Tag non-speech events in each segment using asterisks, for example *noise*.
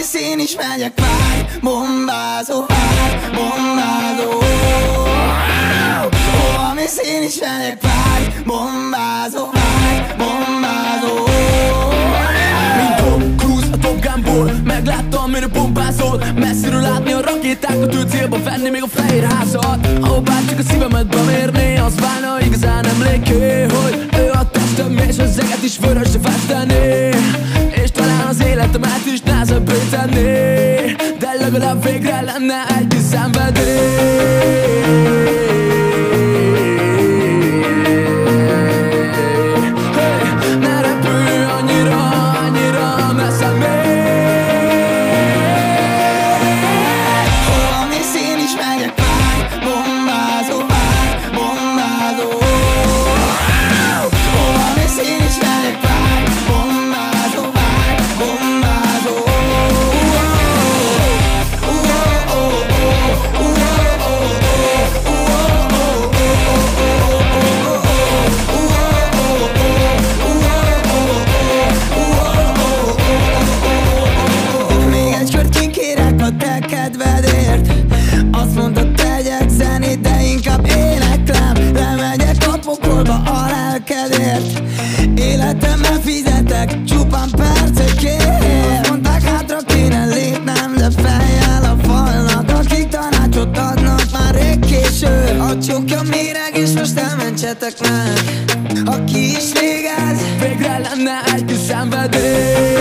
Holmis én is megyek, várj Bombázó, várj, bombázó. Holmis én is megyek, várj Bombázó, várj, bombázó. Mint Tom Cruise a Top Gunból Megláttam, mire bombázol Messziről látni a rakétákat Ő célba venni még a fehér házat Ha bárcsak a szívemet bemérni Az válna igazán emléké Hogy ő a testem és az eget is vörösre festeni. És talán az életemet is nehezebbé tenni De legalább végre lenne egy kis szenvedély A csukja méreg, és most elmentsetek meg Aki is végez, Végre lenne egy kis szenvedély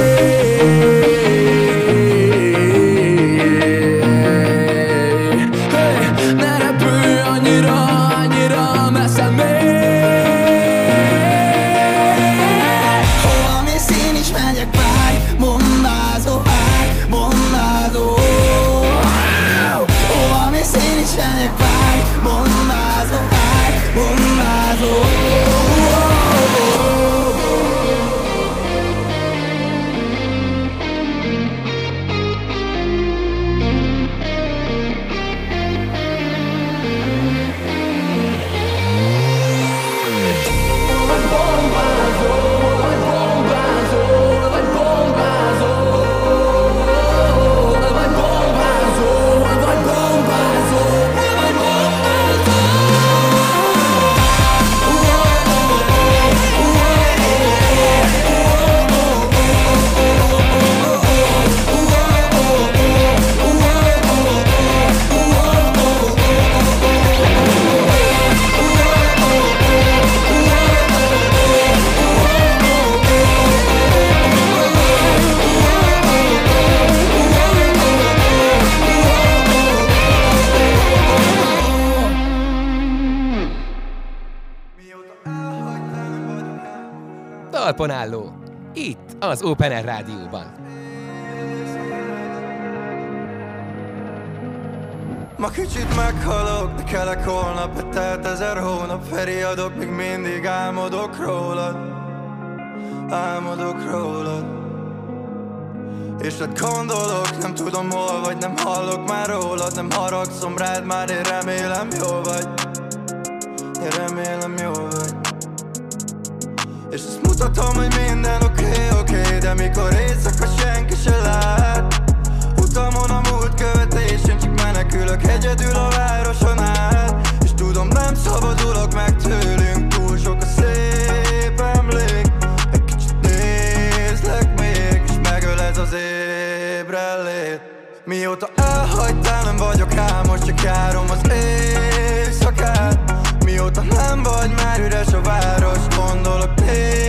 Talpon álló. Itt, az Open Air Rádióban. Ma kicsit meghalok, de kelek holnap Betelt ezer hónap, feriadok Még mindig álmodok rólad Álmodok rólad És hát gondolok, nem tudom hol vagy Nem hallok már rólad, nem haragszom rád Már én remélem jól vagy Én remélem azt mutatom, hogy minden oké, okay, oké okay, De mikor éjszaka senki se lát. Utamon a múlt követésén Csak menekülök egyedül a városon át. És tudom nem szabadulok meg tőlünk Túl sok a szép emlék. Egy kicsit nézlek még És megöl ez az ébrellét. Mióta elhagytál nem vagyok álmos Csak járom az éjszakát. Mióta nem vagy már üres a város Gondolok néha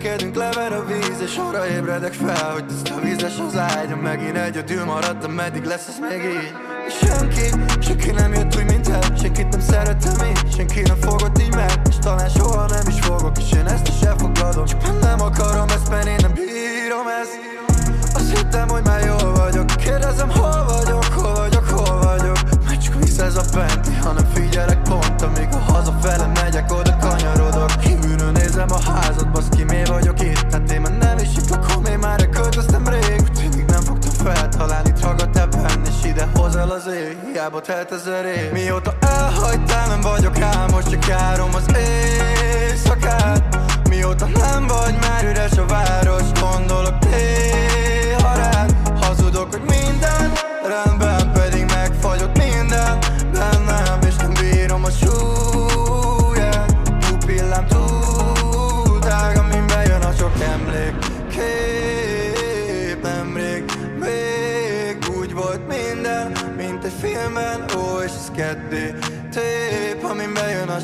veszekedünk, lever a víz És arra ébredek fel, hogy tiszta vízes az ágyam Megint egyedül maradtam, meddig lesz ez még így. Senki Senki nem jött úgy, mint el Senkit nem szeretem én Senki nem fogott így meg És talán soha nem is fogok És én ezt is elfogadom. Csak nem akarom ezt, mert én nem bírom ezt. Azt hittem, hogy már jól vagyok Kérdezem, hol vagyok, hol vagyok, hol vagyok. Mert csak vissza ez a benti Hanem figyelek pont, hiába telt ezer év Mióta elhagytál, nem vagyok álmos, csak járom az éjszakát. Mióta nem vagy már üres a város, gondolok néha rád. Hazudok, hogy minden rendben,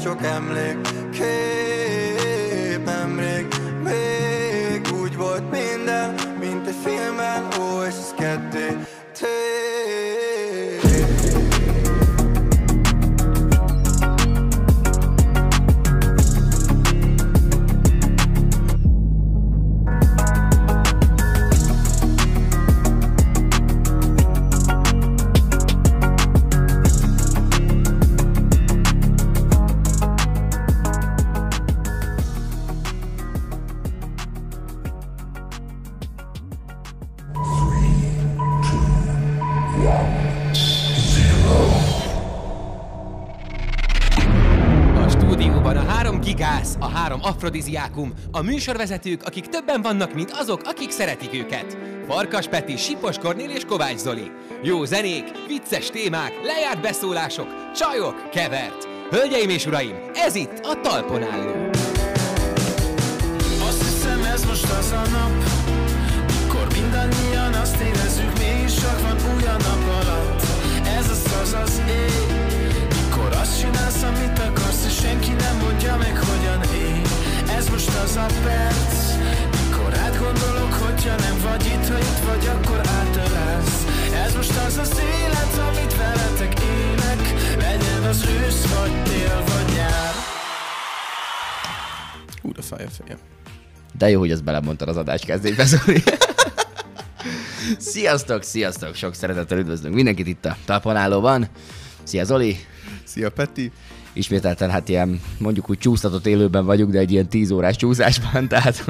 sok emlék Kép nemrég, még úgy volt minden, mint egy filmben Ó, és ez ketté afrodiziákum, a műsorvezetők, akik többen vannak, mint azok, akik szeretik őket. Farkas Peti, Sipos Kornél és Kovács Zoli. Jó zenék, vicces témák, lejárt beszólások, csajok, kevert. Hölgyeim és uraim, ez itt a Talpon álló. Perc Mikor átgondolok, hogyha nem vagy itt Ha itt vagy, akkor átölelsz Ez most az az élet, amit veletek élek Legyen az ősz, vagy tél, vagy nyár Hú, de fáj a fejem. De jó, hogy ezt belemondtad az adás kezdésbe, Zoli. *laughs* sziasztok, sziasztok! Sok szeretettel üdvözlünk mindenkit itt a Talponálóban. Szia Zoli! Szia Peti! Ismételten hát ilyen, mondjuk úgy csúsztatott élőben vagyunk, de egy ilyen 10 órás csúszásban, *laughs* tehát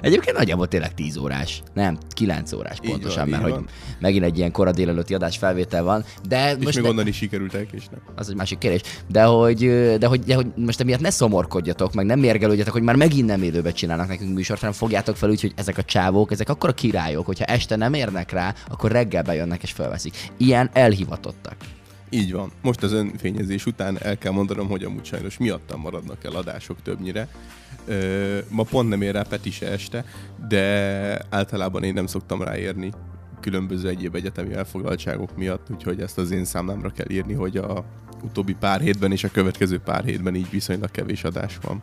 egyébként nagyjából tényleg 10 órás. Nem, 9 órás Így pontosan, van, mert hogy van. megint egy ilyen kora délelőtti adás felvétel van, de És most még ne- onnan is sikerült elkésnem. az egy másik kérdés. De hogy, de hogy, de hogy most emiatt ne szomorkodjatok, meg nem mérgelődjetek, hogy már megint nem élőbe csinálnak nekünk műsort, hanem fogjátok fel úgy, hogy ezek a csávók, ezek akkor a királyok, hogyha este nem érnek rá, akkor reggel bejönnek és felveszik. Ilyen elhivatottak. Így van. Most az önfényezés után el kell mondanom, hogy amúgy sajnos miattam maradnak el adások többnyire. Ö, ma pont nem ér rá Peti se este, de általában én nem szoktam ráérni különböző egyéb egyetemi elfoglaltságok miatt, úgyhogy ezt az én számlámra kell írni, hogy a utóbbi pár hétben és a következő pár hétben így viszonylag kevés adás van.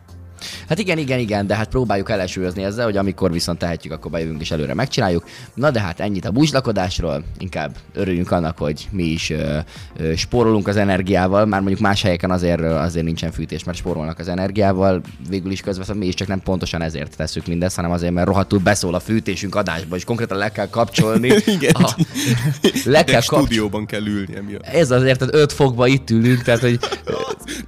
Hát igen, igen, igen, de hát próbáljuk ellensúlyozni ezzel, hogy amikor viszont tehetjük, akkor bejövünk és előre megcsináljuk. Na de hát ennyit a búzslakodásról, inkább örüljünk annak, hogy mi is ö, ö, spórolunk az energiával, már mondjuk más helyeken azért, azért nincsen fűtés, mert spórolnak az energiával, végül is közben mi is csak nem pontosan ezért tesszük mindezt, hanem azért, mert rohadtul beszól a fűtésünk adásba, és konkrétan le kell kapcsolni. *laughs* Igen. A, le kell kapcsolni. stúdióban kell ülni emiatt. Ez azért, tehát 5 fokba itt ülünk, tehát hogy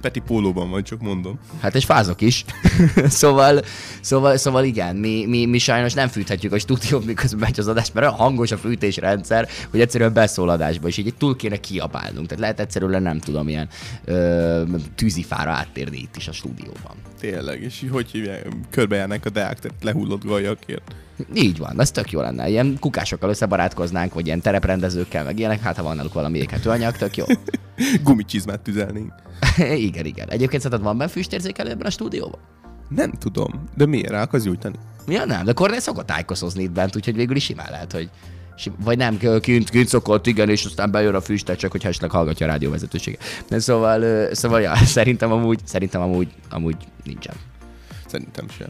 Peti pólóban van, csak mondom. Hát és fázok is. *laughs* szóval, szóval, szóval igen, mi, mi, mi, sajnos nem fűthetjük a stúdiót, miközben megy az adás, mert olyan hangos a fűtésrendszer, hogy egyszerűen beszól adásba, és így túl kéne kiabálnunk. Tehát lehet egyszerűen nem tudom, ilyen ö, tűzifára áttérni itt is a stúdióban. Tényleg, és hogy hívják, körbejárnánk a deák, tehát lehullott gajakért. Így van, ez tök jó lenne. Ilyen kukásokkal összebarátkoznánk, vagy ilyen tereprendezőkkel, meg ilyenek, hát ha van náluk valami éghető anyag, tök jó. *laughs* Gumicsizmát tüzelnénk. *laughs* igen, igen. Egyébként szerinted van benne füstérzékelő ebben a stúdióban? Nem tudom, de miért rá akarsz gyújtani? Ja nem, de Kornél szokott tájkoszozni itt bent, úgyhogy végül is simán lehet, hogy vagy nem, kint, kint szokott, igen, és aztán bejön a füstet, csak hogy esetleg hallgatja a rádióvezetőséget. De szóval, szóval ja, *laughs* szerintem amúgy, szerintem amúgy, amúgy nincsen. Szerintem sem.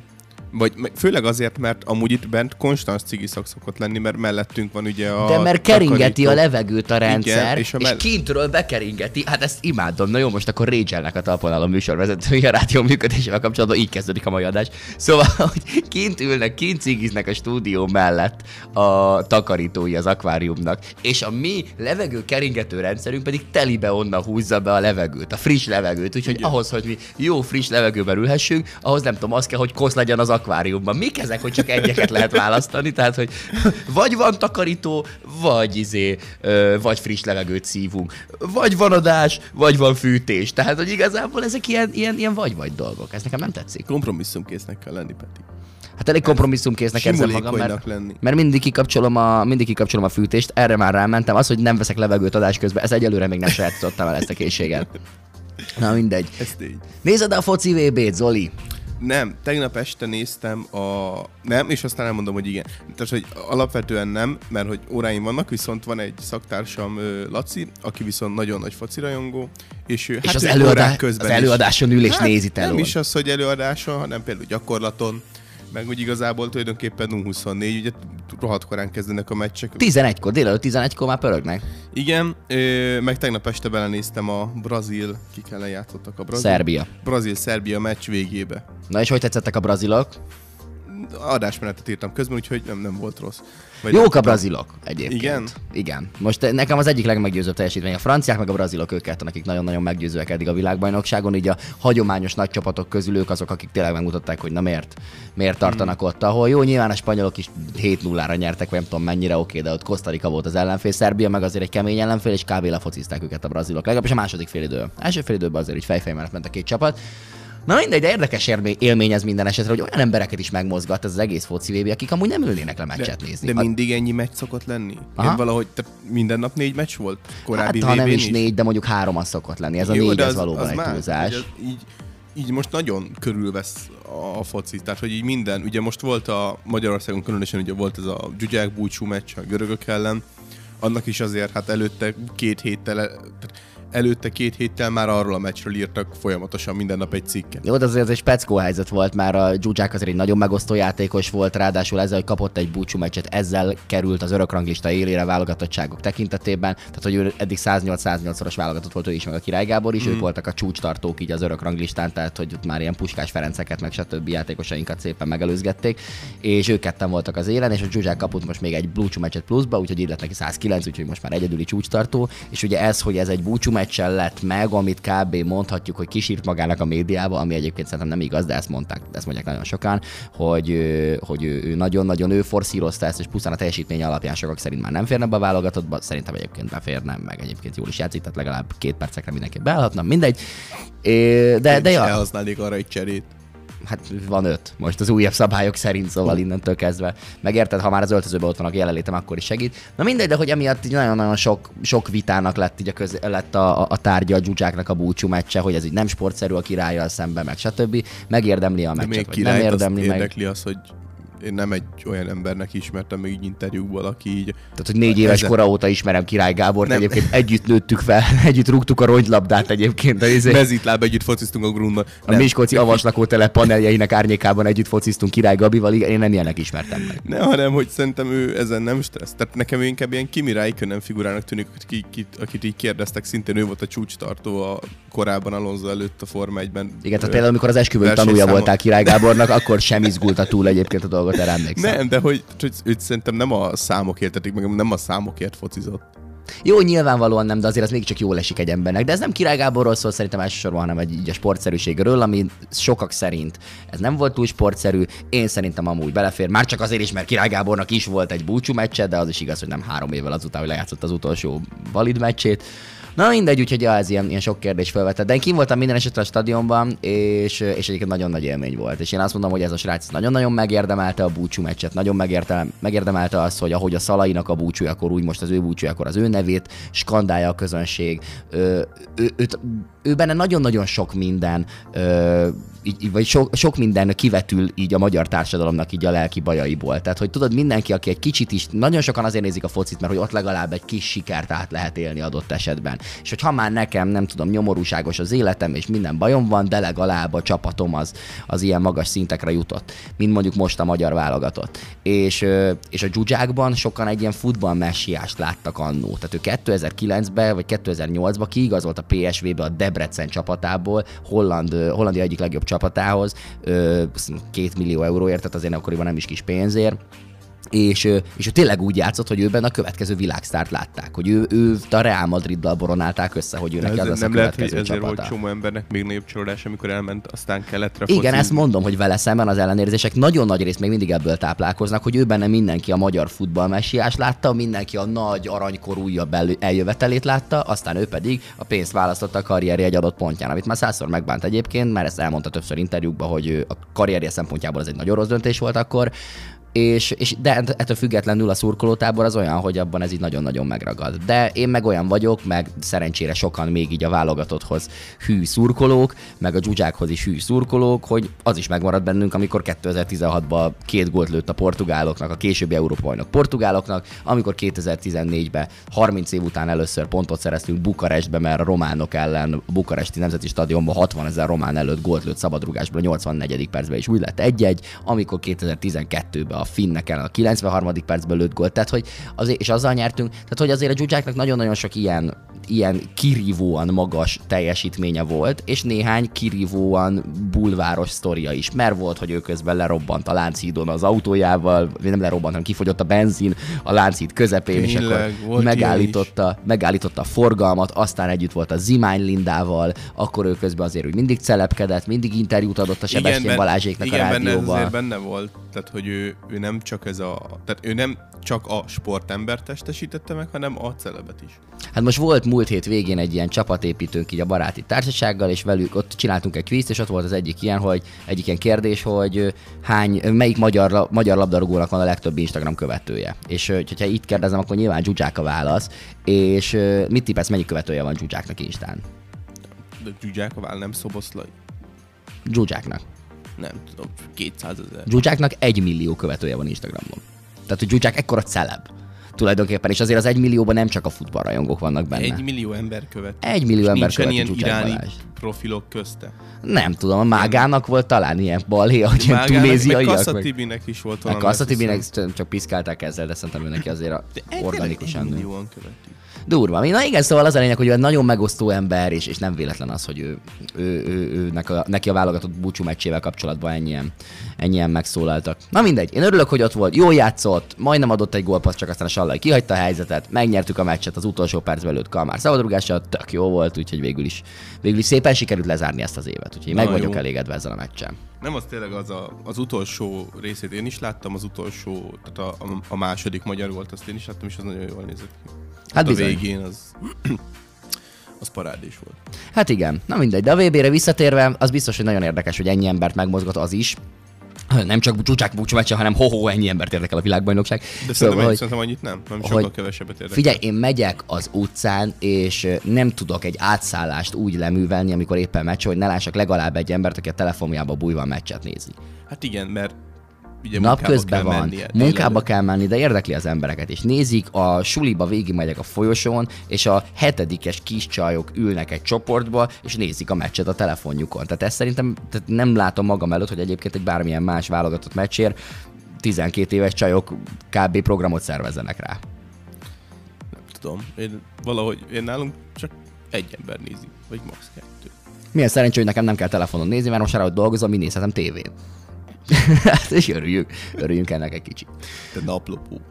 Vagy főleg azért, mert amúgy itt bent konstans cigi szak szokott lenni, mert mellettünk van ugye a De mert keringeti takarító. a levegőt a rendszer, Igen, és, és a és mell- kintről bekeringeti. Hát ezt imádom. Na jó, most akkor Rachelnek a talpon a műsorvezetője a rádió működésével kapcsolatban, így kezdődik a mai adás. Szóval, *laughs* hogy kint ülnek, kint cigiznek a stúdió mellett a takarítói az akváriumnak, és a mi levegő keringető rendszerünk pedig telibe onnan húzza be a levegőt, a friss levegőt. Úgyhogy ahhoz, hogy mi jó friss levegőben ülhessünk, ahhoz nem tudom, az kell, hogy kosz legyen az akváriumban. Mik ezek, hogy csak egyeket lehet választani? Tehát, hogy vagy van takarító, vagy izé, vagy friss levegőt szívunk. Vagy van adás, vagy van fűtés. Tehát, hogy igazából ezek ilyen, ilyen, ilyen vagy-vagy dolgok. Ez nekem nem tetszik. Kompromisszumkésznek kell lenni, Peti. Hát elég kompromisszumkésznek érzem magam, mert, lenni. mert mindig kikapcsolom, a, mindig kikapcsolom a fűtést, erre már rámentem. Az, hogy nem veszek levegőt adás közben, ez egyelőre még nem sajátítottam el ezt a készséget. Na mindegy. Ez. Nézed a foci VB-t, Zoli? Nem, tegnap este néztem a... Nem, és aztán elmondom, hogy igen. Tehát, hogy alapvetően nem, mert hogy óráim vannak, viszont van egy szaktársam, Laci, aki viszont nagyon nagy foci rajongó, és ő És az, ő előadá, órák az előadáson ül és hát, nézi Nem telón. is az, hogy előadáson, hanem például gyakorlaton, meg úgy igazából tulajdonképpen 24, ugye rohadt korán kezdenek a meccsek. 11-kor, délelőtt 11-kor már pörögnek. Igen, meg tegnap este belenéztem a Brazil, kik ellen játszottak a Brazil. Szerbia. Brazil-Szerbia meccs végébe. Na és hogy tetszettek a brazilok? Adásmenetet írtam közben, úgyhogy nem, nem volt rossz. Vagy Jók a brazilok egyébként. Igen? Igen. Most eh, nekem az egyik legmeggyőzőbb teljesítmény. A franciák meg a brazilok ők ketten, akik nagyon-nagyon meggyőzőek eddig a világbajnokságon. Így a hagyományos nagy csapatok közül ők azok, akik tényleg megmutatták, hogy na miért, miért tartanak ott, ahol jó, nyilván a spanyolok is 7-0-ra nyertek, vagy nem tudom mennyire oké, de ott Kosztarika volt az ellenfél, Szerbia meg azért egy kemény ellenfél, és kb. lefocizták őket a brazilok. Legalábbis a második fél idő. Első fél időben azért így fejfej mellett ment a két csapat. Na mindegy, de érdekes élmény, ez minden esetre, hogy olyan embereket is megmozgat ez az egész foci VB, akik amúgy nem ülnének le meccset nézni. De mindig ennyi meccs szokott lenni? Aha. Én valahogy, tehát minden nap négy meccs volt? Korábbi hát, ha nem VB-n is négy, de mondjuk három az szokott lenni. Ez a négy, de ez valóban egy más, túlzás. hogy az Így, így most nagyon körülvesz a foci, tehát hogy így minden, ugye most volt a Magyarországon különösen ugye volt ez a Gyugyák búcsú meccs a görögök ellen, annak is azért hát előtte két héttel, tehát előtte két héttel már arról a meccsről írtak folyamatosan minden nap egy cikket. Jó, de azért ez egy speckó helyzet volt, már a Dzsúcsák azért egy nagyon megosztó játékos volt, ráadásul ezzel, hogy kapott egy búcsú meccset, ezzel került az örökranglista élére válogatottságok tekintetében, tehát hogy ő eddig 108-108-szoros válogatott volt ő is, meg a Király Gábor is, mm. ők voltak a csúcstartók így az örökranglistán, tehát hogy ott már ilyen Puskás Ferenceket, meg stb. játékosainkat szépen megelőzgették, és ők ketten voltak az élen, és a Zsuzsák kapott most még egy búcsú meccset pluszba, úgyhogy lett neki 109, úgyhogy most már egyedüli csúcstartó, és ugye ez, hogy ez egy búcsú meccsen lett meg, amit kb. mondhatjuk, hogy kisírt magának a médiába, ami egyébként szerintem nem igaz, de ezt mondták, ezt mondják nagyon sokan, hogy, hogy ő, nagyon-nagyon ő forszírozta ezt, és pusztán a teljesítmény alapján sokak szerint már nem férne be a válogatottba, szerintem egyébként beférne, meg egyébként jól is játszik, tehát legalább két percekre mindenki beállhatna, mindegy. É, de, de is ja, arra egy cserét. Hát van öt, most az újabb szabályok szerint, szóval innentől kezdve. Megérted, ha már az öltözőben ott van a jelenlétem, akkor is segít. Na mindegy, de hogy emiatt így nagyon-nagyon sok, sok vitának lett, így a, köz, lett a, a, tárgya a dzsúcsáknak a búcsú meccse, hogy ez így nem sportszerű a királlyal szemben, meg stb. Megérdemli a De meccset, még vagy nem érdemli meg. érdekli az, hogy én nem egy olyan embernek ismertem még így interjúkból, aki így Tehát, hogy négy éves Ezen- kora óta ismerem Király Gábort, Nem. egyébként együtt nőttük fel, *laughs* együtt rúgtuk a rongylabdát egyébként. A, izé- mezítláb együtt fociztunk a grundban. a Miskolci avaslakótelep paneljeinek árnyékában együtt fociztunk Király Gabival, igen, én nem ilyenek ismertem meg. Ne, hanem, hogy szerintem ő ezen nem stressz. Tehát nekem inkább ilyen Kimi Räikkönen figurának tűnik, akit, akit, így kérdeztek, szintén ő volt a csúcstartó a korábban Alonso előtt a Forma 1-ben. Igen, tehát például, amikor az esküvőn tanulja voltál Király Gábornak, akkor sem izgulta túl egyébként a dolgot, erre emlékszem. Nem, de hogy, hogy őt szerintem nem a számokért, tetik, meg nem a számokért focizott. Jó, nyilvánvalóan nem, de azért az mégiscsak jól esik egy embernek. De ez nem Király Gáborról szól szerintem elsősorban, hanem egy, így a sportszerűségről, ami sokak szerint ez nem volt túl sportszerű. Én szerintem amúgy belefér. Már csak azért is, mert Király Gábornak is volt egy búcsú meccse, de az is igaz, hogy nem három évvel azután, hogy lejátszott az utolsó valid meccsét. Na mindegy, úgyhogy ja, ez ilyen, ilyen sok kérdés felvetett. De én kim voltam minden esetre a stadionban, és, és egyébként nagyon nagy élmény volt. És én azt mondom, hogy ez a srác nagyon-nagyon megérdemelte a búcsú meccset, nagyon megérdemelte, megérdemelte azt, hogy ahogy a Szalainak a búcsújakor, úgy most az ő búcsújakor az ő nevét skandálja a közönség. Ö, ő, őt, ő benne nagyon-nagyon sok minden, ö, így- vagy sok, sok minden kivetül így a magyar társadalomnak így a lelki bajaiból. Tehát, hogy tudod, mindenki, aki egy kicsit is, nagyon sokan azért nézik a focit, mert hogy ott legalább egy kis sikert át lehet élni adott esetben. És hogy ha már nekem, nem tudom, nyomorúságos az életem, és minden bajom van, de legalább a csapatom az, az ilyen magas szintekre jutott, mint mondjuk most a magyar válogatott. És, és a dzsuzsákban sokan egy ilyen futballmessiást láttak annó. Tehát ő 2009-ben vagy 2008-ban kiigazolt a PSV-be a Debrecen csapatából, Holland, Hollandia egyik legjobb csapatához, két millió euróért, tehát azért akkoriban nem is kis pénzért és, és ő tényleg úgy játszott, hogy őben a következő világsztárt látták, hogy ő, ő a Real Madriddal boronálták össze, hogy ő neki az Ez lesz a nem lehet, hogy ezért volt csapata. csomó embernek még nagyobb csalódás, amikor elment aztán keletre Igen, focizni. ezt mondom, hogy vele szemben az ellenérzések nagyon nagy részt még mindig ebből táplálkoznak, hogy ő benne mindenki a magyar futballmessiás látta, mindenki a nagy aranykorú újabb el- eljövetelét látta, aztán ő pedig a pénzt választotta a karrierje egy adott pontján, amit már százszor megbánt egyébként, mert ezt elmondta többször interjúkban, hogy a karrierje szempontjából ez egy nagyon rossz döntés volt akkor, és, és de ettől függetlenül a szurkolótábor az olyan, hogy abban ez így nagyon-nagyon megragad. De én meg olyan vagyok, meg szerencsére sokan még így a válogatotthoz hű szurkolók, meg a dzsuzsákhoz is hű szurkolók, hogy az is megmarad bennünk, amikor 2016-ban két gólt lőtt a portugáloknak, a későbbi Európa bajnok portugáloknak, amikor 2014-ben 30 év után először pontot szereztünk Bukarestbe, mert a románok ellen a Bukaresti Nemzeti Stadionban 60 ezer román előtt gólt lőtt szabadrugásból a 84. percben, és úgy lett egy-egy, amikor 2012-ben a finnek ellen a 93. percben lőtt gólt, tehát hogy azért, és azzal nyertünk, tehát hogy azért a dzsuzsáknak nagyon-nagyon sok ilyen ilyen kirívóan magas teljesítménye volt, és néhány kirívóan bulváros sztoria is. Mert volt, hogy ő közben lerobbant a Lánchídon az autójával, nem lerobbant, hanem kifogyott a benzin a Lánchíd közepén, és Tényleg, akkor volt ilyen megállította, megállította a forgalmat, aztán együtt volt a Zimány Lindával, akkor ő közben azért úgy mindig celepkedett, mindig interjút adott a Sebestyén Balázséknak igen, a benne ez rádióban. azért benne volt, tehát hogy ő, ő nem csak ez a, tehát ő nem csak a sportember testesítette meg, hanem a celebet is. Hát most volt múlt hét végén egy ilyen csapatépítőnk így a baráti társasággal, és velük ott csináltunk egy kvízt, és ott volt az egyik ilyen, hogy egyik ilyen kérdés, hogy hány, melyik magyar, magyar labdarúgónak van a legtöbb Instagram követője. És hogyha itt kérdezem, akkor nyilván Zsuzsák a válasz. És mit tippesz, mennyi követője van Zsuzsáknak Instán? De Zsuzsák a vál nem szoboszlai. Zsuzsáknak. Nem tudom, 200 ezer. Zsuzsáknak egy millió követője van Instagramon. Tehát, hogy Zsuzsák ekkora celeb tulajdonképpen, és azért az egy millióban nem csak a futballrajongók vannak benne. Egy millió ember követ. Egy millió És ember nincsen követi ilyen iráni Balázs. profilok közte. Nem tudom, a Mágának volt talán ilyen balhé, hogy ilyen tunéziaiak. Meg- Tibinek is volt valami. Kassa azt hiszem. Tibinek csak piszkálták ezzel, de szerintem ő neki azért a organikusan egy millióan követik. Durva. Na igen, szóval az a lényeg, hogy ő egy nagyon megosztó ember, és, és nem véletlen az, hogy ő, ő, ő, ő neki, a, neki a válogatott búcsú meccsével kapcsolatban ennyien, ennyien megszólaltak. Na mindegy, én örülök, hogy ott volt, jól játszott, majdnem adott egy gólpaszt, csak aztán a Sallai kihagyta a helyzetet, megnyertük a meccset az utolsó percben előtt Kalmár szabadrugással, tök jó volt, úgyhogy végül is, végül is szépen sikerült lezárni ezt az évet, úgyhogy Na, meg vagyok jó. elégedve ezzel a meccsen. Nem, az tényleg az a, az utolsó részét én is láttam, az utolsó, tehát a, a, a második magyar volt, azt én is láttam, és az nagyon jól nézett ki. Hát a bizony. végén az, *clears throat* az parádés volt. Hát igen, na mindegy, de a VB-re visszatérve, az biztos, hogy nagyon érdekes, hogy ennyi embert megmozgat az is. Nem csak csúcsák búcsú meccse, hanem ho ennyi embert érdekel a világbajnokság. De Szóval, szerintem, hogy- szerintem annyit nem, nem sokkal hogy- kevesebbet érdekel. Figyelj, én megyek az utcán, és nem tudok egy átszállást úgy leművelni, amikor éppen meccs, hogy ne lássak legalább egy embert, aki a telefonjába bújva a meccset nézi. Hát igen, mert ugye Napközben van, mennie, munkába kell menni, de érdekli az embereket, és nézik, a suliba végigmegyek a folyosón, és a hetedikes kis csajok ülnek egy csoportba, és nézik a meccset a telefonjukon. Tehát ezt szerintem tehát nem látom magam előtt, hogy egyébként egy bármilyen más válogatott meccsért 12 éves csajok kb. programot szervezzenek rá. Nem tudom, én valahogy, én nálunk csak egy ember nézi, vagy max. kettő. Milyen szerencsé, hogy nekem nem kell telefonon nézni, mert most arra, hogy dolgozom, mi nézhetem tévén. *laughs* hát, és örüljünk, örüljünk ennek egy kicsit. Te naplopó.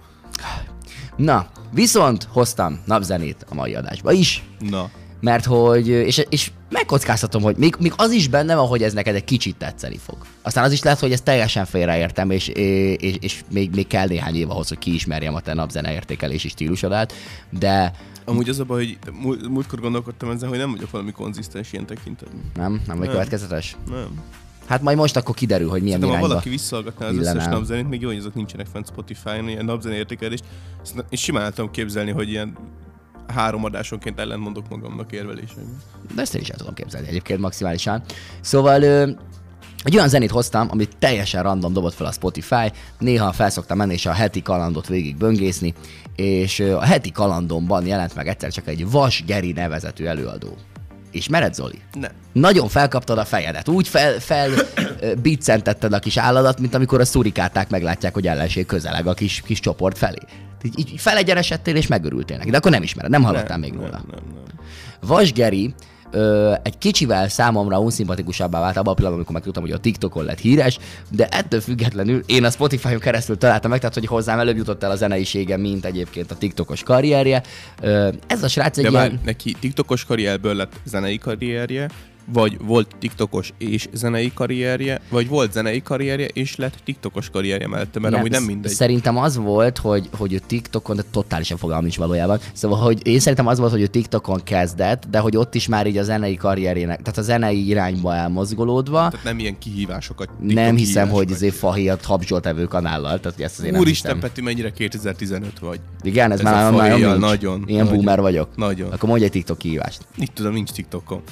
Na, viszont hoztam napzenét a mai adásba is, Na, mert hogy, és, és megkockáztatom, hogy még, még az is bennem van, hogy ez neked egy kicsit tetszeni fog. Aztán az is lehet, hogy ezt teljesen félreértem, és, és, és még, még kell néhány év ahhoz, hogy kiismerjem a te napzene értékelési stílusodát, de amúgy az a baj, hogy múlt, múltkor gondolkodtam ezen, hogy nem vagyok valami konzisztens ilyen tekintetben. nem, nem vagy Nem. következetes? Nem. Hát majd most akkor kiderül, hogy milyen ha irányba. valaki visszahallgatná az összes napzenét, még jó, hogy azok nincsenek fent Spotify-on, ilyen napzene értékelést. Én simán el tudom képzelni, hogy ilyen három adásonként ellentmondok magamnak érveléseim. De ezt én is el tudom képzelni egyébként maximálisan. Szóval ö, egy olyan zenét hoztam, amit teljesen random dobott fel a Spotify, néha felszoktam menni és a heti kalandot végig böngészni, és a heti kalandomban jelent meg egyszer csak egy Vas Geri nevezetű előadó. Ismered, Zoli? Nem. Nagyon felkaptad a fejedet. Úgy fel, fel biccentetted a kis álladat, mint amikor a szurikáták meglátják, hogy ellenség közeleg a kis, kis csoport felé. Így, felegyenesedtél és megörültél neki. De akkor nem ismered, nem hallottál még róla. Nem, nem, nem. Vas Geri ö, egy kicsivel számomra unszimpatikusabbá vált abban a pillanatban, amikor megtudtam, hogy a TikTokon lett híres, de ettől függetlenül én a Spotify-on keresztül találtam meg, tehát hogy hozzám előbb jutott el a zeneisége, mint egyébként a TikTokos karrierje. Ö, ez a srác egy De ilyen... neki TikTokos karrierből lett zenei karrierje, vagy volt TikTokos és zenei karrierje, vagy volt zenei karrierje és lett TikTokos karrierje mellette, mert amúgy nem mindegy. Szerintem az volt, hogy, hogy ő TikTokon, de totálisan fogalmam nincs valójában. Szóval, hogy én szerintem az volt, hogy ő TikTokon kezdett, de hogy ott is már így a zenei karrierjének, tehát a zenei irányba elmozgolódva. Tehát nem ilyen kihívásokat. TikTok nem hiszem, hogy vagy. ezért fahiat habzsoltevő kanállal, tehát ezt azért nem Úristen, hiszem. Peti, mennyire 2015 vagy. Igen, ez, Ez már a nagyon, nagyon, Ilyen nagyon. boomer vagyok. Nagyon. Akkor mondj egy TikTok kihívást. Itt tudom, nincs TikTokon.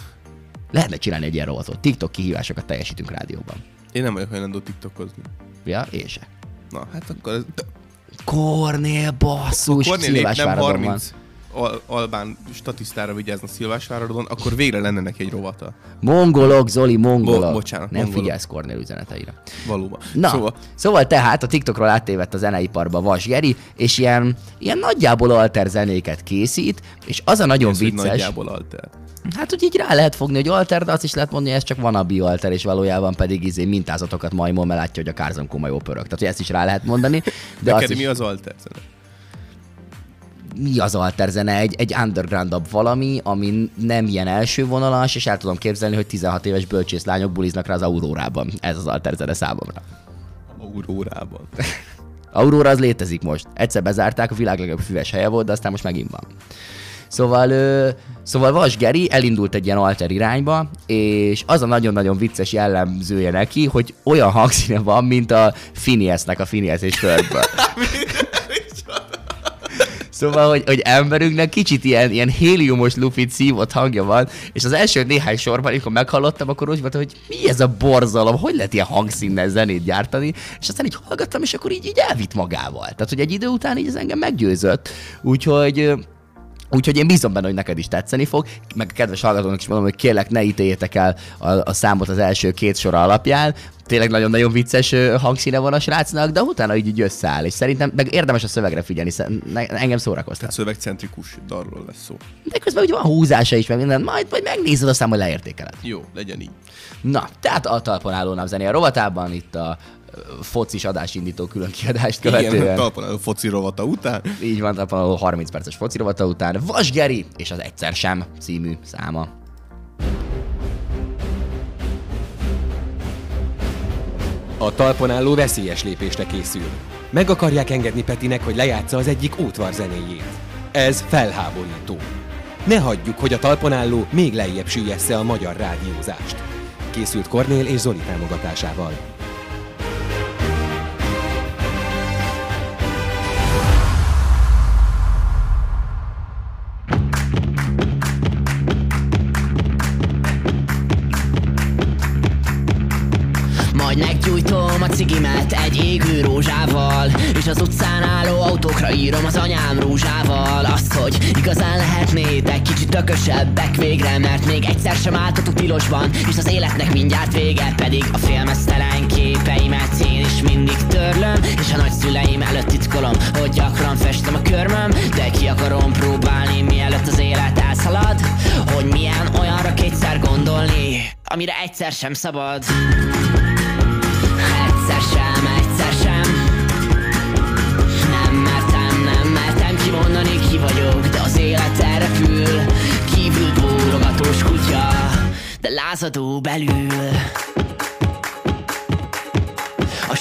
Lehetne csinálni egy ilyen rovatot. TikTok kihívásokat teljesítünk rádióban. Én nem vagyok hajlandó TikTokozni. Ja, én se. Na, hát akkor ez... Kornél basszus, Kornél nem Szilvásváradon van. 30 al- albán statisztára vigyázna Szilvásváradon, akkor végre lenne neki egy rovata. Mongolok, Zoli, mongolok. Bo- bocsánat, Nem mongolok. figyelsz Kornél üzeneteire. Valóban. Na, Szóval, szóval, tehát a TikTokról áttévedt a zeneiparba Vas Geri, és ilyen, ilyen nagyjából alter zenéket készít, és az a nagyon hogy vicces, nagyjából alter. Hát hogy így rá lehet fogni, hogy alter, de azt is lehet mondani, hogy ez csak wannabe alter, és valójában pedig izé mintázatokat majmol, mert látja, hogy a Karzon komoly pörög. Tehát hogy ezt is rá lehet mondani. De *laughs* Neked is, mi az alter zene? mi az alter zene? Egy, egy undergroundabb valami, ami nem ilyen első vonalas, és el tudom képzelni, hogy 16 éves bölcsész lányok buliznak rá az Aurórában. Ez az alter zene számomra. Aurórában. *laughs* Aurora az létezik most. Egyszer bezárták, a világ legjobb füves helye volt, de aztán most megint van. Szóval, ö, szóval Vas Geri elindult egy ilyen alter irányba, és az a nagyon-nagyon vicces jellemzője neki, hogy olyan hangszíne van, mint a Phineasnek a Phineas és Földből. *laughs* Szóval, hogy, hogy emberünknek kicsit ilyen, ilyen héliumos lufit szívott hangja van, és az első néhány sorban, amikor meghallottam, akkor úgy voltam, hogy mi ez a borzalom, hogy lehet ilyen hangszínnel zenét gyártani, és aztán így hallgattam, és akkor így, így elvitt magával. Tehát, hogy egy idő után így ez engem meggyőzött. Úgyhogy Úgyhogy én bízom benne, hogy neked is tetszeni fog, meg a kedves hallgatónak is mondom, hogy kérlek ne ítéljétek el a, a számot az első két sor alapján. Tényleg nagyon-nagyon vicces hangszíne van a srácnak, de utána így, így összeáll, és szerintem meg érdemes a szövegre figyelni, engem szórakoztat. Tehát szövegcentrikus dalról lesz szó. De közben úgy van húzása is, meg minden, majd, majd megnézed, aztán majd leértékeled. Jó, legyen így. Na, tehát a talpon álló napzené a rovatában, itt a focis adásindító külön kiadást követően. Igen, talpon foci rovata után. Így van, talpon álló 30 perces foci rovata után. Vas Geri és az Egyszer sem című száma. A talpon álló veszélyes lépésre készül. Meg akarják engedni Petinek, hogy lejátsza az egyik útvar zenéjét. Ez felháborító. Ne hagyjuk, hogy a talpon álló még lejjebb süllyessze a magyar rádiózást. Készült Kornél és Zoli támogatásával. Rózsával És az utcán álló autókra írom az anyám rúzsával Azt, hogy igazán lehetnétek kicsit tökösebbek végre Mert még egyszer sem álltatok tilosban És az életnek mindjárt vége Pedig a félmeztelen képeimet én is mindig törlöm És a nagyszüleim előtt titkolom, hogy gyakran festem a körmöm De ki akarom próbálni, mielőtt az élet elszalad Hogy milyen olyanra kétszer gondolni Amire egyszer sem szabad. Egyszer sem, egyszer sem. Nem mertem, nem mertem kimondani ki vagyok De az élet elrepül Kívül bólogatós kutya De lázadó belül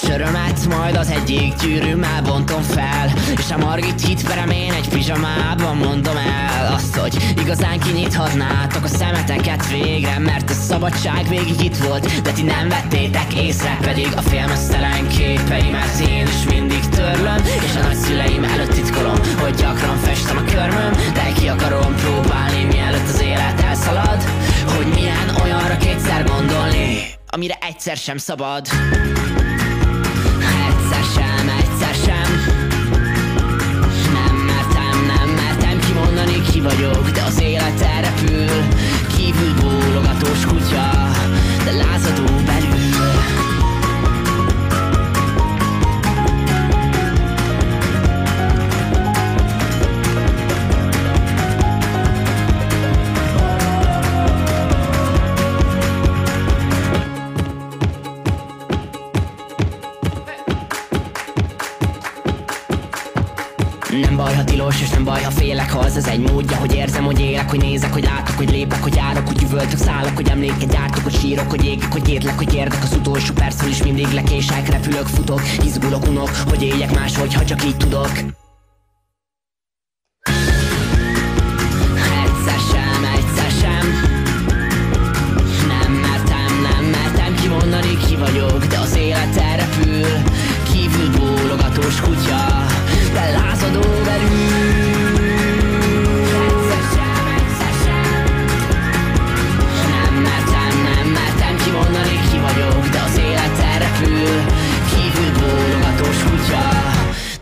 sörömet majd az egyik gyűrűmmel bontom fel. És a Margit hitverem én egy pizsamában mondom el Azt, hogy igazán kinyithatnátok a szemeteket végre Mert a szabadság végig itt volt, de ti nem vettétek észre Pedig a félmeztelen képeimet én is mindig törlöm És a nagyszüleim előtt titkolom, hogy gyakran festem a körmöm De ki akarom próbálni, mielőtt az élet elszalad Hogy milyen olyanra kétszer gondolni Amire egyszer sem szabad vagyok, de az élet repül. Kívül bólogatós kutya, de lázadó belül. Tilos És nem baj, ha félek, ha az az egy módja Hogy érzem, hogy élek, hogy nézek, hogy látok, hogy lépek Hogy járok, hogy üvöltök, szállok, hogy emléket gyártok Hogy sírok, hogy égek, hogy étlek, hogy érdek Az utolsó percről is mindig lekések, repülök, futok Izgulok, unok, hogy éljek máshogy, ha csak így tudok. Ki vagyok De az élet repül. Kívül bólogatós kutya De lázadó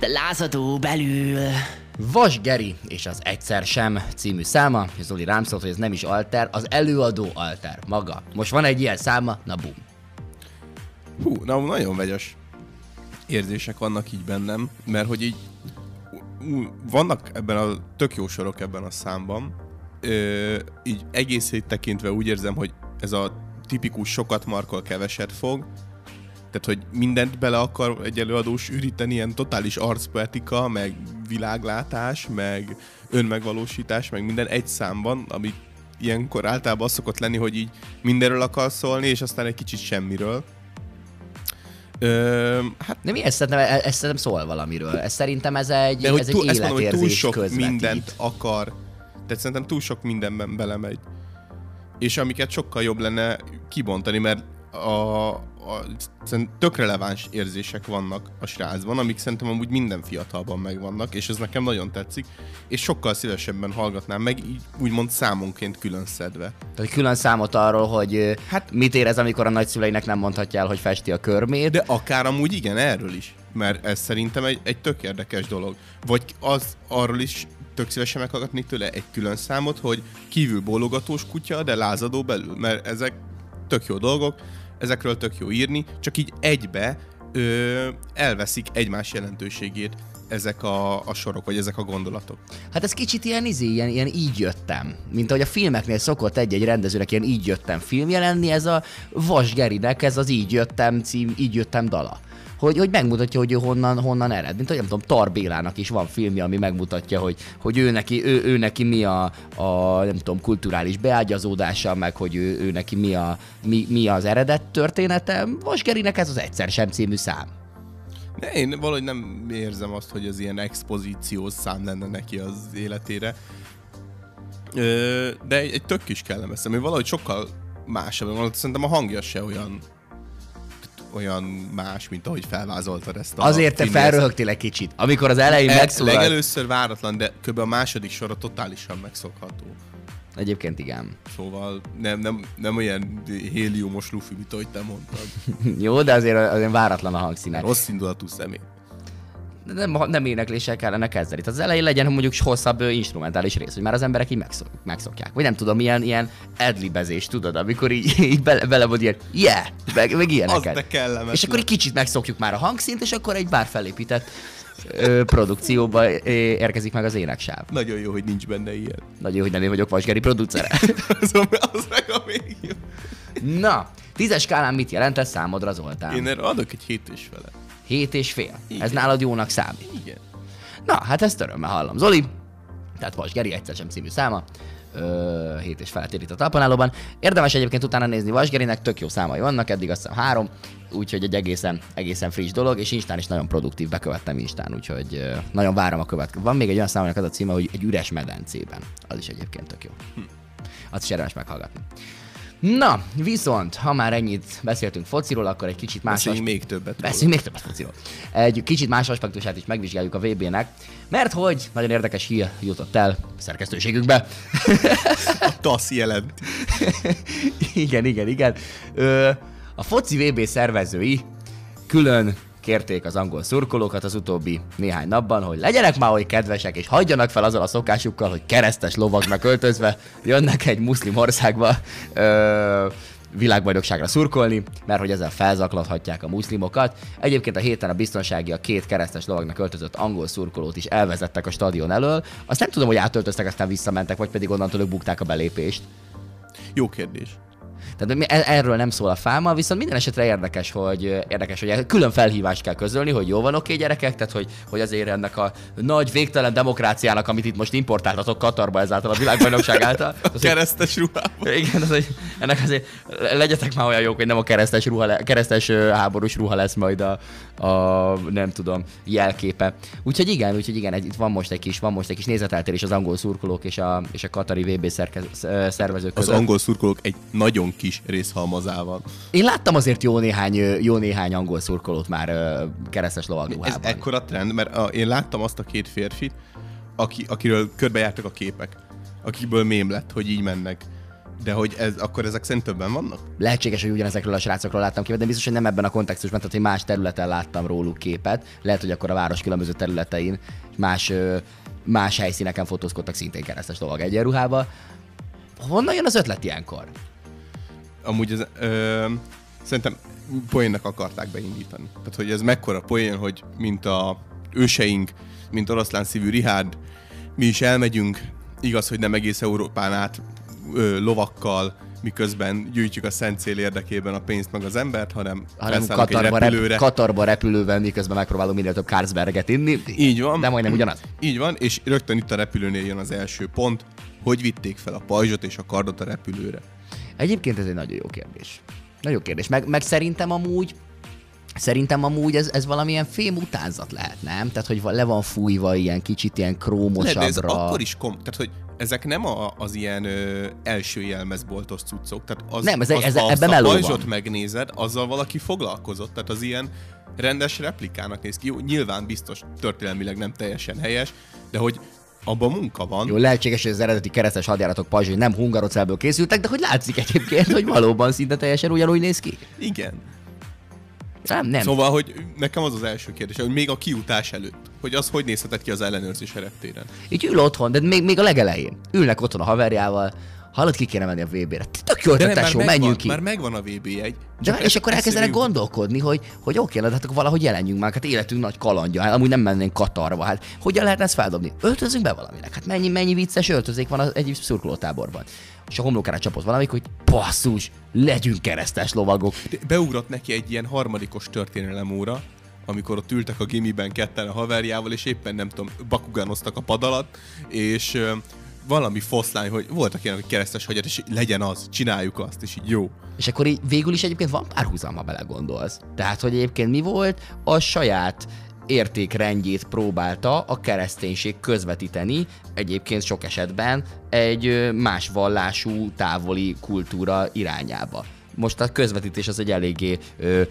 De lázadó belül Vas Geri és az Egyszer sem című száma, Zoli rám szólt, hogy ez nem is alter, az előadó alter, maga. Most van egy ilyen száma, na bum. Hú, na, nagyon vegyes érzések vannak így bennem, mert hogy így vannak ebben a tök jó sorok ebben a számban, ö, így egészét tekintve úgy érzem, hogy ez a tipikus sokat markol, keveset fog, tehát, hogy mindent bele akar egy előadós üríteni, ilyen totális arcpoetika, meg világlátás, meg önmegvalósítás, meg minden egy számban, ami ilyenkor általában az szokott lenni, hogy így mindenről akar szólni, és aztán egy kicsit semmiről. Ö, hát De mi ez szerintem, ez szerintem szól valamiről. Ez szerintem ez egy, de hogy ez egy túl, ezt mondom, hogy túl életérzés sok közvetít. mindent akar. Tehát szerintem túl sok mindenben belemegy. És amiket sokkal jobb lenne kibontani, mert a, a, tök releváns érzések vannak a srácban, amik szerintem amúgy minden fiatalban megvannak, és ez nekem nagyon tetszik, és sokkal szívesebben hallgatnám meg, így úgymond számonként külön szedve. Tehát külön számot arról, hogy hát, mit érez, amikor a nagyszüleinek nem mondhatja el, hogy festi a körmét. De akár amúgy igen, erről is. Mert ez szerintem egy, egy tök érdekes dolog. Vagy az arról is tök szívesen meghallgatni tőle egy külön számot, hogy kívül bólogatós kutya, de lázadó belül. Mert ezek tök jó dolgok, ezekről tök jó írni, csak így egybe ö, elveszik egymás jelentőségét ezek a, a sorok, vagy ezek a gondolatok. Hát ez kicsit ilyen, izé, ilyen, ilyen így jöttem. Mint ahogy a filmeknél szokott egy-egy rendezőnek ilyen így jöttem filmje lenni, ez a Vas Gerinek ez az így jöttem cím, így jöttem dala. Hogy, hogy megmutatja, hogy ő honnan, honnan ered. Mint hogy nem tudom, Tar Bélának is van filmje, ami megmutatja, hogy, hogy ő, neki, ő, ő neki mi a, a, nem tudom, kulturális beágyazódása, meg hogy ő, ő neki mi, a, mi, mi az eredet története. Vas Gerinek ez az egyszer sem című szám. De én valahogy nem érzem azt, hogy az ilyen expozíciós szám lenne neki az életére. Ö, de egy, egy tök is kellemes, ami valahogy sokkal másabb. Szerintem a hangja se olyan olyan más, mint ahogy felvázoltad ezt a Azért te felröhögtél egy kicsit. Amikor az elején E, megszólalt. legelőször váratlan, de kb. a második sora totálisan megszokható. Egyébként igen. Szóval nem, nem, nem olyan héliumos lufi, mint ahogy te mondtad. *laughs* Jó, de azért, azért váratlan a hangszíne. Rossz indulatú személy. Nem, nem énekléssel kellene kezdeni. Tehát az elején legyen mondjuk hosszabb instrumentális rész, hogy már az emberek így megszok, megszokják. Vagy nem tudom, ilyen, ilyen adlibezés, tudod, amikor így, így bele, bele volt ilyen, yeah, meg, meg ilyeneket. És akkor egy kicsit megszokjuk már a hangszint, és akkor egy bár felépített ö, produkcióba érkezik meg az éneksáv. Nagyon jó, hogy nincs benne ilyen. Nagyon jó, hogy nem én vagyok Vasgeri producere. *laughs* az, az meg a még jó. Na, tízes skálán mit jelent ez számodra, Zoltán? Én erre adok egy hét és fele. Hét és fél. Igen. Ez nálad jónak számít. Igen. Na, hát ezt örömmel hallom. Zoli, tehát Vas Geri egyszer sem című száma, ö, 7 és feltérít a talpanálóban. Érdemes egyébként utána nézni Vas Gerinek, tök jó számai vannak, eddig azt hiszem három, úgyhogy egy egészen, egészen friss dolog, és Instán is nagyon produktív, bekövettem Instán, úgyhogy ö, nagyon várom a következő. Van még egy olyan számának az a címe, hogy egy üres medencében. Az is egyébként tök jó. Azt is érdemes meghallgatni. Na, viszont, ha már ennyit beszéltünk fociról, akkor egy kicsit más Beszéljünk még többet. Beszéljünk még többet fociról. Egy kicsit más aspektusát is megvizsgáljuk a VB-nek, mert hogy nagyon érdekes hír jutott el szerkesztőségünkbe. A TASZ jelent. *laughs* igen, igen, igen. Ö, a foci VB szervezői külön kérték az angol szurkolókat az utóbbi néhány napban, hogy legyenek már oly kedvesek, és hagyjanak fel azzal a szokásukkal, hogy keresztes lovagnak öltözve jönnek egy muszlim országba ö, világbajnokságra szurkolni, mert hogy ezzel felzaklathatják a muszlimokat. Egyébként a héten a biztonsági a két keresztes lovagnak öltözött angol szurkolót is elvezettek a stadion elől. Azt nem tudom, hogy átöltöztek, aztán visszamentek, vagy pedig onnantól ők bukták a belépést. Jó kérdés. Tehát e- erről nem szól a fáma, viszont minden esetre érdekes, hogy érdekes, hogy külön felhívást kell közölni, hogy jó van oké gyerekek, tehát hogy, hogy azért ennek a nagy végtelen demokráciának, amit itt most importáltatok Katarba ezáltal a világbajnokság *laughs* által, az, hogy- Keresztes ruhában. igen, az, hogy ennek azért legyetek már olyan jók, hogy nem a keresztes, ruha le, keresztes háborús ruha lesz majd a, a, nem tudom, jelképe. Úgyhogy igen, úgyhogy igen, egy, itt van most egy kis, van most egy kis nézeteltérés az angol szurkolók és a, és a katari VB szerkez, szervezők Az között. angol szurkolók egy nagyon kis részhalmazával. Én láttam azért jó néhány, jó néhány angol szurkolót már keresztes Ez lovagruhában. ekkora trend, mert én láttam azt a két férfit, aki, akiről körbejártak a képek, akikből mém lett, hogy így mennek. De hogy ez, akkor ezek szerint többen vannak? Lehetséges, hogy ugyanezekről a srácokról láttam képet, de biztos, hogy nem ebben a kontextusban, tehát hogy más területen láttam róluk képet. Lehet, hogy akkor a város különböző területein más, más helyszíneken fotózkodtak szintén keresztes lovag egyenruhába. Honnan jön az ötlet ilyenkor? Amúgy ez, ö, szerintem poénnak akarták beindítani. Tehát, hogy ez mekkora poén, hogy mint a őseink, mint oroszlán szívű Rihárd, mi is elmegyünk, igaz, hogy nem egész Európán át ö, lovakkal, miközben gyűjtjük a szent cél érdekében a pénzt meg az embert, hanem, hanem felszállunk egy Katarba, repülőre. rep, Katarba repülővel, miközben megpróbálunk minél több Carlsberget inni. Így van. De majdnem ugyanaz. Így van, és rögtön itt a repülőnél jön az első pont, hogy vitték fel a pajzsot és a kardot a repülőre. Egyébként ez egy nagyon jó kérdés. Nagyon jó kérdés. Meg, meg szerintem amúgy Szerintem amúgy ez, ez valamilyen fém utánzat lehet, nem? Tehát, hogy le van fújva ilyen kicsit ilyen Lehet, de ez krómosabbra. akkor is kom... Tehát, hogy ezek nem a, az ilyen ö, első jelmezboltos cuccok. Tehát az, Nem, ez az, ez- ha azt ebben meló van. megnézed, azzal valaki foglalkozott. Tehát az ilyen rendes replikának néz ki. Jó, nyilván biztos történelmileg nem teljesen helyes, de hogy abban munka van. Jó, lehetséges, hogy az eredeti keresztes hadjáratok pajzsai nem hungarocelből készültek, de hogy látszik egyébként, hogy valóban szinte teljesen ugyanúgy néz ki. Igen. Nem, nem. Szóval, hogy nekem az az első kérdés, hogy még a kiutás előtt, hogy az hogy nézhetett ki az ellenőrzés reptéren. Így ül otthon, de még, még a legelején. Ülnek otthon a haverjával, hallod, ki kéne menni a VB-re. Tök jó ötlet, tesó, megvan, menjünk ki. már megvan a VB egy. De és akkor elkezdenek gondolkodni, hogy, hogy oké, de hát akkor valahogy jelenjünk már, hát életünk nagy kalandja, hát amúgy nem mennénk Katarba, hát hogyan lehetne ezt feldobni? Öltözünk be valaminek, hát mennyi, mennyi vicces öltözék van az egyik szurkolótáborban. És a homlokára csapott valamik, hogy basszus, legyünk keresztes lovagok. De Beugrott neki egy ilyen harmadikos történelem óra, amikor ott ültek a gimiben ketten a haverjával, és éppen nem tudom, bakugánoztak a pad alatt, és valami foszlány, hogy voltak ilyen, hogy keresztes hagyat, és legyen az, csináljuk azt, és így jó. És akkor így végül is egyébként van párhuzam, ha belegondolsz. Tehát, hogy egyébként mi volt, a saját értékrendjét próbálta a kereszténység közvetíteni, egyébként sok esetben egy más vallású, távoli kultúra irányába. Most a közvetítés az egy eléggé ö,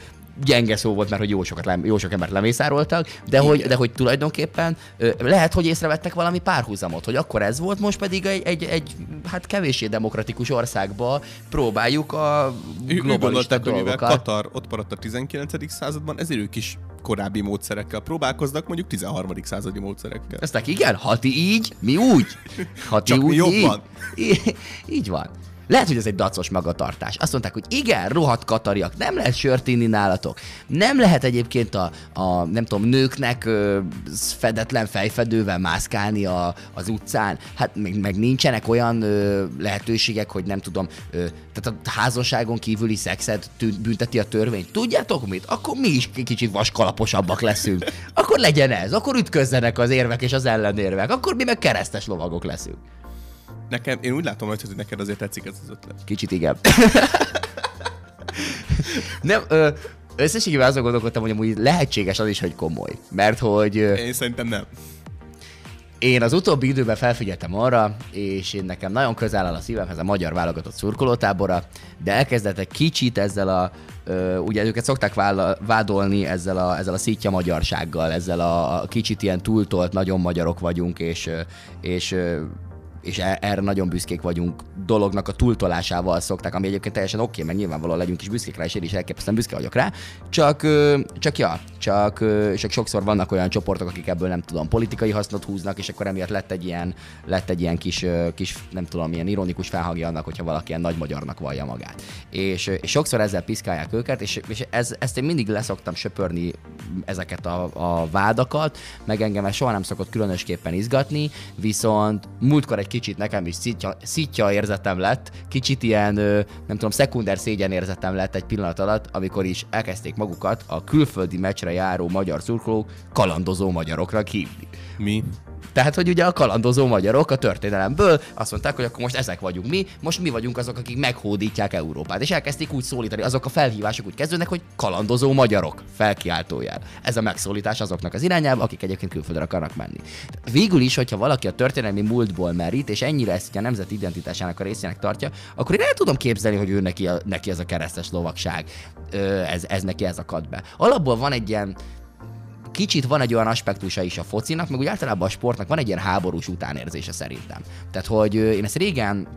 gyenge szó volt, mert hogy jó, sokat, jó sok embert lemészároltak, de hogy, de hogy tulajdonképpen lehet, hogy észrevettek valami párhuzamot, hogy akkor ez volt, most pedig egy, egy, egy hát kevéssé demokratikus országba próbáljuk a globalista dolgokat. Katar ott maradt a 19. században, ezért ők is korábbi módszerekkel próbálkoznak, mondjuk 13. századi módszerekkel. Aztán igen, ha ti így, mi úgy. *laughs* Ha ti Csak mi úgy, jobban. Így, így, így van. Lehet, hogy ez egy dacos magatartás. Azt mondták, hogy igen, rohadt katariak, nem lehet sört inni nálatok. Nem lehet egyébként a, a nem tudom, nőknek ö, fedetlen fejfedővel mászkálni a, az utcán. Hát meg, meg nincsenek olyan ö, lehetőségek, hogy nem tudom, ö, tehát a házasságon kívüli szexet tű- bünteti a törvény. Tudjátok mit? Akkor mi is kicsit vaskalaposabbak leszünk. Akkor legyen ez, akkor ütközzenek az érvek és az ellenérvek, akkor mi meg keresztes lovagok leszünk. Nekem, én úgy látom, hogy neked azért tetszik ez az ötlet. Kicsit igen. *laughs* Nem, ö, összességében azon gondolkodtam, hogy amúgy lehetséges az is, hogy komoly. Mert hogy Én szerintem nem. én az utóbbi időben felfigyeltem arra, és én nekem nagyon közel áll a szívemhez a magyar válogatott szurkolótábora, de elkezdett egy kicsit ezzel a, ö, ugye őket szokták vála, vádolni ezzel a, ezzel a szítja magyarsággal, ezzel a, a kicsit ilyen túltolt, nagyon magyarok vagyunk, és, és és e- erre nagyon büszkék vagyunk dolognak a túltolásával szokták, ami egyébként teljesen oké, okay, mert nyilvánvalóan legyünk is büszkék rá, és én is elképesztően büszke vagyok rá. Csak, csak ja, csak, csak sokszor vannak olyan csoportok, akik ebből nem tudom, politikai hasznot húznak, és akkor emiatt lett egy ilyen, lett egy ilyen kis, kis, nem tudom, ilyen ironikus felhangja annak, hogyha valaki ilyen nagy magyarnak vallja magát. És, és sokszor ezzel piszkálják őket, és, és ez, ezt én mindig leszoktam söpörni ezeket a, a vádakat, meg engem soha nem szokott különösképpen izgatni, viszont múltkor egy kicsit nekem is szitja, szitja érzetem lett, kicsit ilyen, nem tudom, szekunder szégyen érzetem lett egy pillanat alatt, amikor is elkezdték magukat a külföldi meccsre járó magyar szurkolók kalandozó magyarokra hívni. Mi? Tehát, hogy ugye a kalandozó magyarok a történelemből azt mondták, hogy akkor most ezek vagyunk mi, most mi vagyunk azok, akik meghódítják Európát. És elkezdték úgy szólítani, azok a felhívások úgy kezdődnek, hogy kalandozó magyarok felkiáltójel. Ez a megszólítás azoknak az irányába, akik egyébként külföldre akarnak menni. Végül is, hogyha valaki a történelmi múltból merít, és ennyire ezt a nemzeti identitásának a részének tartja, akkor én el tudom képzelni, hogy ő neki, a, neki ez a keresztes lovagság, ez, ez neki ez akad be. Alapból van egy ilyen kicsit van egy olyan aspektusa is a focinak, meg úgy általában a sportnak van egy ilyen háborús utánérzése szerintem. Tehát, hogy én ezt régen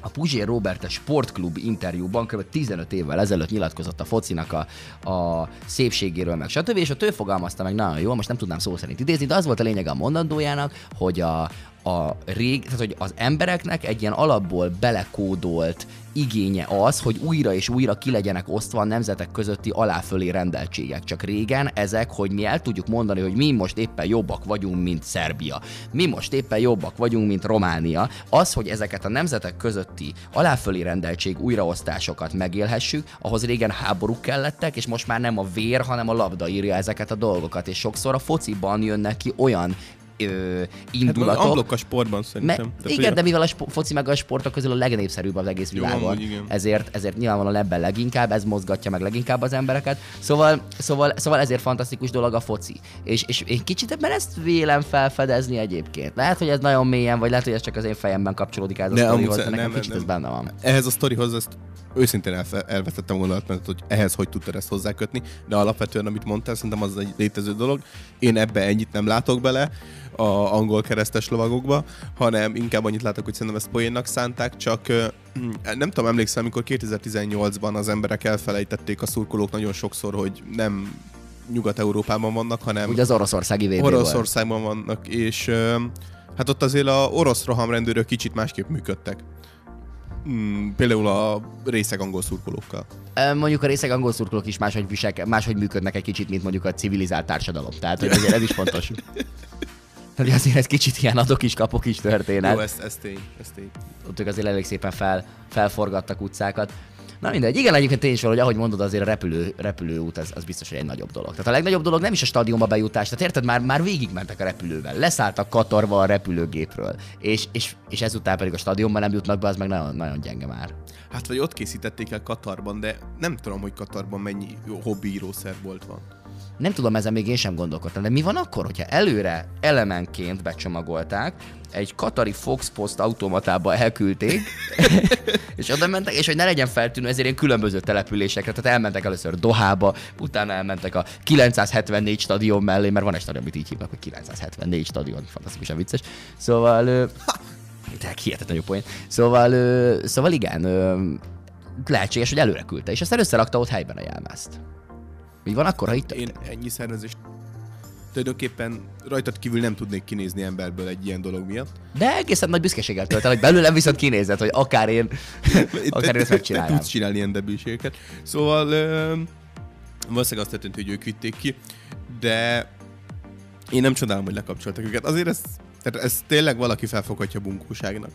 a Puzsér Robert a Sportklub interjúban kb. 15 évvel ezelőtt nyilatkozott a focinak a, a szépségéről, meg stb. És ott ő fogalmazta meg nagyon jól, most nem tudnám szó szerint idézni, de az volt a lényeg a mondandójának, hogy a, a rég, tehát hogy az embereknek egy ilyen alapból belekódolt igénye az, hogy újra és újra ki legyenek osztva a nemzetek közötti aláfölé rendeltségek. Csak régen ezek, hogy mi el tudjuk mondani, hogy mi most éppen jobbak vagyunk, mint Szerbia. Mi most éppen jobbak vagyunk, mint Románia. Az, hogy ezeket a nemzetek közötti aláfölé rendeltség újraosztásokat megélhessük, ahhoz régen háborúk kellettek, és most már nem a vér, hanem a labda írja ezeket a dolgokat. És sokszor a fociban jönnek ki olyan ö, Hát indulatok, amblok a sportban Me- szerintem. Tehát, igen, de mivel a spo- foci meg a sportok közül a legnépszerűbb az egész Jó, világon, amúgy igen. ezért, ezért nyilvánvalóan ebben leginkább, ez mozgatja meg leginkább az embereket. Szóval, szóval, szóval ezért fantasztikus dolog a foci. És, és én kicsit ebben ezt vélem felfedezni egyébként. Lehet, hogy ez nagyon mélyen, vagy lehet, hogy ez csak az én fejemben kapcsolódik ez a sztorihoz, de nekem nem, kicsit nem. ez benne van. ehhez a sztorihoz ezt őszintén elfe- elvetettem a gondolatmenetet, hogy ehhez hogy tudtad ezt hozzákötni, de alapvetően, amit mondtál, szerintem az egy létező dolog. Én ebbe ennyit nem látok bele a angol keresztes lovagokba, hanem inkább annyit látok, hogy szerintem ezt poénnak szánták, csak ö, nem tudom, emlékszem, amikor 2018-ban az emberek elfelejtették a szurkolók nagyon sokszor, hogy nem Nyugat-Európában vannak, hanem Ugye az oroszországi VB. Oroszországban vannak, és hát ott azért a orosz rohamrendőrök kicsit másképp működtek. Mm, például a részeg angol szurkolókkal. Mondjuk a részeg angol szurkolók is máshogy, viselke, máshogy működnek egy kicsit, mint mondjuk a civilizált társadalom. Tehát hogy azért ez is fontos. *laughs* Tehát azért ez kicsit ilyen adok is, kapok is történet. Jó, ez, ez tény, ez tény. ott ők azért elég szépen fel, felforgattak utcákat. Na mindegy, igen, egyébként tény is van, hogy ahogy mondod, azért a repülő, repülőút az, az biztos, hogy egy nagyobb dolog. Tehát a legnagyobb dolog nem is a stadionba bejutás, tehát érted, már, már végigmentek a repülővel, leszálltak Katarba a repülőgépről, és, és, és ezután pedig a stadionban nem jutnak be, az meg nagyon, nagyon gyenge már. Hát vagy ott készítették el Katarban, de nem tudom, hogy Katarban mennyi jó hobbi írószerbolt van. Nem tudom, ezen még én sem gondolkodtam, de mi van akkor, hogyha előre elemenként becsomagolták, egy katari Fox Post automatába elküldték, *laughs* és oda mentek, és hogy ne legyen feltűnő, ezért ilyen különböző településekre, tehát elmentek először Dohába, utána elmentek a 974 stadion mellé, mert van egy stadion, amit így hívnak, hogy 974 stadion, fantasztikusan vicces. Szóval, de hihetetlen jó poén. Szóval, szóval igen, lehetséges, hogy előre küldte, és aztán összerakta ott helyben a jelmezt. Mi van akkor, ha itt Én ennyi szervezést tulajdonképpen rajtad kívül nem tudnék kinézni emberből egy ilyen dolog miatt. De egészen nagy büszkeséggel tölt el, hogy belőlem viszont kinézett, hogy akár én, *laughs* akár én ezt megcsinálnám. tudsz csinálni ilyen debűségeket. Szóval valószínűleg azt történt, hogy ők vitték ki, de én nem csodálom, hogy lekapcsoltak őket. Azért ez, tehát ez tényleg valaki felfoghatja bunkóságnak.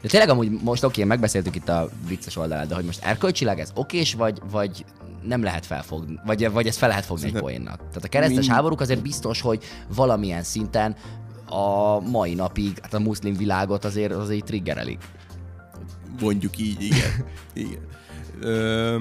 De tényleg amúgy most oké, megbeszéltük itt a vicces oldalát, de hogy most erkölcsileg ez okés, vagy, vagy nem lehet felfogni, vagy, vagy ezt fel lehet fogni egy Szerintem- poénnak. Tehát a keresztes Mind- háborúk azért biztos, hogy valamilyen szinten a mai napig hát a muszlim világot azért, azért triggerelik. Mondjuk így, igen. *laughs* igen. Ö,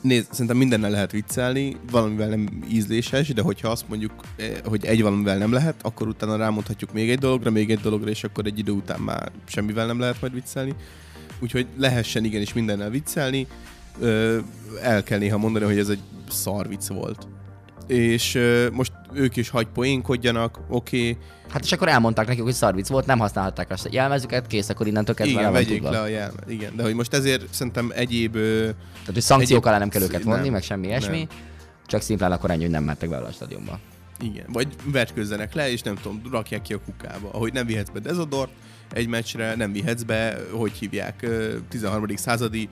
nézd, szerintem mindennel lehet viccelni, valamivel nem ízléses, de hogyha azt mondjuk, eh, hogy egy valamivel nem lehet, akkor utána rámondhatjuk még egy dologra, még egy dologra, és akkor egy idő után már semmivel nem lehet majd viccelni. Úgyhogy lehessen igenis mindennel viccelni. El kell néha mondani, hogy ez egy szar vicc volt. És most ők is hagy poénkodjanak, oké, okay, Hát és akkor elmondták nekik, hogy szarvic volt, nem használhatták a jelmezüket, kész, akkor innentől kezdve igen, vegyék tudva. le a jelmet. Igen, de hogy most ezért szerintem egyéb Tehát, hogy szankciók Egyéb- alá nem kell őket vonni, nem, meg semmi ilyesmi. nem. Csak szimplán akkor ennyi, hogy nem mentek vele a stadionba. Igen, vagy vetközzenek le, és nem tudom, rakják ki a kukába. Ahogy nem vihetsz be dezodort egy meccsre, nem vihetsz be, hogy hívják, ö, 13. századi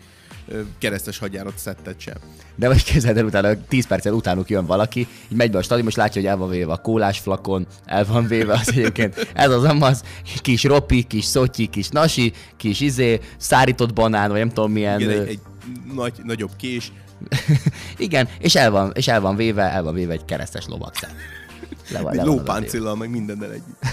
keresztes hagyjárat szettet sem. De most képzeld el, utána 10 perccel utánuk jön valaki, így megy be a stadion, most látja, hogy el van véve a kólás flakon, el van véve az egyébként. Ez az amaz, kis ropi, kis szotyi, kis nasi, kis izé, szárított banán, vagy nem tudom milyen. Igen, egy, egy nagy, nagyobb kés, *laughs* Igen, és el van, és el van véve, el van véve egy keresztes lovakszám. Le van, le lópáncillal, meg mindennel együtt.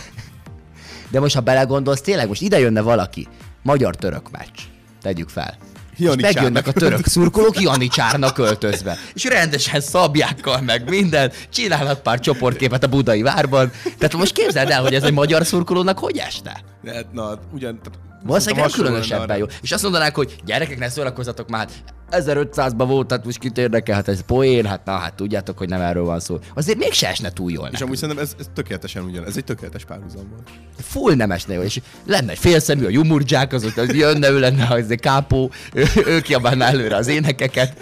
De most, ha belegondolsz, tényleg most ide jönne valaki, magyar-török meccs, tegyük fel. És megjönnek a török szurkolók Janicsárnak költözve. És rendesen szabjákkal meg minden, csinálnak pár csoportképet a budai várban. Tehát most képzeld el, hogy ez egy magyar szurkolónak hogy este? Hát, na, ugyan... Valószínűleg nem különösebben jó. És azt mondanák, hogy gyerekek, ne szórakozzatok már, 1500-ban volt, tehát most kit érdekel, hát ez poén, hát na, hát tudjátok, hogy nem erről van szó. Azért mégse esne túl jól És nekünk. amúgy szerintem ez, ez tökéletesen ugyan, ez egy tökéletes párhuzam volt. full nem esne jó, és lenne egy félszemű, a jumurdzsák, az, az jönne, ő lenne az egy kápó, ő, ő kiabálná előre az énekeket,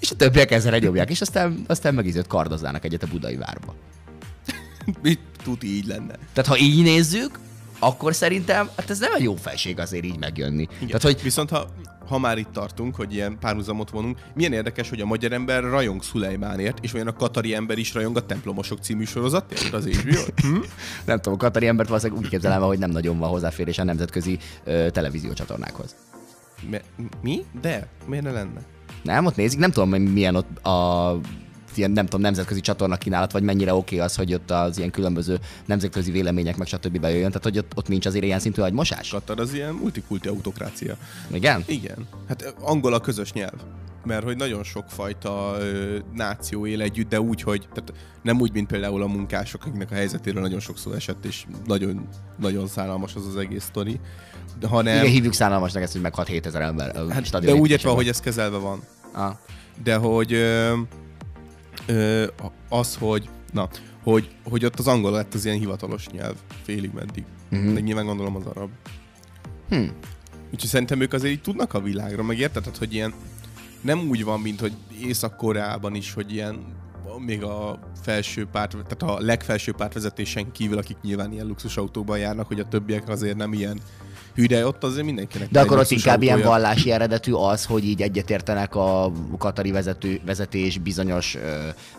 és a többiek ezzel nyomják, és aztán, aztán megizőt kardoznának egyet a budai várba. Mit tuti így lenne? Tehát ha így nézzük, akkor szerintem, hát ez nem egy jó felség azért így megjönni. Igen. Tehát, hogy Viszont ha, ha már itt tartunk, hogy ilyen párhuzamot vonunk, milyen érdekes, hogy a magyar ember rajong Szulejmánért, és olyan a katari ember is rajong a Templomosok című sorozatért az HBO. Hm? nem tudom, a katari embert valószínűleg úgy képzelem, el, hogy nem nagyon van hozzáférés a nemzetközi ö, televíziócsatornákhoz. Mi? De? Miért ne lenne? Nem, ott nézik, nem tudom, milyen ott a ilyen, nem tudom, nemzetközi csatorna kínálat, vagy mennyire oké okay az, hogy ott az ilyen különböző nemzetközi vélemények, meg stb. bejöjjön. Tehát, hogy ott, ott nincs azért ilyen szintű agymosás? Katar az ilyen multikulti autokrácia. Igen? Igen. Hát angol a közös nyelv. Mert hogy nagyon sokfajta ö, náció él együtt, de úgy, hogy tehát nem úgy, mint például a munkások, akiknek a helyzetéről nagyon sokszor esett, és nagyon, nagyon szállalmas az az egész sztori. De, hanem, Igen, hívjuk szánalmasnak ezt, hogy meg 6-7 ezer ember. hát, de úgy értve, hogy ez kezelve van. Ah. de hogy ö, ö, az, hogy na, hogy, hogy ott az angol lett az ilyen hivatalos nyelv félig meddig. Mhm. Uh-huh. De nyilván gondolom az arab. Hm. Úgyhogy szerintem ők azért így tudnak a világra, meg érted, Tehát, hogy ilyen nem úgy van, mint hogy Észak-Koreában is, hogy ilyen még a felső párt, tehát a legfelső pártvezetésen kívül, akik nyilván ilyen luxusautóban járnak, hogy a többiek azért nem ilyen hű, de ott azért mindenkinek De akkor ott inkább ilyen vallási eredetű az, hogy így egyetértenek a katari vezető, vezetés bizonyos,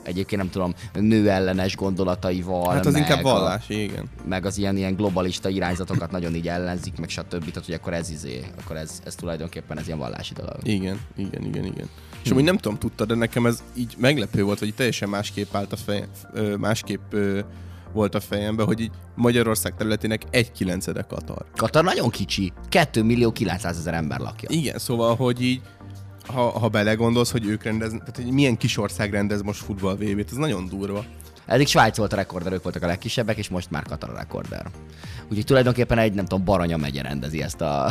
egyébként nem tudom, nőellenes gondolataival. Hát az inkább a- vallási, igen. meg az ilyen, ilyen globalista irányzatokat nagyon így ellenzik, meg stb. Tehát, hogy akkor ez izé, akkor ez, ez tulajdonképpen ez ilyen vallási dolog. Igen, igen, igen, igen. És amúgy nem tudom, tudtad, de nekem ez így meglepő volt, hogy teljesen másképp állt a fejem, ö, másképp volt a fejemben, hogy így Magyarország területének egy kilencede Katar. Katar nagyon kicsi, 2 millió 900 ezer ember lakja. Igen, szóval, hogy így ha, ha belegondolsz, hogy ők rendeznek, tehát hogy milyen kis ország rendez most futball vb ez nagyon durva. Eddig Svájc volt a rekorder, ők voltak a legkisebbek, és most már Katar a rekorder. Úgyhogy tulajdonképpen egy, nem tudom, Baranya megye rendezi ezt a,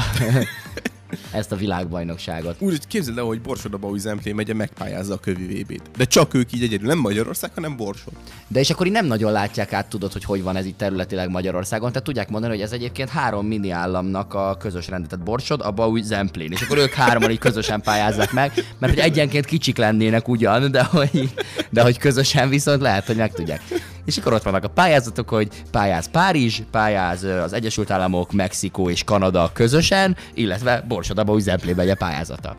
*laughs* ezt a világbajnokságot. Úgy, képzeld el, hogy Borsod-Abaúj Zemplén megye megpályázza a kövi vb t De csak ők így egyedül, nem Magyarország, hanem Borsod. De és akkor így nem nagyon látják át, tudod, hogy hogy van ez itt területileg Magyarországon. Tehát tudják mondani, hogy ez egyébként három mini államnak a közös rendet. Tehát Borsod, a Bauj, Zemplén. És akkor ők hárman így közösen pályázzák meg, mert hogy egyenként kicsik lennének ugyan, de hogy, de hogy közösen viszont lehet, hogy meg tudják. És akkor ott vannak a pályázatok, hogy pályáz Párizs, pályáz az Egyesült Államok, Mexikó és Kanada közösen, illetve Borsod, a Bauj, Zemplén megye pályázata.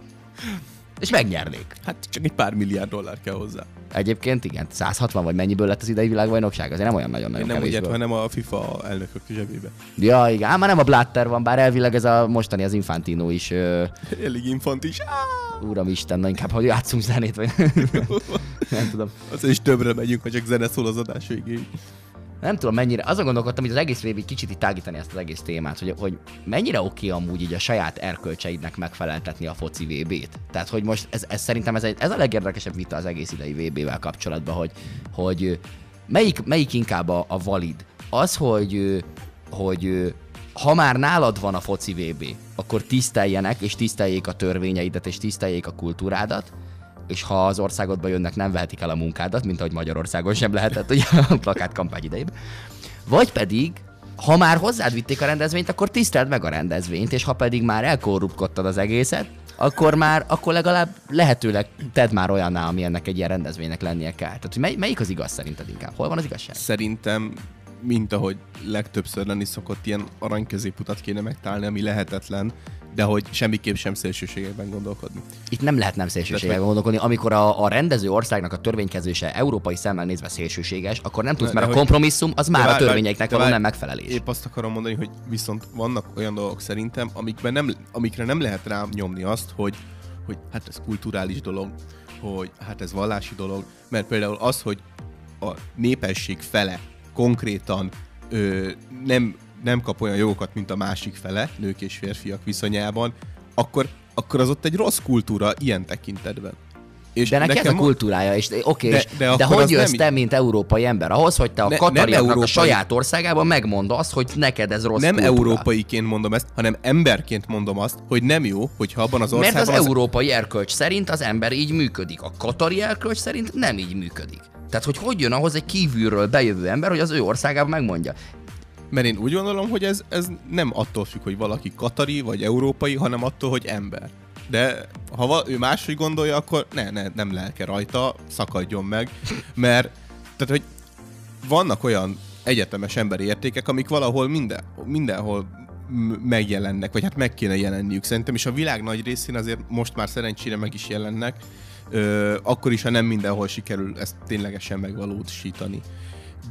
És megnyernék. Hát csak egy pár milliárd dollár kell hozzá. Egyébként igen, 160 vagy mennyiből lett az idei világbajnokság, azért nem olyan nagyon Én nagyon nem úgy hanem a FIFA elnökök zsebébe. Ja, igen, ám már nem a Blatter van, bár elvileg ez a mostani az Infantino is. Ö, *laughs* Elég infantis. Á, Uramisten, na inkább, hogy játszunk zenét, vagy *laughs* nem tudom. Azért is többre megyünk, ha csak zene szól az adás végéig. Nem tudom mennyire, azon gondolkodtam, hogy az egész végig kicsit itt tágítani ezt az egész témát, hogy, hogy mennyire oké amúgy így a saját erkölcseidnek megfeleltetni a foci VB-t. Tehát, hogy most ez, ez szerintem ez, egy, ez a legérdekesebb vita az egész idei VB-vel kapcsolatban, hogy, hogy melyik, melyik inkább a, a valid? Az, hogy, hogy ha már nálad van a foci VB, akkor tiszteljenek, és tiszteljék a törvényeidet, és tiszteljék a kultúrádat, és ha az országodba jönnek, nem vehetik el a munkádat, mint ahogy Magyarországon sem lehetett ugye a plakát kampány idejében. Vagy pedig, ha már hozzád vitték a rendezvényt, akkor tiszteld meg a rendezvényt, és ha pedig már elkorruptkodtad az egészet, akkor már, akkor legalább lehetőleg tedd már olyanná, ami ennek egy ilyen rendezvénynek lennie kell. Tehát, hogy mely, melyik az igaz szerinted inkább? Hol van az igazság? Szerintem, mint ahogy legtöbbször lenni szokott, ilyen aranyközéputat kéne megtalálni, ami lehetetlen, de hogy semmiképp sem szélsőségekben gondolkodni. Itt nem lehet nem szélsőségekben gondolkodni. Amikor a, a rendező országnak a törvénykezése európai szemmel nézve szélsőséges, akkor nem tudsz, De- mert de a kompromisszum az már De a törvényeknek való nem megfelelés. Épp azt akarom mondani, hogy viszont vannak olyan dolgok szerintem, amikben nem, amikre nem lehet rám nyomni azt, hogy, hogy hát ez kulturális dolog, hogy hát ez vallási dolog, mert például az, hogy a népesség fele konkrétan ö, nem, nem kap olyan jogokat, mint a másik fele, nők és férfiak viszonyában, akkor, akkor az ott egy rossz kultúra ilyen tekintetben. És De neki ez a kultúrája, és oké, De- de, de de, hogy az jössz nem te, mint európai ember, ahhoz, hogy te a Ne- katariaknak a európai- saját országában megmond azt, hogy neked ez rossz nem kultúra. európaiként mondom ezt, hanem emberként mondom azt, hogy nem jó, hogyha abban az Mert országban... az európai erkölcs szerint az ember így működik, a katari erkölcs szerint nem így működik. Tehát, hogy hogy jön ahhoz egy kívülről bejövő ember, hogy az ő országában megmondja. Mert én úgy gondolom, hogy ez, ez nem attól függ, hogy valaki katari vagy európai, hanem attól, hogy ember. De ha val- ő máshogy gondolja, akkor ne, ne, nem lelke rajta, szakadjon meg, mert tehát, hogy vannak olyan egyetemes emberi értékek, amik valahol minden, mindenhol megjelennek, vagy hát meg kéne jelenniük szerintem, és a világ nagy részén azért most már szerencsére meg is jelennek, ö, akkor is, ha nem mindenhol sikerül ezt ténylegesen megvalósítani.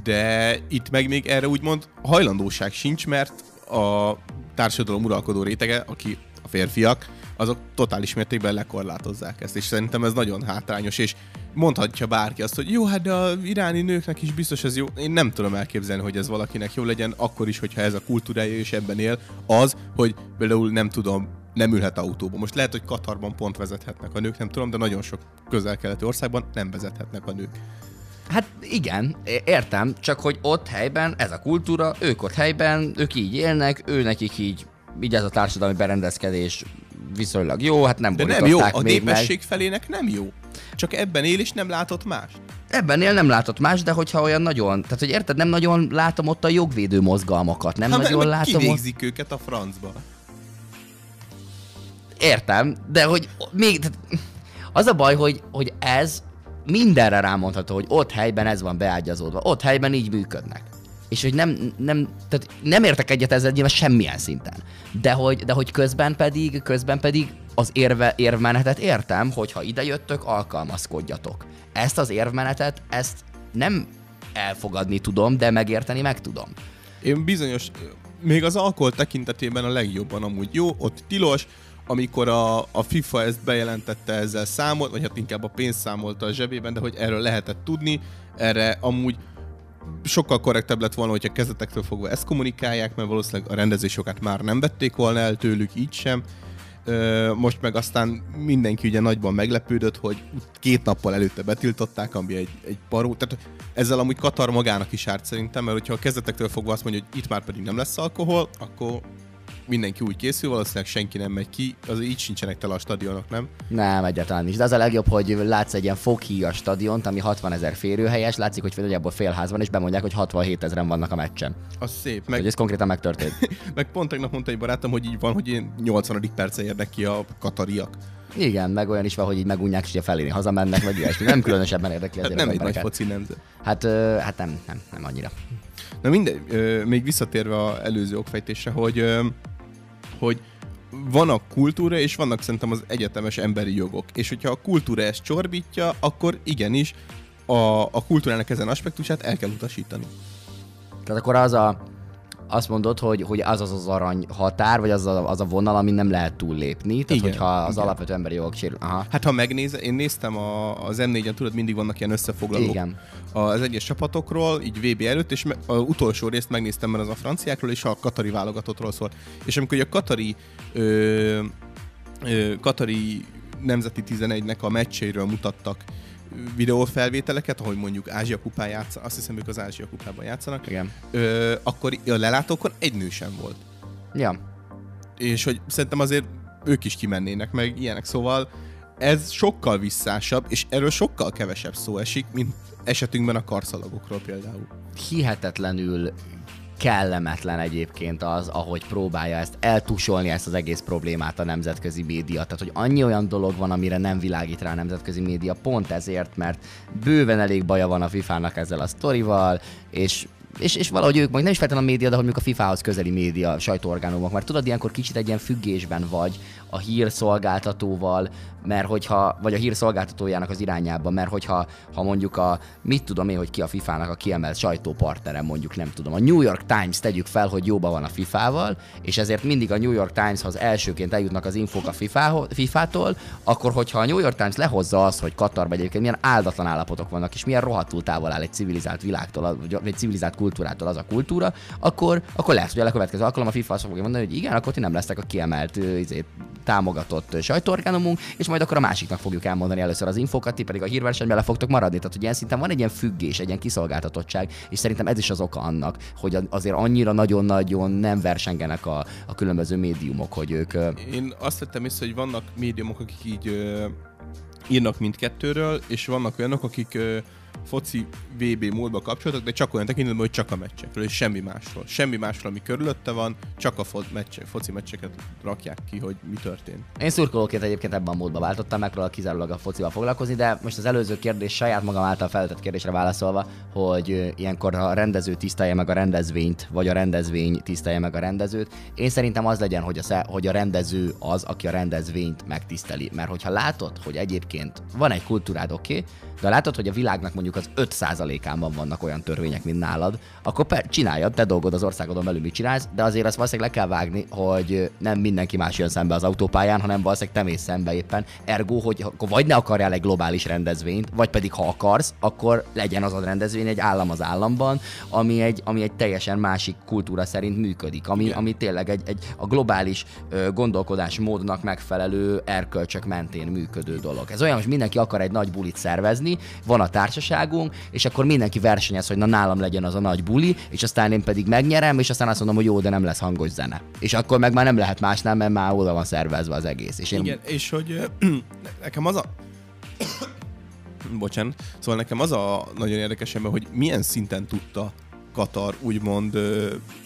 De itt meg még erre úgymond hajlandóság sincs, mert a társadalom uralkodó rétege, aki a férfiak, azok totális mértékben lekorlátozzák ezt, és szerintem ez nagyon hátrányos, és mondhatja bárki azt, hogy jó, hát de a iráni nőknek is biztos ez jó. Én nem tudom elképzelni, hogy ez valakinek jó legyen, akkor is, hogyha ez a kultúrája és ebben él, az, hogy például nem tudom, nem ülhet autóba. Most lehet, hogy Katarban pont vezethetnek a nők, nem tudom, de nagyon sok közel-keleti országban nem vezethetnek a nők. Hát igen, értem, csak hogy ott helyben ez a kultúra, ők ott helyben, ők így élnek, ő nekik így, így ez a társadalmi berendezkedés viszonylag jó, hát nem De nem jó, a népesség meg. felének nem jó. Csak ebben él és nem látott más. Ebben él nem látott más, de hogyha olyan nagyon, tehát hogy érted, nem nagyon látom ott a jogvédő mozgalmakat, nem Hát nagyon meg látom ott... kivégzik őket a francba. Értem, de hogy még... Tehát, az a baj, hogy, hogy ez mindenre rámondható, hogy ott helyben ez van beágyazódva, ott helyben így működnek. És hogy nem, nem, tehát nem értek egyet ezzel nyilván semmilyen szinten. De hogy, de hogy közben pedig, közben pedig az érve, érvmenetet értem, hogy ha ide jöttök, alkalmazkodjatok. Ezt az érvmenetet, ezt nem elfogadni tudom, de megérteni meg tudom. Én bizonyos, még az alkohol tekintetében a legjobban amúgy jó, ott tilos, amikor a, a FIFA ezt bejelentette, ezzel számolt, vagy hát inkább a pénzt számolta a zsebében, de hogy erről lehetett tudni, erre amúgy sokkal korrektebb lett volna, hogyha kezdetektől fogva ezt kommunikálják, mert valószínűleg a rendezésokát már nem vették volna el tőlük, így sem. Most meg aztán mindenki ugye nagyban meglepődött, hogy két nappal előtte betiltották, ami egy, egy paró. Tehát ezzel amúgy Katar magának is árt szerintem, mert hogyha a kezdetektől fogva azt mondja, hogy itt már pedig nem lesz alkohol, akkor mindenki úgy készül, valószínűleg senki nem megy ki, az így sincsenek tele a stadionok, nem? Nem, egyáltalán nincs. De az a legjobb, hogy látsz egy ilyen foghíjas stadiont, ami 60 ezer férőhelyes, látszik, hogy nagyjából félház van, és bemondják, hogy 67 ezeren vannak a meccsen. Az szép. Meg... Meg, ez konkrétan megtörtént. *laughs* meg pont tegnap mondta egy barátom, hogy így van, hogy én 80. perce érnek ki a katariak. Igen, meg olyan is van, hogy így megunják, és ugye feléni hazamennek, vagy ilyesmi. Nem különösebben érdekli Hát azért nem az egy nagy foci nemzet. Hát, hát nem, nem, nem annyira. Na mindegy, még visszatérve a előző okfejtésre, hogy, hogy van a kultúra, és vannak szerintem az egyetemes emberi jogok. És hogyha a kultúra ezt csorbítja, akkor igenis a, a kultúrának ezen aspektusát el kell utasítani. Tehát akkor az a, azt mondod, hogy, hogy az az az arany határ, vagy az a, az a vonal, ami nem lehet túllépni. Tehát, Igen, hogyha az igen. alapvető emberi jogok sérül. Aha. Hát ha megnézed, én néztem a, az M4-en, tudod, mindig vannak ilyen összefoglalók Igen. az egyes csapatokról, így VB előtt, és me- az utolsó részt megnéztem, mert az a franciákról és a katari válogatottról szól. És amikor a katari ö, ö, katari nemzeti 11-nek a meccseiről mutattak videófelvételeket, ahogy mondjuk Ázsia kupán játszanak, azt hiszem ők az Ázsia kupában játszanak, Igen. ö, akkor a lelátókon egy nő sem volt. Ja. És hogy szerintem azért ők is kimennének meg ilyenek, szóval ez sokkal visszásabb, és erről sokkal kevesebb szó esik, mint esetünkben a karszalagokról például. hihetetlenül kellemetlen egyébként az, ahogy próbálja ezt eltusolni ezt az egész problémát a nemzetközi média. Tehát, hogy annyi olyan dolog van, amire nem világít rá a nemzetközi média, pont ezért, mert bőven elég baja van a FIFA-nak ezzel a sztorival, és és, és valahogy ők, majd nem is feltétlenül a média, de hogy mondjuk a FIFA-hoz közeli média, sajtóorgánumok, mert tudod, ilyenkor kicsit egy ilyen függésben vagy a hírszolgáltatóval, mert hogyha, vagy a hírszolgáltatójának az irányába, mert hogyha ha mondjuk a, mit tudom én, hogy ki a FIFA-nak a kiemelt sajtópartnere, mondjuk nem tudom, a New York Times tegyük fel, hogy jóban van a FIFA-val, és ezért mindig a New York Timeshoz elsőként eljutnak az infók a FIFA-tól, akkor hogyha a New York Times lehozza azt, hogy Katarban egyébként milyen áldatlan állapotok vannak, és milyen rohadtul távol áll egy civilizált világtól, vagy egy civilizált kultúrától az a kultúra, akkor, akkor lesz, hogy a következő alkalom a FIFA azt fogja mondani, hogy igen, akkor ti nem lesztek a kiemelt izé, támogatott sajtóorgánumunk, és majd akkor a másiknak fogjuk elmondani először az infokat, ti pedig a hírversenyben le fogtok maradni. Tehát, hogy ilyen szinten van egy ilyen függés, egy ilyen kiszolgáltatottság, és szerintem ez is az oka annak, hogy azért annyira nagyon-nagyon nem versengenek a, a különböző médiumok, hogy ők... Én azt vettem észre, hogy vannak médiumok, akik így ö, írnak mindkettőről, és vannak olyanok, akik ö, foci VB módba kapcsolatok, de csak olyan tekintetben, hogy csak a meccsekről, és semmi másról. Semmi másról, ami körülötte van, csak a fo- meccse, foci meccseket rakják ki, hogy mi történt. Én szurkolóként egyébként ebben a módban váltottam, megpróbálok kizárólag a focival foglalkozni, de most az előző kérdés saját magam által feltett kérdésre válaszolva, hogy ilyenkor a rendező tisztelje meg a rendezvényt, vagy a rendezvény tisztelje meg a rendezőt. Én szerintem az legyen, hogy a, hogy a rendező az, aki a rendezvényt megtiszteli. Mert hogyha látod, hogy egyébként van egy kultúrád, oké, okay, de látod, hogy a világnak mondjuk az 5%-ában vannak olyan törvények, mint nálad, akkor per, csináljad, te dolgod az országodon belül mit csinálsz, de azért azt valószínűleg le kell vágni, hogy nem mindenki más jön szembe az autópályán, hanem valószínűleg te mész szembe éppen. Ergo, hogy akkor vagy ne akarjál egy globális rendezvényt, vagy pedig ha akarsz, akkor legyen az a rendezvény egy állam az államban, ami egy, ami egy teljesen másik kultúra szerint működik, ami, ami tényleg egy, egy a globális ö, gondolkodásmódnak megfelelő erkölcsök mentén működő dolog. Ez olyan, hogy mindenki akar egy nagy bulit szervezni, szervezni, van a társaságunk, és akkor mindenki versenyez, hogy na nálam legyen az a nagy buli, és aztán én pedig megnyerem, és aztán azt mondom, hogy jó, de nem lesz hangos zene. És akkor meg már nem lehet másnál, mert már oda van szervezve az egész. És én... Igen, és hogy *clears throat* nekem az a... *coughs* Bocsánat. Szóval nekem az a nagyon érdekes ember, hogy milyen szinten tudta Katar úgymond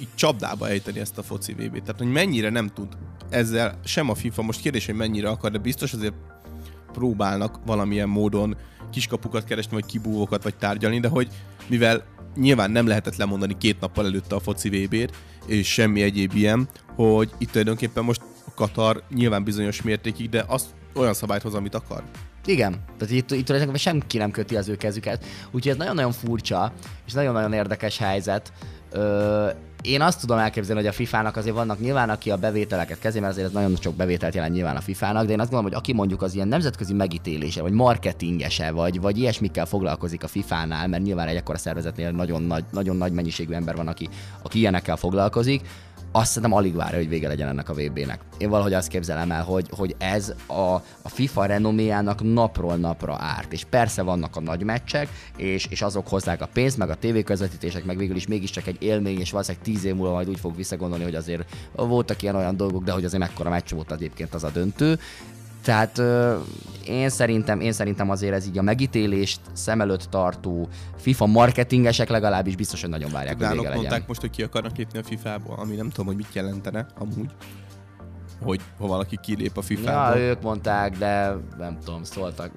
így csapdába ejteni ezt a foci vb Tehát, hogy mennyire nem tud ezzel sem a FIFA, most kérdés, hogy mennyire akar, de biztos azért próbálnak valamilyen módon kiskapukat keresni, vagy kibúvókat, vagy tárgyalni, de hogy mivel nyilván nem lehetett lemondani két nappal előtte a foci VB-t, és semmi egyéb ilyen, hogy itt tulajdonképpen most Katar nyilván bizonyos mértékig, de azt olyan szabályt hoz, amit akar. Igen, tehát itt, itt tulajdonképpen senki nem köti az ő kezüket. Úgyhogy ez nagyon-nagyon furcsa, és nagyon-nagyon érdekes helyzet. Ö, én azt tudom elképzelni, hogy a FIFA-nak azért vannak nyilván, aki a bevételeket kezé, mert azért ez nagyon sok bevételt jelent nyilván a FIFA-nak, de én azt gondolom, hogy aki mondjuk az ilyen nemzetközi megítélése, vagy marketingese, vagy, vagy ilyesmikkel foglalkozik a FIFA-nál, mert nyilván egy ekkora szervezetnél nagyon nagy, nagyon nagy mennyiségű ember van, aki, aki ilyenekkel foglalkozik, azt szerintem alig várja, hogy vége legyen ennek a VB-nek. Én valahogy azt képzelem el, hogy, hogy ez a, a FIFA renoméjának napról napra árt. És persze vannak a nagy meccsek, és, és azok hozzák a pénzt, meg a tévéközvetítések, meg végül is mégiscsak egy élmény, és valószínűleg tíz év múlva majd úgy fog visszagondolni, hogy azért voltak ilyen olyan dolgok, de hogy azért mekkora meccs volt egyébként az a döntő. Tehát ö, én szerintem, én szerintem azért ez így a megítélést szem előtt tartó FIFA marketingesek legalábbis biztos, hogy nagyon várják, hogy vége legyen. mondták most, hogy ki akarnak lépni a FIFA-ból, ami nem tudom, hogy mit jelentene amúgy hogy ha valaki kilép a FIFA-ból. Ja, ők mondták, de nem tudom, szóltak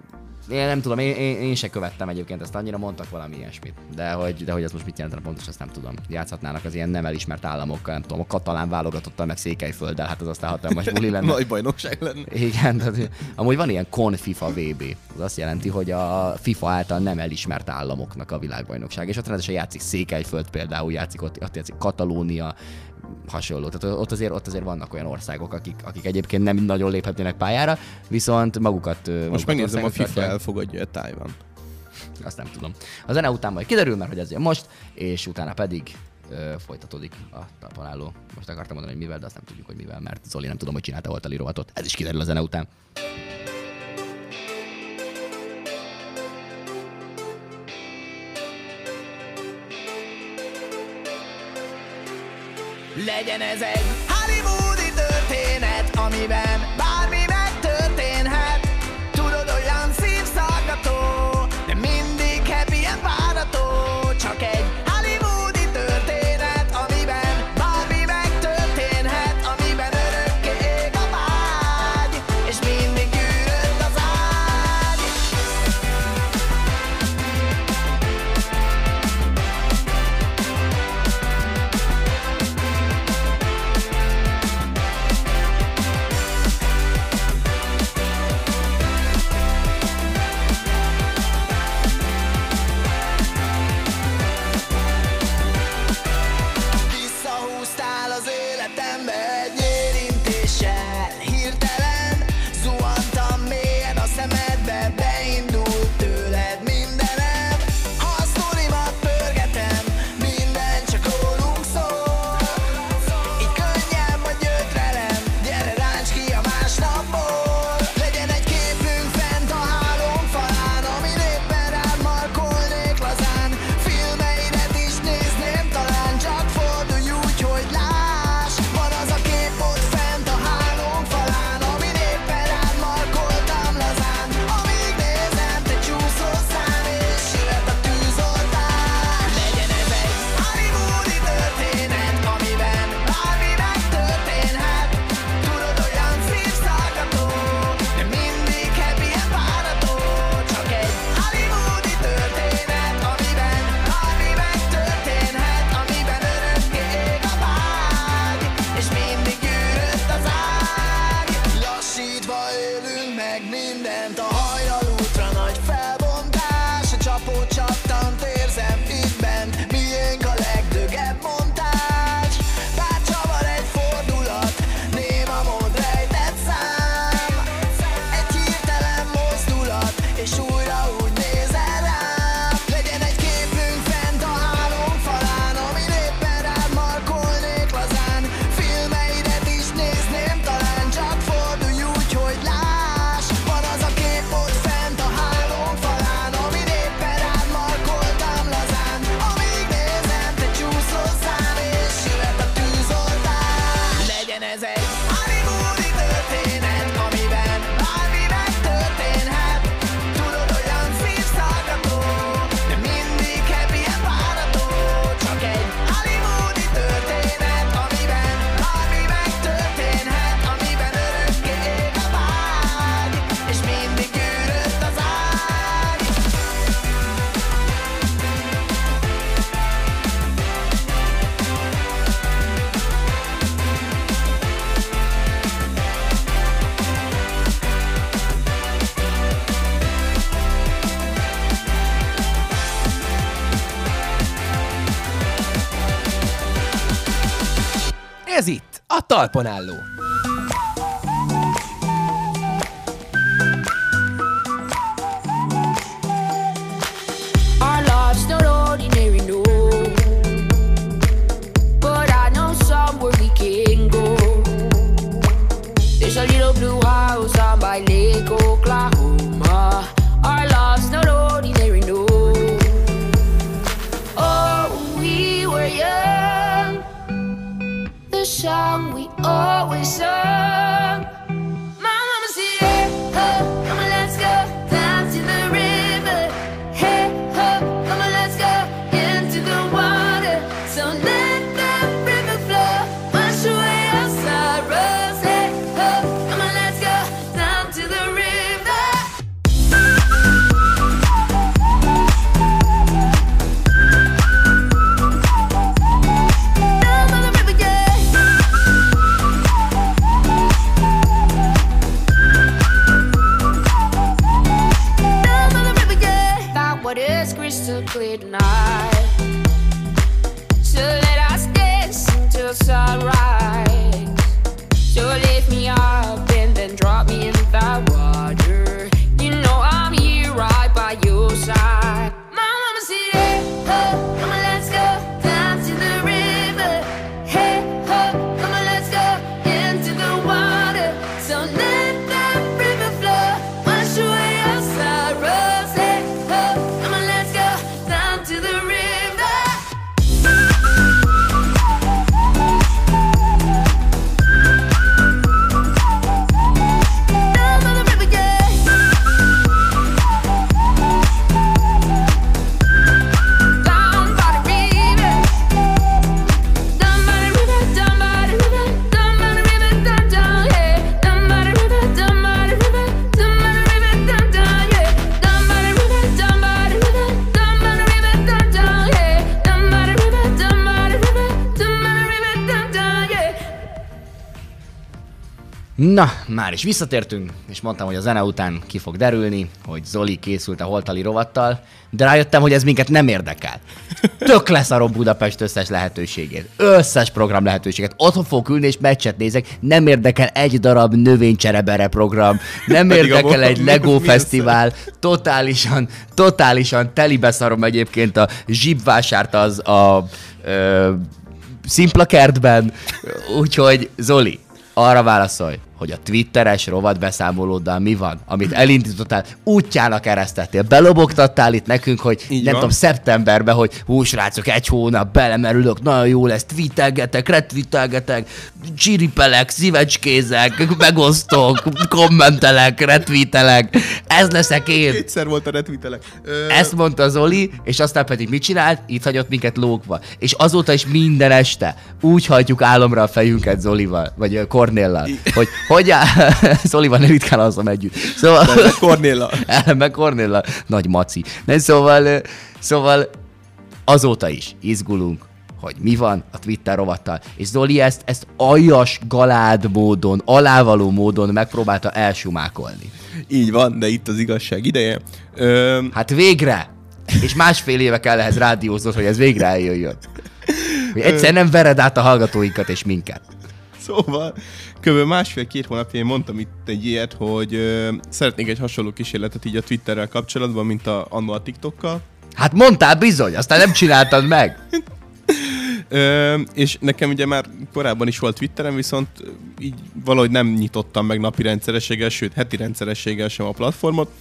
én nem tudom, én, én, én se követtem egyébként ezt annyira, mondtak valami ilyesmit. De hogy, de hogy ez most mit jelentene pontosan, azt nem tudom. Játszhatnának az ilyen nem elismert államokkal, nem tudom, a katalán válogatottal, meg Székelyfölddel, hát az aztán hatalmas buli lenne. *laughs* Nagy bajnokság lenne. Igen, tehát, amúgy van ilyen Con FIFA VB. Az azt jelenti, hogy a FIFA által nem elismert államoknak a világbajnokság. És ott rendesen játszik Székelyföld például, játszik ott, ott játszik Katalónia, hasonló. Tehát ott azért, ott azért vannak olyan országok, akik, akik egyébként nem nagyon léphetnének pályára, viszont magukat... Most megnézem, a FIFA elfogadja a Tájvan. Azt nem tudom. A zene után majd kiderül, mert hogy ez jön most, és utána pedig ö, folytatódik a talpalálló. Most akartam mondani, hogy mivel, de azt nem tudjuk, hogy mivel, mert Zoli nem tudom, hogy csinálta volt a lirovatot. Ez is kiderül a zene után. Legyen ez egy Hollywoodi történet, amiben bármi talpon álló. Már is visszatértünk, és mondtam, hogy a zene után ki fog derülni, hogy Zoli készült a holtali rovattal, de rájöttem, hogy ez minket nem érdekel. Tök leszarom Budapest összes lehetőségét, összes program lehetőséget. Otthon fogok ülni és meccset nézek, nem érdekel egy darab növénycserebere program, nem a érdekel egy Lego fesztivál, totálisan, totálisan telibe szarom egyébként a zsibvásárt az a ö, szimpla kertben, úgyhogy Zoli, arra válaszolj, hogy a twitteres rovat beszámolóddal mi van, amit elindítottál, útjának eresztettél, belobogtattál itt nekünk, hogy Így nem van. tudom, szeptemberben, hogy hú, srácok, egy hónap belemerülök, nagyon jó lesz, tweetelgetek, retweetelgetek, csiripelek, szívecskézek, megosztok, kommentelek, retweetelek, ez leszek én. Kétszer volt a retweetelek. Ö, Ezt mondta Zoli, és aztán pedig mit csinált? Itt hagyott minket lógva. És azóta is minden este úgy hagyjuk álomra a fejünket Zolival, vagy Kornéllal, hogy hogy áll... *laughs* Zolival ne ritkán alszom együtt. Szóval... Kornéla. Elme Kornélla, nagy maci. Nem, szóval, szóval azóta is izgulunk, hogy mi van a Twitter rovattal. És Zoli ezt, ezt aljas, galád módon, alávaló módon megpróbálta elsumákolni. Így van, de itt az igazság ideje. Ö, Hát végre! És másfél éve kell ehhez rádióznod, hogy ez végre eljöjjön. Hogy egyszer nem vered át a hallgatóinkat és minket. Szóval, kb. másfél-két hónapja én mondtam itt egy ilyet, hogy ö, szeretnék egy hasonló kísérletet így a Twitterrel kapcsolatban, mint a, annó a TikTokkal. Hát mondtál bizony, aztán nem csináltad meg. Ö, és nekem ugye már korábban is volt Twitterem, viszont így valahogy nem nyitottam meg napi rendszerességgel, sőt heti rendszerességgel sem a platformot.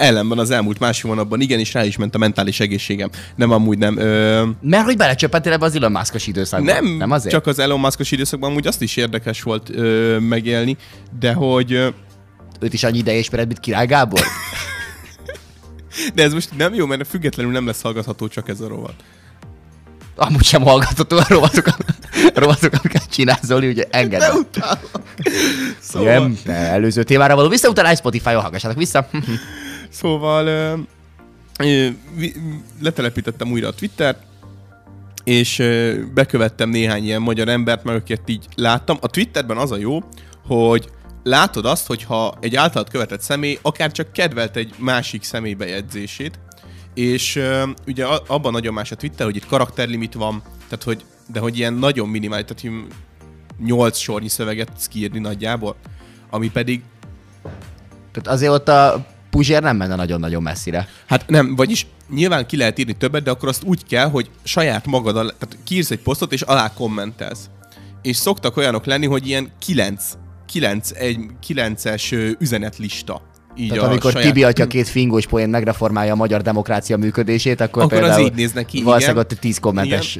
Ellenben az elmúlt másfél hónapban igenis rá is ment a mentális egészségem. Nem amúgy nem. Ö, Mert hogy belecsöppentél ebbe az Elon Musk-os időszakba. nem, nem azért? csak az Elon Musk-os időszakban amúgy azt is érdekes volt ö, megélni, de hogy ö, Őt is annyi ideje ismered, mint Király Gábor? *laughs* de ez most nem jó, mert függetlenül nem lesz hallgatható csak ez a rovat. Amúgy sem hallgatható a rovatokat, a rovatokat amiket csinál Zoli, ugye engedd. el. Szóval, Nem, ne, előző témára való visszautalás, Spotify-on hallgassátok vissza. Szóval letelepítettem újra a Twittert, és bekövettem néhány ilyen magyar embert, meg akiket így láttam. A Twitterben az a jó, hogy látod azt, hogyha egy általad követett személy akár csak kedvelt egy másik személy bejegyzését, és ö, ugye abban nagyon más a Twitter, hogy itt karakterlimit van, tehát hogy, de hogy ilyen nagyon minimális, tehát hogy 8 sornyi szöveget kiírni nagyjából, ami pedig Tehát azért ott a Puzsér nem menne nagyon-nagyon messzire. Hát nem, vagyis nyilván ki lehet írni többet, de akkor azt úgy kell, hogy saját magad, tehát kiírsz egy posztot, és alá kommentelsz. És szoktak olyanok lenni, hogy ilyen 9, 9, egy 9-es ö, üzenetlista. Így Tehát amikor saját- Tibi atya két fingós poén megreformálja a magyar demokrácia működését, akkor, Akkor az például így néz neki, valószínűleg igen. ott 10 kommentes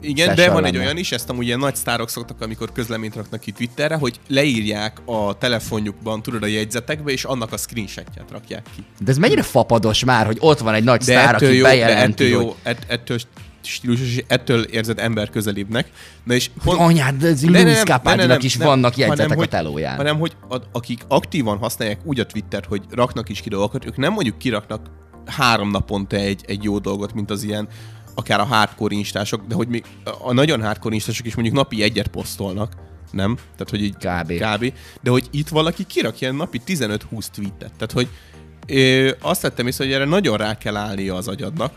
Igen, de session van egy lenne. olyan is, ezt amúgy ilyen nagy sztárok szoktak, amikor közleményt raknak ki Twitterre, hogy leírják a telefonjukban, tudod, a jegyzetekbe, és annak a screenshotját rakják ki. De ez mennyire fapados már, hogy ott van egy nagy De sztár, ettől aki jó, de bejelenti, ettől hogy jó, ett, ettől stílusos, és ettől érzed ember közelébbnek. Na és Hogy anyád, de ez Luis Capaldinak is vannak jegyzetek a telóján. Hanem, hogy a, akik aktívan használják úgy a Twittert, hogy raknak is ki dolgokat, ők nem mondjuk kiraknak három naponta egy, egy jó dolgot, mint az ilyen akár a hardcore instások, de hogy még a nagyon hardcore instások is mondjuk napi egyet posztolnak, nem? Tehát, hogy így Kb. kb. De hogy itt valaki kirak ilyen napi 15-20 tweetet. Tehát, hogy ö, azt lettem észre, hogy erre nagyon rá kell állnia az agyadnak,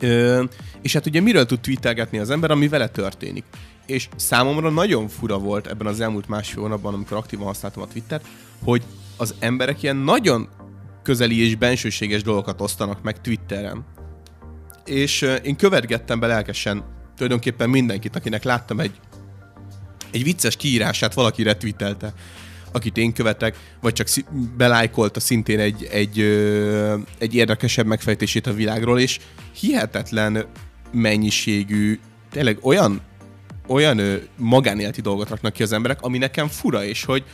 Ö, és hát ugye miről tud tweetelgetni az ember, ami vele történik. És számomra nagyon fura volt ebben az elmúlt másfél hónapban, amikor aktívan használtam a Twittert, hogy az emberek ilyen nagyon közeli és bensőséges dolgokat osztanak meg Twitteren. És én követgettem be lelkesen tulajdonképpen mindenkit, akinek láttam egy, egy vicces kiírását, valaki retweetelte, akit én követek, vagy csak belájkolta szintén egy, egy, egy érdekesebb megfejtését a világról, és hihetetlen mennyiségű, tényleg olyan, olyan magánéleti dolgot raknak ki az emberek, ami nekem fura, és hogy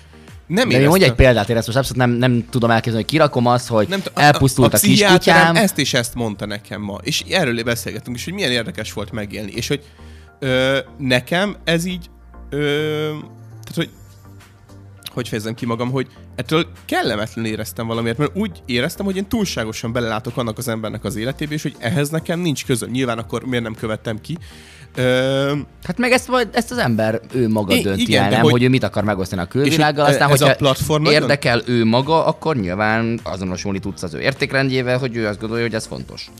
nem De én mondj egy példát, én ezt most abszolút nem, nem tudom elképzelni, hogy kirakom azt, hogy nem t- elpusztult a, a, pszichiáterem kiskutyám, ezt és ezt mondta nekem ma, és erről beszélgettünk, és hogy milyen érdekes volt megélni, és hogy ö, nekem ez így, ö, tehát hogy hogy fejezem ki magam, hogy ettől kellemetlen éreztem valamiért, mert úgy éreztem, hogy én túlságosan belelátok annak az embernek az életébe, és hogy ehhez nekem nincs közöm. Nyilván akkor miért nem követtem ki. Ö, Hát meg ezt, majd, ezt az ember ő maga I- dönti igen, el, nem, hogy- hogy... ő mit akar megosztani a külvilággal, aztán, ez a hogyha platform nagyon- érdekel ő maga, akkor nyilván azonosulni tudsz az ő értékrendjével, hogy ő azt gondolja, hogy ez fontos.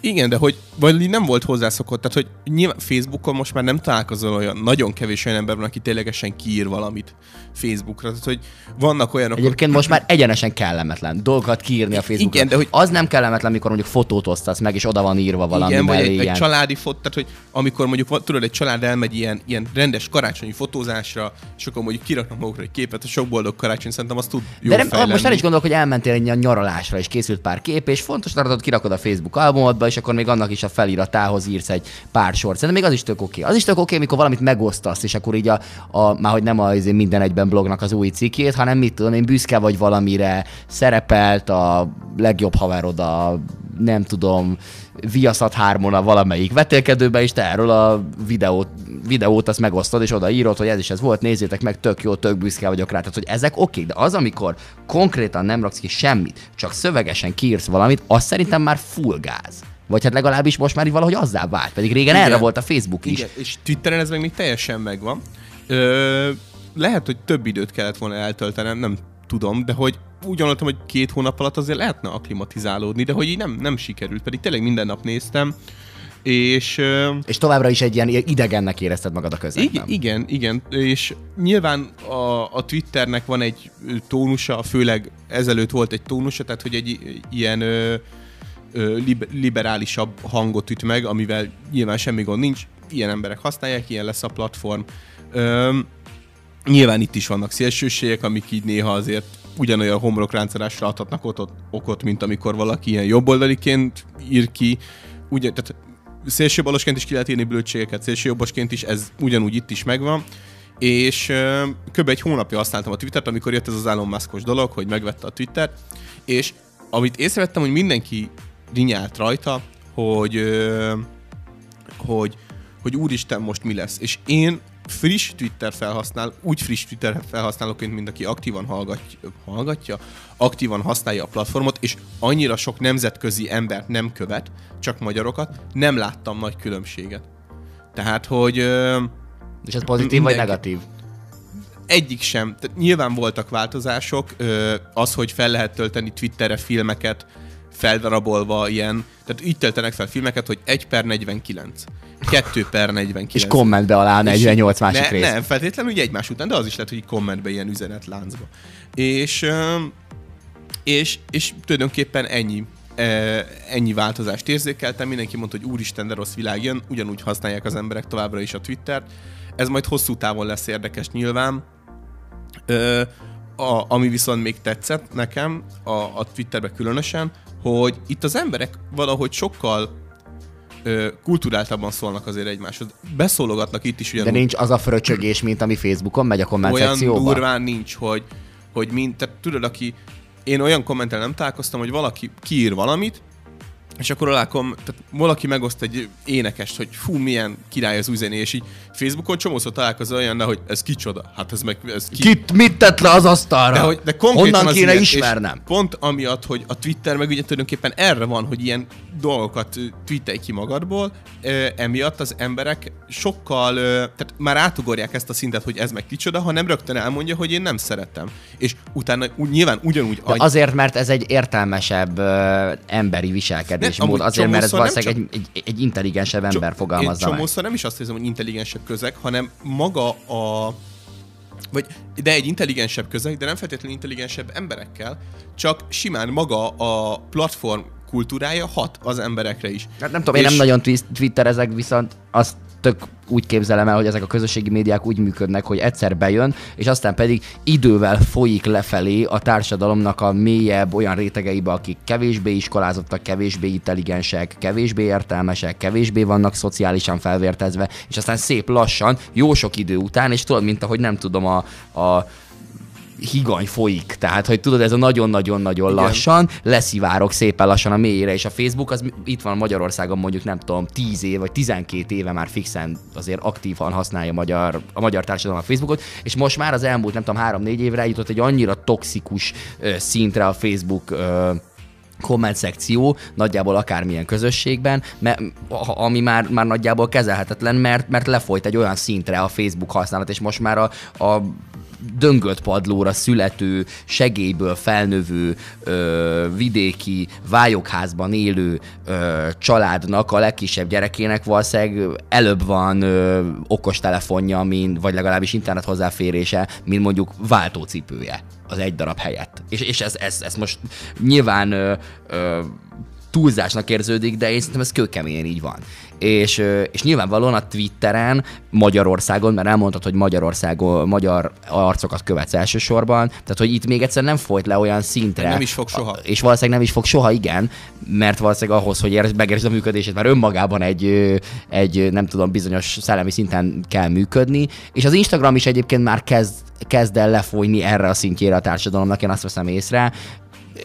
Igen, de hogy vagy nem volt hozzászokott, tehát hogy nyilván Facebookon most már nem találkozol olyan, nagyon kevés olyan ember van, aki ténylegesen kiír valamit Facebookra, tehát hogy vannak olyanok, Egyébként most már egyenesen kellemetlen dolgokat kiírni a Facebookon. Igen, de hogy- Az nem kellemetlen, mikor mondjuk fotót osztasz meg, és oda van írva valami igen, vagy egy, egy ilyen. családi fot, tehát hogy amikor mondjuk tudod, egy család elmegy ilyen, ilyen rendes karácsonyi fotózásra, és akkor mondjuk kiraknak magukra egy képet, a sok boldog karácsony, szerintem az tud jó De nem, most el is gondolok, hogy elmentél egy nyaralásra, és készült pár kép, és fontos tartod, kirakod a Facebook albumodba, és akkor még annak is a feliratához írsz egy pár sort. Szerintem még az is tök oké. Az is tök oké, mikor valamit megosztasz, és akkor így a, a már hogy nem a izé minden egyben blognak az új cikkét, hanem mit tudom én, büszke vagy valamire, szerepelt a legjobb haverod a nem tudom, Viaszat 3 a valamelyik vetélkedőbe, és te erről a videót, videót azt megosztod, és odaírod, hogy ez is ez volt, nézzétek meg, tök jó, tök büszke vagyok rá. Tehát, hogy ezek oké, de az, amikor konkrétan nem raksz ki semmit, csak szövegesen kiírsz valamit, az szerintem már full gáz. Vagy hát legalábbis most már így valahogy azzá vált, pedig régen Igen. erre volt a Facebook is. Igen, és Twitteren ez meg még teljesen megvan. Ö, lehet, hogy több időt kellett volna eltöltenem, nem tudom, de hogy úgy gondoltam, hogy két hónap alatt azért lehetne aklimatizálódni, de hogy így nem, nem sikerült, pedig tényleg minden nap néztem, és És továbbra is egy ilyen idegennek érezted magad a közegben. igen, igen, és nyilván a, a Twitternek van egy tónusa, főleg ezelőtt volt egy tónusa, tehát hogy egy ilyen ö, ö, liber, liberálisabb hangot üt meg, amivel nyilván semmi gond nincs, ilyen emberek használják, ilyen lesz a platform. Ö, nyilván itt is vannak szélsőségek, amik így néha azért ugyanolyan homlokráncadásra adhatnak okot, okot, mint amikor valaki ilyen jobboldaliként ír ki. Ugye, tehát szélsőbalosként is ki lehet írni blödségeket, szélsőjobbosként is, ez ugyanúgy itt is megvan. És kb. egy hónapja használtam a Twittert, amikor jött ez az Elon Muskos dolog, hogy megvette a Twittert, és amit észrevettem, hogy mindenki rinyált rajta, hogy, hogy, hogy úristen, most mi lesz. És én friss Twitter felhasznál, úgy friss Twitter felhasználóként, mint aki aktívan hallgatja, hallgatja, aktívan használja a platformot, és annyira sok nemzetközi embert nem követ, csak magyarokat, nem láttam nagy különbséget. Tehát, hogy És ez pozitív vagy negatív? egyik sem. Tehát nyilván voltak változások, az, hogy fel lehet tölteni Twitterre filmeket, feldarabolva ilyen, tehát így töltenek fel filmeket, hogy 1 per 49. 2 per 49. És kommentbe alá 48 másik ne, rész. Nem, feltétlenül ugye egymás után, de az is lehet, hogy kommentbe ilyen üzenetláncba. És, öm, és, és tulajdonképpen ennyi ennyi változást érzékeltem, mindenki mondta, hogy úristen, de rossz világ jön, ugyanúgy használják az emberek továbbra is a Twittert. Ez majd hosszú távon lesz érdekes nyilván. Ö, a, ami viszont még tetszett nekem, a, a Twitterbe különösen, hogy itt az emberek valahogy sokkal ö, kulturáltabban szólnak azért egymáshoz. Beszólogatnak itt is De ugyanúgy. nincs az a fröcsögés, mint ami Facebookon megy a komment olyan szekcióba. durván nincs, hogy, hogy mint, tehát tudod, aki, én olyan kommentel nem találkoztam, hogy valaki kiír valamit, és akkor alákom, tehát valaki megoszt egy énekest, hogy fú, milyen király az új zené, és így Facebookon csomószor találkozol olyannal, hogy ez kicsoda, hát ez meg, ez ki, Kit, mit tett le az asztalra? de, hogy, de Honnan kéne ilyen, ismernem? Pont amiatt, hogy a Twitter meg ugye tulajdonképpen erre van, hogy ilyen dolgokat tweetelj ki magadból, emiatt az emberek sokkal, tehát már átugorják ezt a szintet, hogy ez meg kicsoda, hanem rögtön elmondja, hogy én nem szeretem. És utána nyilván ugyanúgy... De azért, mert ez egy értelmesebb emberi viselkedésmód. Amúgy Azért, mert ez valószínűleg egy, egy, egy intelligensebb ember Én fogalmazza meg. csomószor nem is azt érzem, hogy intelligensebb közeg, hanem maga a vagy, de egy intelligensebb közeg, de nem feltétlenül intelligensebb emberekkel, csak simán maga a platform kultúrája hat az emberekre is. Hát nem tudom, én nem És- nagyon twi- twitterezek, viszont azt tök úgy képzelem el, hogy ezek a közösségi médiák úgy működnek, hogy egyszer bejön, és aztán pedig idővel folyik lefelé a társadalomnak a mélyebb olyan rétegeibe, akik kevésbé iskolázottak, kevésbé intelligensek, kevésbé értelmesek, kevésbé vannak szociálisan felvértezve, és aztán szép lassan, jó sok idő után, és tudod, mint ahogy nem tudom, a, a higany folyik. Tehát, hogy tudod, ez a nagyon-nagyon-nagyon lassan, leszivárok szépen lassan a mélyére, és a Facebook az itt van Magyarországon mondjuk nem tudom, 10 év vagy 12 éve már fixen azért aktívan használja a magyar, a magyar társadalom a Facebookot, és most már az elmúlt nem tudom 3-4 évre eljutott egy annyira toxikus ö, szintre a Facebook ö, komment szekció, nagyjából akármilyen közösségben, mert, ami már, már nagyjából kezelhetetlen, mert, mert lefolyt egy olyan szintre a Facebook használat, és most már a, a döngölt padlóra születő, segélyből felnövő, ö, vidéki, vályokházban élő ö, családnak, a legkisebb gyerekének valószínűleg előbb van ö, okostelefonja, mint, vagy legalábbis internet hozzáférése, mint mondjuk váltócipője az egy darab helyett. És, és ez, ez, ez most nyilván ö, ö, túlzásnak érződik, de én szerintem ez kőkeményen így van. És, és nyilvánvalóan a Twitteren Magyarországon, mert elmondtad, hogy Magyarországon magyar arcokat követsz elsősorban, tehát hogy itt még egyszer nem folyt le olyan szintre. Nem is fog soha. És valószínűleg nem is fog soha, igen, mert valószínűleg ahhoz, hogy értsd- megértsd a működését, már önmagában egy, egy nem tudom, bizonyos szellemi szinten kell működni, és az Instagram is egyébként már kezd, kezd el lefolyni erre a szintjére a társadalomnak, én azt veszem észre.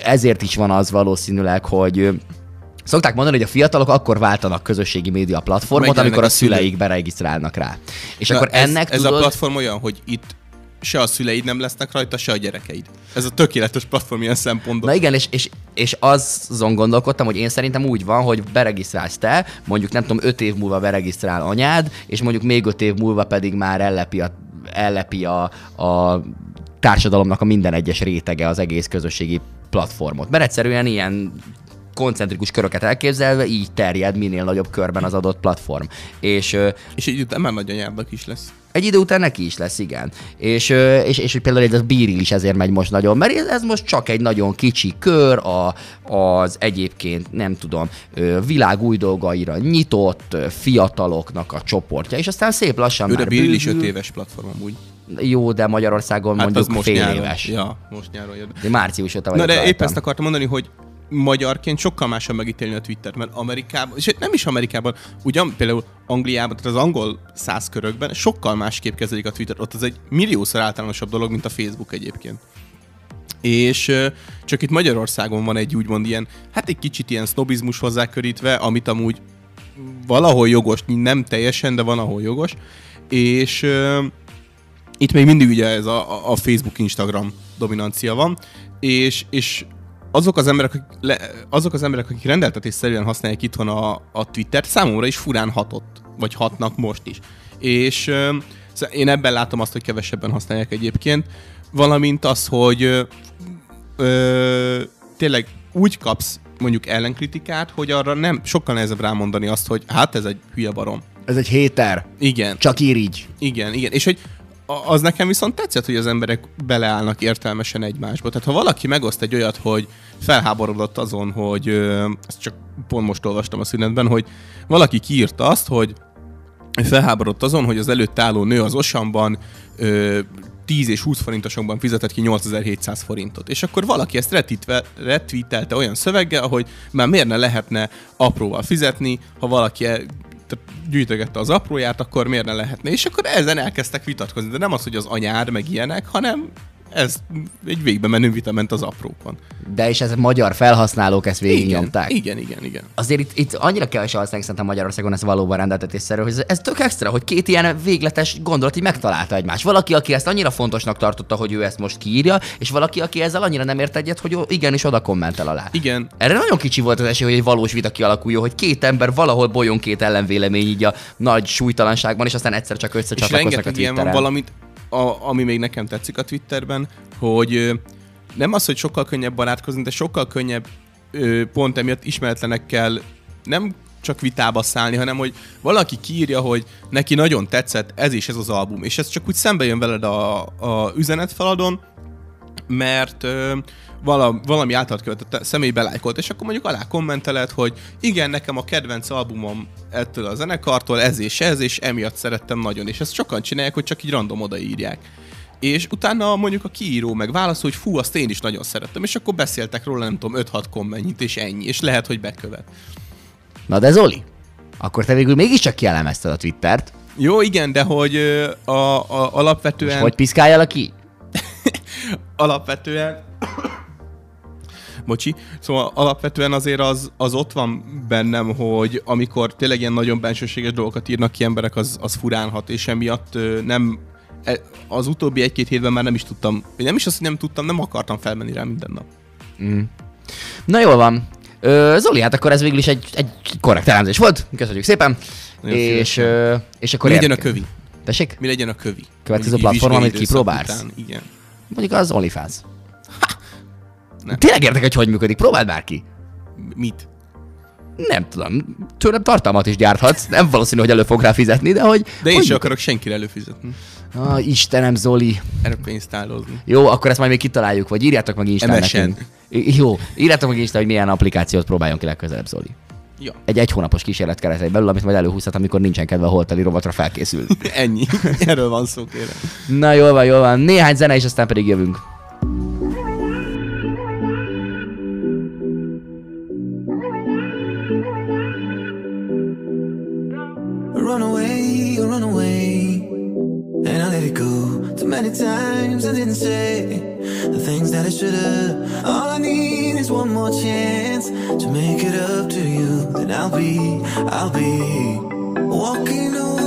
Ezért is van az valószínűleg, hogy Szokták mondani, hogy a fiatalok akkor váltanak közösségi média platformot, Megjelennek amikor a a szüleik. szüleik beregisztrálnak rá. És Na, akkor ez, ennek ez tudod... a platform olyan, hogy itt se a szüleid nem lesznek rajta, se a gyerekeid. Ez a tökéletes platform ilyen szempontból. Na igen, és, és, és azon gondolkodtam, hogy én szerintem úgy van, hogy beregisztrálsz te, mondjuk nem tudom, öt év múlva beregisztrál anyád, és mondjuk még öt év múlva pedig már ellepi a, ellepi a, a társadalomnak a minden egyes rétege az egész közösségi platformot. Mert egyszerűen ilyen koncentrikus köröket elképzelve így terjed minél nagyobb körben az adott platform. És És így után már nagyanyádnak is lesz. egy idő után neki is lesz, igen. És, és, és például ez a bíril is ezért megy most nagyon, mert ez most csak egy nagyon kicsi kör, a, az egyébként, nem tudom, világ új dolgaira nyitott fiataloknak a csoportja, és aztán szép lassan Ő a már Bill is bővül. 5 éves platform amúgy. Jó, de Magyarországon Hát mondjuk most fél nyáron. éves. Ja, most nyáron jön. De március óta Na vagyok de épp rajtam. ezt akartam mondani, hogy magyarként sokkal másabb megítélni a Twittert, mert Amerikában, és nem is Amerikában, ugyan például Angliában, tehát az angol száz körökben sokkal másképp kezelik a Twittert. Ott az egy milliószor általánosabb dolog, mint a Facebook egyébként. És csak itt Magyarországon van egy úgymond ilyen, hát egy kicsit ilyen sznobizmus hozzákörítve, amit amúgy valahol jogos, nem teljesen, de van, ahol jogos. És itt még mindig ugye ez a, a Facebook, Instagram dominancia van, és, és azok az emberek, akik, le, azok az emberek, akik rendeltetésszerűen használják itthon a, a Twittert, számomra is furán hatott, vagy hatnak most is. És ö, szóval én ebben látom azt, hogy kevesebben használják egyébként, valamint az, hogy ö, ö, tényleg úgy kapsz mondjuk ellenkritikát, hogy arra nem sokkal nehezebb rámondani azt, hogy hát ez egy hülye barom. Ez egy héter. Igen. Csak ír így. Igen, igen. És hogy az nekem viszont tetszett, hogy az emberek beleállnak értelmesen egymásba. Tehát ha valaki megoszt egy olyat, hogy felháborodott azon, hogy ezt csak pont most olvastam a szünetben, hogy valaki kiírta azt, hogy felháborodott azon, hogy az előtt álló nő az Osamban ö, 10 és 20 forintosokban fizetett ki 8700 forintot. És akkor valaki ezt retweetelte olyan szöveggel, hogy már miért ne lehetne apróval fizetni, ha valaki gyűjtögette az apróját, akkor miért ne lehetne? És akkor ezen elkezdtek vitatkozni. De nem az, hogy az anyár, meg ilyenek, hanem ez egy végbe menő vita ment az aprókon. De és ez magyar felhasználók ezt végignyomták. igen, igen, igen. Azért itt, itt annyira kevesen használják szerintem Magyarországon ez valóban rendeltetésszerű, hogy ez, ez tök extra, hogy két ilyen végletes gondolat így megtalálta egymást. Valaki, aki ezt annyira fontosnak tartotta, hogy ő ezt most kiírja, és valaki, aki ezzel annyira nem ért egyet, hogy igenis oda kommentel alá. Igen, Erre nagyon kicsi volt az esély, hogy egy valós vita kialakuljon, hogy két ember valahol bolyon két ellenvélemény így a nagy súlytalanságban, és aztán egyszer csak és összecsatlakoznak a rengeteg ilyen van Twitteren. valamit, a, ami még nekem tetszik a Twitterben, hogy nem az, hogy sokkal könnyebb barátkozni, de sokkal könnyebb pont emiatt ismeretlenekkel nem csak vitába szállni, hanem hogy valaki kiírja, hogy neki nagyon tetszett ez és ez az album, és ez csak úgy szembe jön veled a, a üzenetfaladon, mert valami által követett személy belájkolt, és akkor mondjuk alá kommenteled, hogy igen, nekem a kedvenc albumom ettől a zenekartól ez és ez, és emiatt szerettem nagyon, és ezt sokan csinálják, hogy csak így random odaírják. És utána mondjuk a kiíró meg válaszol, hogy fú, azt én is nagyon szerettem, és akkor beszéltek róla, nem tudom, 5-6 kommentit, és ennyi, és lehet, hogy bekövet. Na de Zoli, akkor te végül mégiscsak kielemezted a Twittert, Jó, igen, de hogy a, a, alapvetően... hogy piszkáljál ki? *laughs* alapvetően... Bocsi. Szóval alapvetően azért az, az ott van bennem, hogy amikor tényleg ilyen nagyon bensőséges dolgokat írnak ki emberek, az, az furánhat, és emiatt nem e- az utóbbi egy-két hétben már nem is tudtam, nem is azt, hogy nem tudtam, nem akartam felmenni rá minden nap. Na jól van. Ö, Zoli, hát akkor ez végül is egy, egy korrekt elemzés volt. Köszönjük szépen. Nagyon és, szívesen. ö, és akkor Mi legyen a kövi? Tessék? Mi legyen a kövi? Következő platform, amit kipróbálsz? Után, igen. Mondjuk az OnlyFans. Nem. Tényleg értek, hogy hogy működik. Próbáld már ki. Mit? Nem tudom. Tőlem tartalmat is gyárthatsz. Nem valószínű, hogy elő fog rá fizetni, de hogy... De hogy én sem akarok senkire előfizetni. Ah, Istenem, Zoli. Erre pénzt állozni. Jó, akkor ezt majd még kitaláljuk, vagy írjátok meg Instán nekünk. Jó, írjátok meg Instán, hogy milyen applikációt próbáljon ki legközelebb, Zoli. Ja, Egy egy hónapos kísérlet keretei belül, amit majd előhúzhat, amikor nincsen kedve a holteli rovatra felkészülni. *laughs* ennyi. Erről van szó, kérem. Na jól van, jól van. Néhány zene, és aztán pedig jövünk. Many times. I didn't say the things that I should have. All I need is one more chance to make it up to you. Then I'll be, I'll be walking on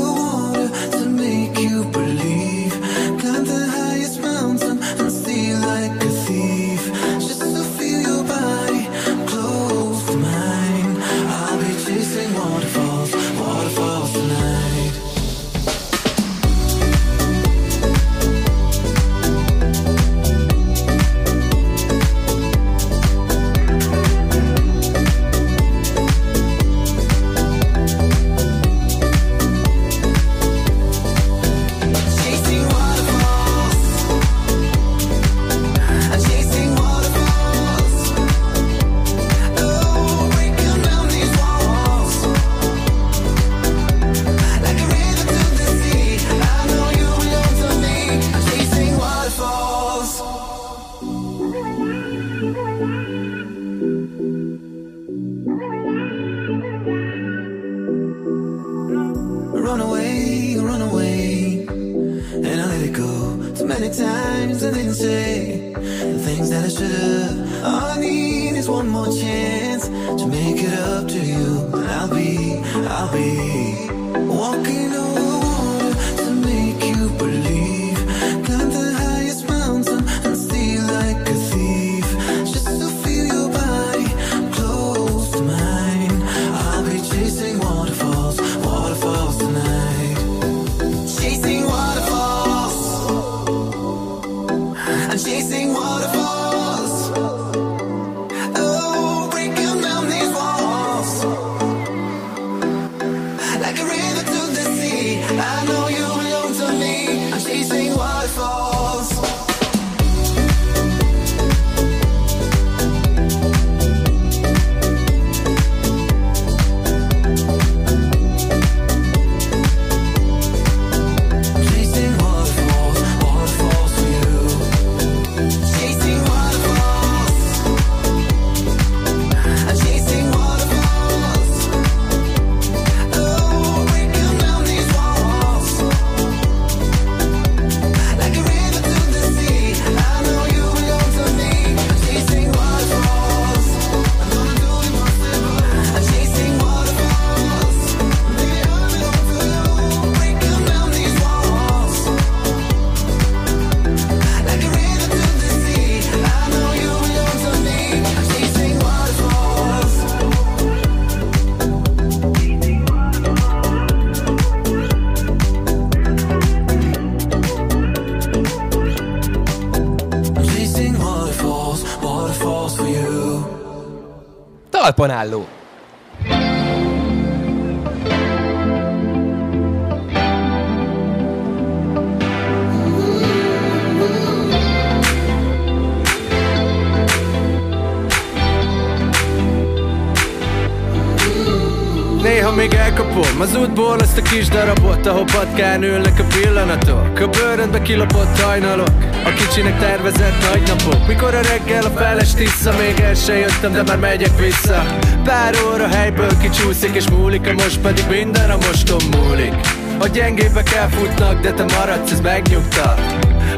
elkapom az útból azt a kis darabot Ahol patkán ülnek a pillanatok. A bőröndbe kilopott hajnalok A kicsinek tervezett nagy napok Mikor a reggel a feles tiszta Még el se jöttem, de már megyek vissza. Pár óra helyből kicsúszik és múlik A most pedig minden a moston múlik A gyengébek elfutnak, de te maradsz, ez megnyugtat.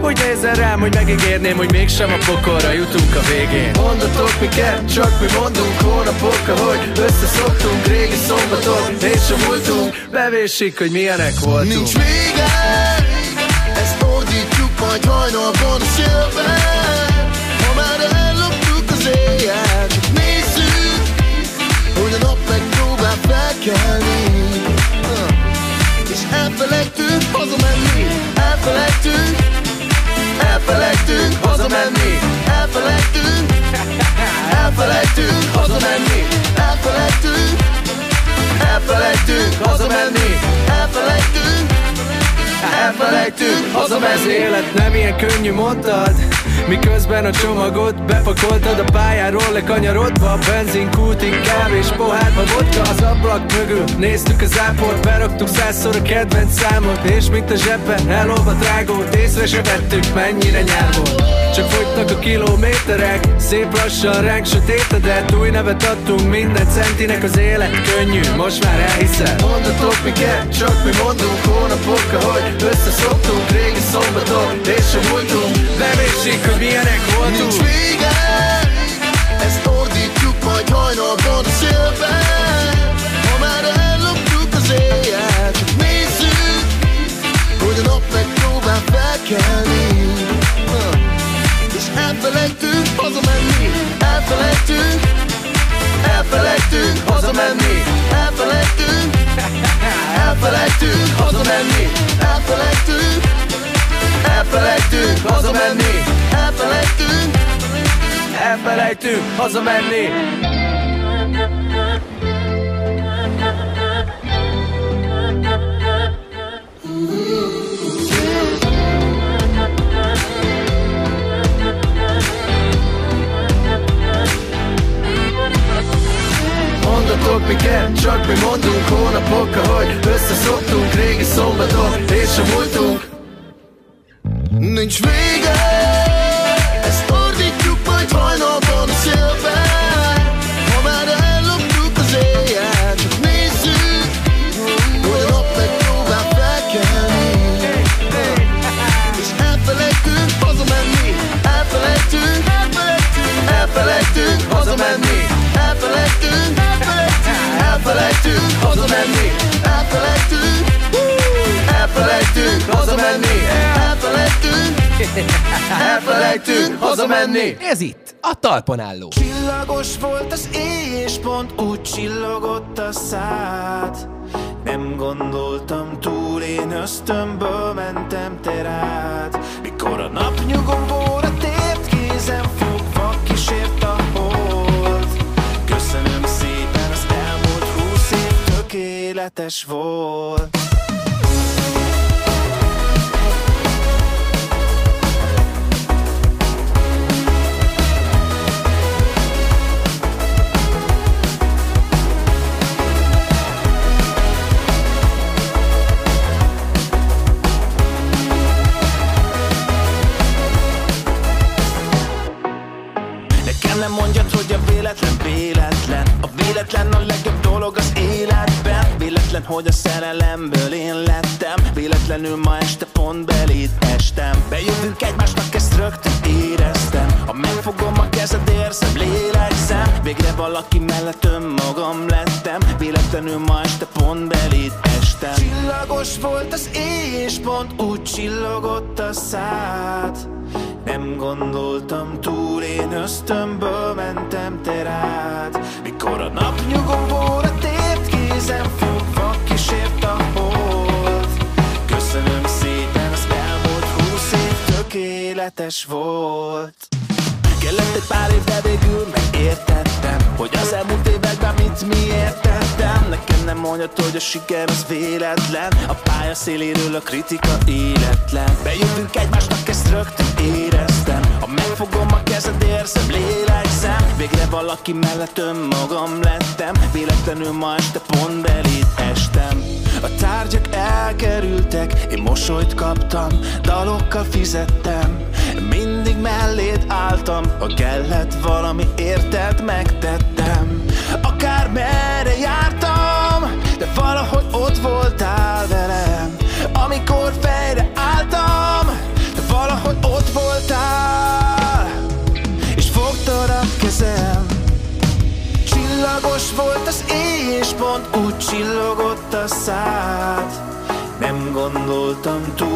Úgy nézel rám, hogy megígérném, hogy mégsem a pokolra jutunk a végén. Mondatok miket, csak mi mondunk hónapok, ahogy összeszoktunk Régi szombatok, és a múltunk Bevésik, hogy milyenek voltunk. Nincs vége, ezt ordítjuk majd hajnalban a szélben. Ha az éjjel, csak Hogy a nap megpróbál felkelni elfelejtünk hazamenni, elfelejtünk Elfelejtünk hazamenni, elfelejtünk Elfelejtünk hazamenni, elfelejtünk Elfelejtünk hazamenni, elfelejtünk Elfelejtünk hazamenni Az élet nem ilyen könnyű mondtad Miközben a csomagot bepakoltad a pályáról lekanyarodva A benzinkútig kávés pohárba vodka az ablak mögül. Néztük az áport, beraktuk százszor a kedvenc számot És mint a zsebben elolvadt rágót Észre se vettük mennyire nyár volt Csak fogytak a kilométerek Szép lassan ránk sötétedett. Új nevet adtunk minden centinek Az élet könnyű, most már elhiszed. Mondatok miket, csak mi mondunk hónapok, ahogy összeszoktunk Régi szombatok, és a múltunk. Bevésik, hogy milyenek voltunk. Nincs vége, ezt ordítjuk majd hajnalban a szélben Ha már elloptuk az éjjel, csak nézzük Hogy a nap megpróbál felkelni elfelejtünk hazamenni, elfelejtünk. Elfelejtünk hazamenni, elfelejtünk. Elfelejtünk hazamenni, elfelejtünk. Elfelejtünk hazamenni, elfelejtünk. Elfelejtünk hazamenni Mondatok miket, csak mi mondunk hónapok, ahogy összeszoktunk Régi szombatok, és a múltunk. Nincs vége, Elfelejtünk hazamenni, elfelejtünk. Elfelejtünk hazamenni, elfelejtünk. Elfelejtünk hazamenni. Ez itt a talpon álló. Csillagos volt az éj, és pont úgy csillogott a szád. Nem gondoltam túl, én ösztönből mentem te rád. Mikor a napnyugomból a tért tökéletes volt. Nekem nem mondjad, hogy a véletlen véletlen. A véletlen a legjobb dolog az Véletlen, hogy a szerelemből én lettem. Véletlenül ma este pont beléd estem Bejövünk egymásnak, ezt rögtön éreztem. Ha megfogom a kezed, érzem, lélegzem. Végre valaki mellett önmagam lettem. Véletlenül ma este pont beléd estem Csillagos volt az éj, és pont úgy csillogott a szád. Nem gondoltam túl, én ösztönből mentem te rád. Mikor a napnyugomból a tért kézem tökéletes volt. Kellett egy pár év, de végül megértettem Hogy az elmúlt években mit miért tettem Nekem nem mondjad, hogy a siker az véletlen A pálya széléről a kritika életlen. Bejövünk egymásnak, ezt rögtön éreztem. Ha megfogom a kezed, érzem, lélegzem. Végre valaki mellett önmagam lettem. Véletlenül ma este pont belét estem. A tárgyak elkerültek, én mosolyt kaptam Dalokkal fizettem mindig melléd álltam Ha kellett valami érted, megtettem. Akár merre jártam De valahogy ott voltál velem. Amikor fejre álltam De valahogy ott voltál. És fogtad a kezem. Csillagos volt az éj és pont úgy csillogott a szád. Nem gondoltam túl,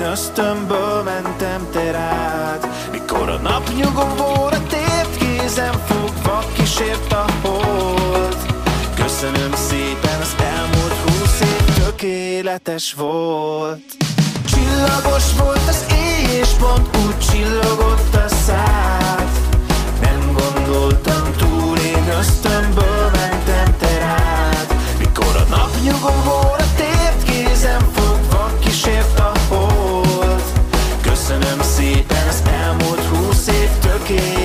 én ösztönből mentem te rád. Mikor a nap nyugovóra tért kézem fogva kísért a hold. Köszönöm szépen, az elmúlt húsz év tökéletes volt. Csillagos volt az éj és pont úgy csillogott a szád. Nem gondoltam túl, én ösztönből mentem te rád. Mikor a nap nyugovóra év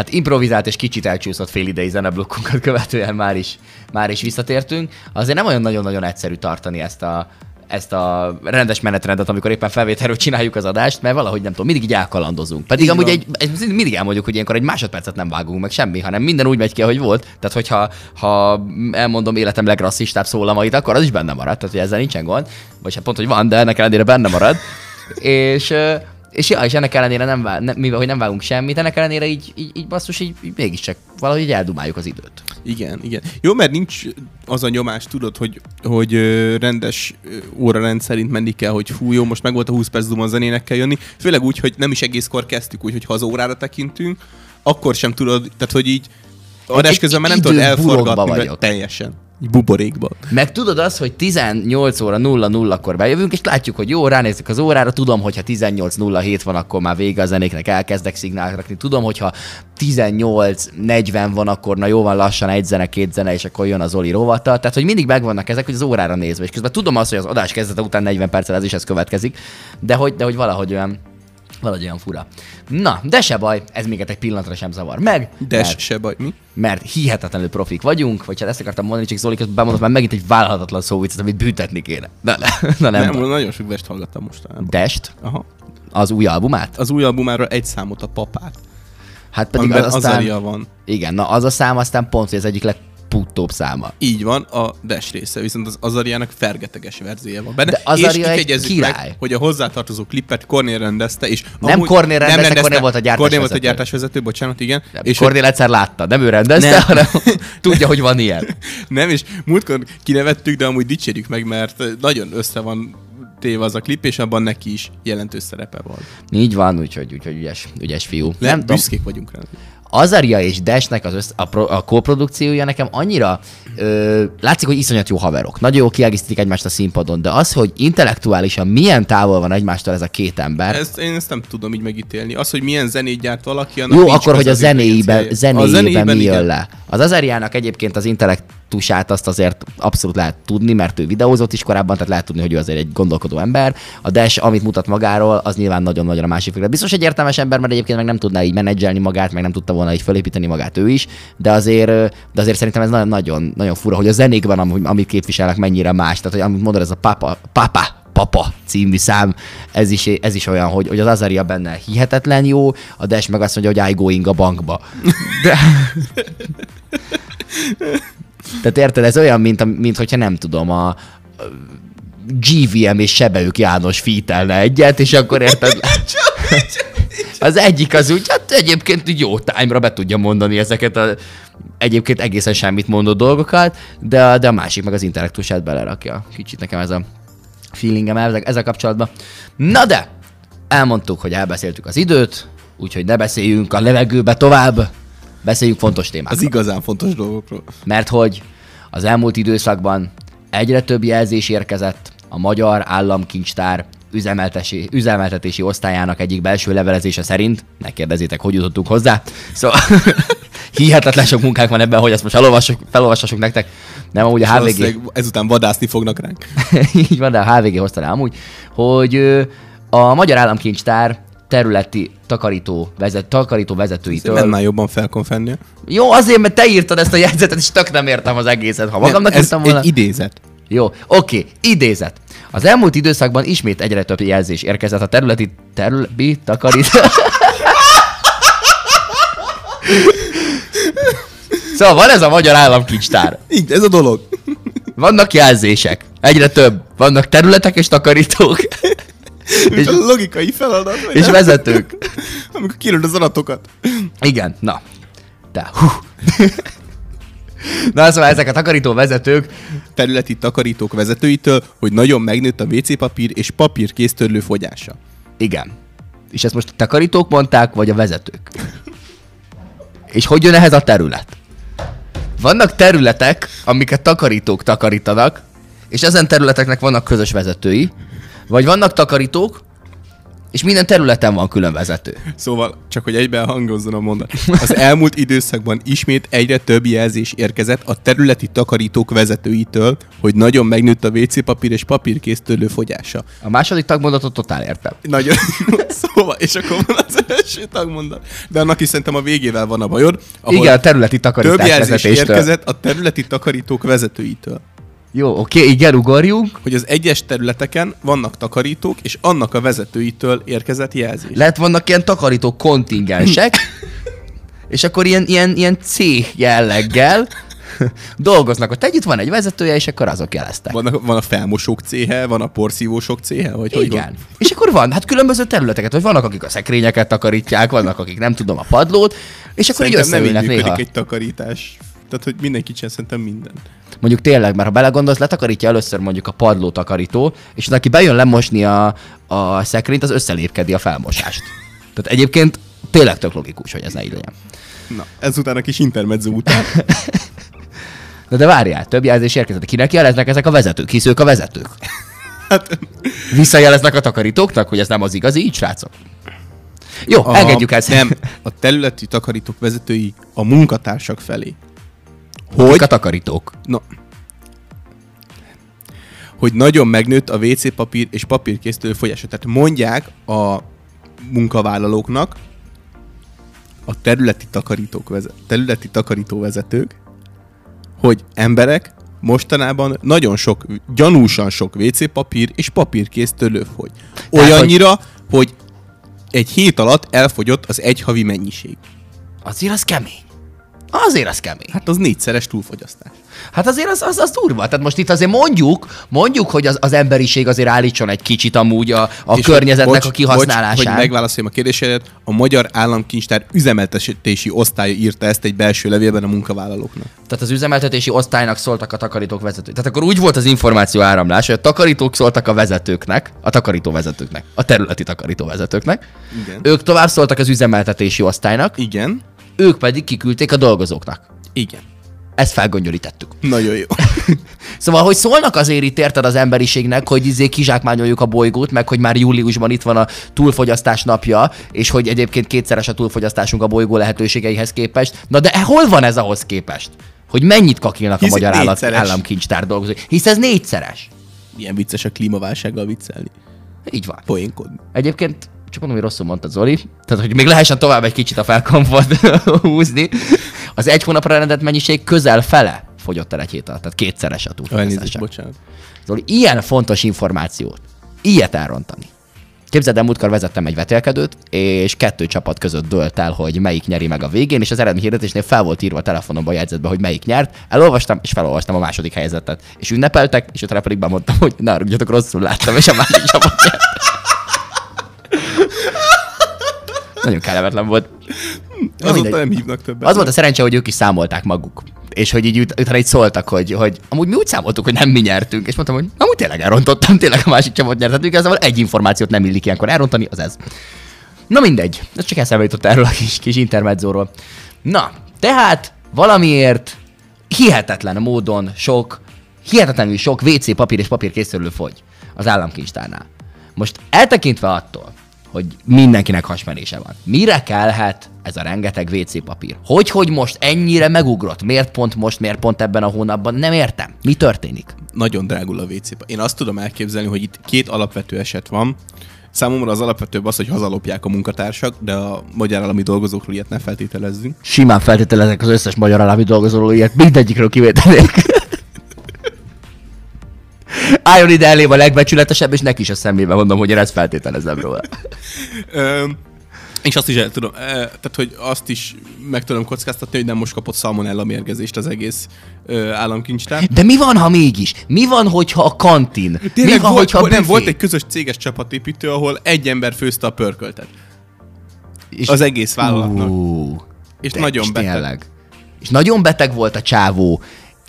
Hát improvizált és kicsit elcsúszott fél idei zeneblokkunkat követően már is, már is visszatértünk. Azért nem olyan nagyon-nagyon egyszerű tartani ezt a, ezt a rendes menetrendet, amikor éppen felvételről csináljuk az adást, mert valahogy nem tudom, mindig így elkalandozunk. Pedig Így amúgy van. egy, egy, mindig elmondjuk, hogy ilyenkor egy másodpercet nem vágunk meg semmi, hanem minden úgy megy ki, ahogy volt. Tehát, hogyha ha elmondom életem legrasszistább szólamait, akkor az is benne marad, tehát hogy ezzel nincsen gond. Vagy hát pont, hogy van, de ennek ellenére benne marad. *laughs* és és ja, és ennek ellenére nem, vá- ne, mivel hogy nem vágunk semmit, ennek ellenére így, így, így basszus, így, így mégiscsak valahogy így eldumáljuk az időt. Igen, igen. Jó, mert nincs az a nyomás, tudod, hogy, hogy rendes órarend szerint menni kell, hogy fú, jó, most meg volt a 20 perc duma, zenének kell jönni. Főleg úgy, hogy nem is egészkor kezdtük, úgyhogy ha az órára tekintünk, akkor sem tudod, tehát hogy így adás közben már nem tudod elforgatni vagyok. teljesen. Buborékban. Meg tudod azt, hogy 18 óra 00-kor bejövünk, és látjuk, hogy jó, ránézzük az órára, tudom, hogyha 18.07 van, akkor már vége a zenéknek, elkezdek szignált rakni. Tudom, hogyha 18.40 van, akkor na jó van, lassan egy zene, két zene, és akkor jön az Oli rovata. Tehát, hogy mindig megvannak ezek, hogy az órára nézve. És közben tudom azt, hogy az adás kezdete után 40 perccel ez is ez következik, de hogy, de hogy valahogy olyan Valahogy olyan fura. Na, de se baj, ez minket egy pillanatra sem zavar meg. De mert- se baj, mi? mert hihetetlenül profik vagyunk, vagy hát ezt akartam mondani, csak Zoli közben bemondott már megint egy vállalhatatlan szóviccet, amit büntetni kéne. Na, na, *laughs* na nem. Nem, nagyon sok vest hallgattam mostanában. Dest, Aha. az új albumát? Az új albumáról egy számot a papát. Hát pedig az aztán... Van. Igen, na az a szám aztán pont, hogy az egyik legputtóbb száma. Így van, a Dash része, viszont az Azariának fergeteges verziója van benne. De Azaria és egy király. meg, hogy a hozzátartozó klipet Kornél rendezte, és Nem Kornél rendezte, Kornél volt a gyártásvezető. Kornél volt a gyártásvezető, bocsánat, igen. És Kornél egyszer látta, nem ő rendezte, Nem. hanem *laughs* tudja, hogy van ilyen. *laughs* Nem, és múltkor kinevettük, de amúgy dicsérjük meg, mert nagyon össze van téve az a klip, és abban neki is jelentős szerepe van. Így van, úgyhogy, úgyhogy ügyes, ügyes fiú. Nem, nem büszkék vagyunk rá. Azaria és Dashnek az össz, a, pro, a kóprodukciója nekem annyira ö, látszik, hogy iszonyat jó haverok. Nagyon jó kiegészítik egymást a színpadon, de az, hogy intellektuálisan milyen távol van egymástól ez a két ember, Ezt, én ezt nem tudom így megítélni. Az, hogy milyen zenét gyárt valaki, annak Jó, akkor, hogy a az zenéiben, intelligenciája. zenéiben, mi jön igen. le. Az Azariának egyébként az intellektusát azt azért abszolút lehet tudni, mert ő videózott is korábban, tehát lehet tudni, hogy ő azért egy gondolkodó ember. A Dash, amit mutat magáról, az nyilván nagyon-nagyon a másik végre. Biztos egy értelmes ember, mert egyébként meg nem tudná így menedzselni magát, meg nem tudta volna így felépíteni magát ő is, de azért, de azért szerintem ez nagyon, nagyon, nagyon fura, hogy a zenékben, am- amit képviselnek, mennyire más. Tehát, hogy amit mondod, ez a papa, papa, Papa című szám, ez is, ez is olyan, hogy, hogy az Azaria benne hihetetlen jó, a Dash meg azt mondja, hogy I going a bankba. *laughs* *laughs* *laughs* De... Tehát érted, ez olyan, mint, mint hogyha nem tudom, a, a GVM és Sebeük János fítelne egyet, és akkor érted? *laughs* Az egyik az úgy, hát egyébként jó time-ra be tudja mondani ezeket a egyébként egészen semmit mondó dolgokat, de de a másik meg az intellektusát belerakja. Kicsit nekem ez a feelingem ezzel, ezzel kapcsolatban. Na de, elmondtuk, hogy elbeszéltük az időt, úgyhogy ne beszéljünk a levegőbe tovább, beszéljünk fontos témákról. Az igazán fontos dolgokról. Mert hogy az elmúlt időszakban egyre több jelzés érkezett a Magyar Államkincstár üzemeltetési, üzemeltetési osztályának egyik belső levelezése szerint, ne kérdezzétek, hogy jutottunk hozzá, szóval *laughs* hihetetlen sok munkánk van ebben, hogy ezt most felolvassuk, felolvassassuk nektek. Nem, amúgy a HVG... Ezután vadászni fognak ránk. *laughs* így van, de a HVG hozta rá amúgy, hogy a Magyar Államkincstár területi takarító, vezet, takarító vezetőitől... Nem már jobban fel kon fennie. Jó, azért, mert te írtad ezt a jegyzetet, és tök nem értem az egészet. Ha magamnak ez írtam volna... egy idézet. Jó, oké, idézet. Az elmúlt időszakban ismét egyre több jelzés érkezett a területi területi takarító... *laughs* szóval van ez a magyar államkincstár. Így, ez a dolog. Vannak jelzések. Egyre több. Vannak területek és takarítók. És a logikai feladat. és nem? vezetők. *laughs* Amikor kirőd az adatokat. Igen, na. De, hú. Na, szóval ezek a takarító vezetők Területi takarítók vezetőitől, hogy nagyon megnőtt a WC papír és papírkésztörlő fogyása. Igen. És ezt most a takarítók mondták, vagy a vezetők? És hogy jön ehhez a terület? Vannak területek, amiket takarítók takarítanak, és ezen területeknek vannak közös vezetői, vagy vannak takarítók, és minden területen van külön vezető. Szóval, csak hogy egyben hangozzon a mondat. Az elmúlt időszakban ismét egyre több jelzés érkezett a területi takarítók vezetőitől, hogy nagyon megnőtt a WC papír és papírkésztörlő fogyása. A második tagmondatot totál értem. Nagyon *laughs* szóval, és akkor van az első tagmondat. De annak is szerintem a végével van a bajod. Igen, a területi takarítás Több jelzés vezetéstől. érkezett a területi takarítók vezetőitől. Jó, oké, igen, ugorjunk. Hogy az egyes területeken vannak takarítók, és annak a vezetőitől érkezett jelzés. Lehet vannak ilyen takarító kontingensek, *laughs* és akkor ilyen, ilyen, ilyen cég jelleggel dolgoznak. Ott együtt van egy vezetője, és akkor azok jeleztek. Van a, van a felmosók céhe, van a porszívósok céhe, vagy hogy Igen. van? És akkor van, hát különböző területeket, vagy vannak, akik a szekrényeket takarítják, vannak, akik nem tudom, a padlót, és akkor így Szerintem nem így összeülnek működik néha. egy takarítás. Tehát, hogy mindenki csinál szerintem minden. Mondjuk tényleg, mert ha belegondolsz, letakarítja először mondjuk a padló takarító, és aki bejön lemosni a, a szekrényt, az összelépkedi a felmosást. Tehát egyébként tényleg tök logikus, hogy ez ne így legyen. Na, ezután a kis intermezzo után. *laughs* Na de várjál, több jelzés érkezett. Kinek jeleznek ezek a vezetők? Hisz ők a vezetők. Hát, Visszajeleznek a takarítók hogy ez nem az igazi, így srácok? Jó, a, engedjük ezt. Nem, a területi takarítók vezetői a munkatársak felé. Hogy? A takarítók. Na, hogy nagyon megnőtt a WC papír és papírkészítő folyása. Tehát mondják a munkavállalóknak, a területi, takarítók vezet, területi takarító vezetők, hogy emberek, mostanában nagyon sok, gyanúsan sok WC papír és papírkész fogy. Tehát, Olyannyira, hogy... hogy egy hét alatt elfogyott az egy havi mennyiség. Azért az kemény. Azért az kemény. Hát az négyszeres túlfogyasztás. Hát azért az, az, az durva. Tehát most itt azért mondjuk, mondjuk, hogy az, az emberiség azért állítson egy kicsit amúgy a, a És környezetnek bocs, a kihasználásán. Bocs, hogy megválaszoljam a kérdésedet, a Magyar Államkincstár üzemeltetési osztálya írta ezt egy belső levélben a munkavállalóknak. Tehát az üzemeltetési osztálynak szóltak a takarítók vezetők. Tehát akkor úgy volt az információ áramlás, hogy a takarítók szóltak a vezetőknek, a takarító vezetőknek, a területi takarító vezetőknek. Igen. Ők tovább szóltak az üzemeltetési osztálynak, Igen. Ők pedig kiküldték a dolgozóknak. Igen. Ezt felgöngyölítettük. Nagyon jó. *laughs* Szóval, hogy szólnak azért itt érted az emberiségnek, hogy izé kizsákmányoljuk a bolygót, meg hogy már júliusban itt van a túlfogyasztás napja, és hogy egyébként kétszeres a túlfogyasztásunk a bolygó lehetőségeihez képest. Na de hol van ez ahhoz képest? Hogy mennyit kakilnak Hisz a magyar állat, államkincstár dolgozói? Hisz ez négyszeres. Milyen vicces a klímaválsággal viccelni. Így van. Poénkodni. Egyébként csak mondom, hogy rosszul mondtad Zoli, tehát hogy még lehessen tovább egy kicsit a felkomfort *laughs* húzni. Az egy hónapra rendelt mennyiség közel fele fogyott el egy hét alatt, tehát kétszeres a Elnézést, túlfogyasztás. bocsánat. Zoli, ilyen fontos információt, ilyet elrontani. Képzeld el, múltkor vezettem egy vetélkedőt, és kettő csapat között dölt el, hogy melyik nyeri meg a végén, és az eredményhirdetésnél fel volt írva a telefonomba a jegyzetbe, hogy melyik nyert. Elolvastam, és felolvastam a második helyzetet. És ünnepeltek, és utána pedig bemondtam, hogy ne rúgjatok, rosszul láttam, és a másik csapat nyert. Nagyon kellemetlen volt. Na, Azóta mindegy. nem hívnak többet. Az volt a szerencse, hogy ők is számolták maguk. És hogy így ut- utána így szóltak, hogy, hogy amúgy mi úgy számoltuk, hogy nem mi nyertünk. És mondtam, hogy amúgy tényleg elrontottam, tényleg a másik csapat nyert. Hát igazából egy információt nem illik ilyenkor elrontani, az ez. Na mindegy, ez csak eszembe jutott erről a kis, kis intermedzóról. Na, tehát valamiért hihetetlen módon sok, hihetetlenül sok WC papír és papírkészülő fogy az államkincstárnál. Most eltekintve attól, hogy mindenkinek hasmenése van. Mire kellhet ez a rengeteg WC papír? Hogy, hogy most ennyire megugrott? Miért pont most, miért pont ebben a hónapban? Nem értem. Mi történik? Nagyon drágul a WC. Én azt tudom elképzelni, hogy itt két alapvető eset van. Számomra az alapvetőbb az, hogy hazalopják a munkatársak, de a magyar állami dolgozókról ilyet ne feltételezzünk. Simán feltételezek az összes magyar állami dolgozóról ilyet, mindegyikről kivételék. Álljon ide elém a legbecsületesebb, és neki is a szemébe mondom, hogy én ezt feltételezem róla. És azt is el tudom, tehát hogy azt is meg tudom kockáztatni, hogy nem most kapott szalmonella mérgezést az egész ö, államkincstár. De mi van, ha mégis? Mi van, hogyha a kantin? mi Tényleg van, volt, hogyha nem, volt egy közös céges csapatépítő, ahol egy ember főzte a pörköltet. És- Az egész vállalatnak. Ú, és nagyon beteg. Tényleg. És nagyon beteg volt a csávó.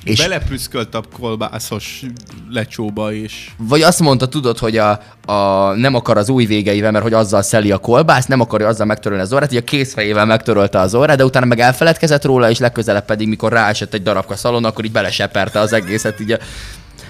És Beleprüszkölt a kolbászos lecsóba, és vagy azt mondta, tudod, hogy a, a, nem akar az új végeivel, mert hogy azzal szeli a kolbász, nem akarja azzal megtörölni az orrát, hogy a kézfejével megtörölte az orrát, de utána meg elfeledkezett róla, és legközelebb pedig, mikor ráesett egy darabka szalon, akkor így beleseperte az egészet. Így a...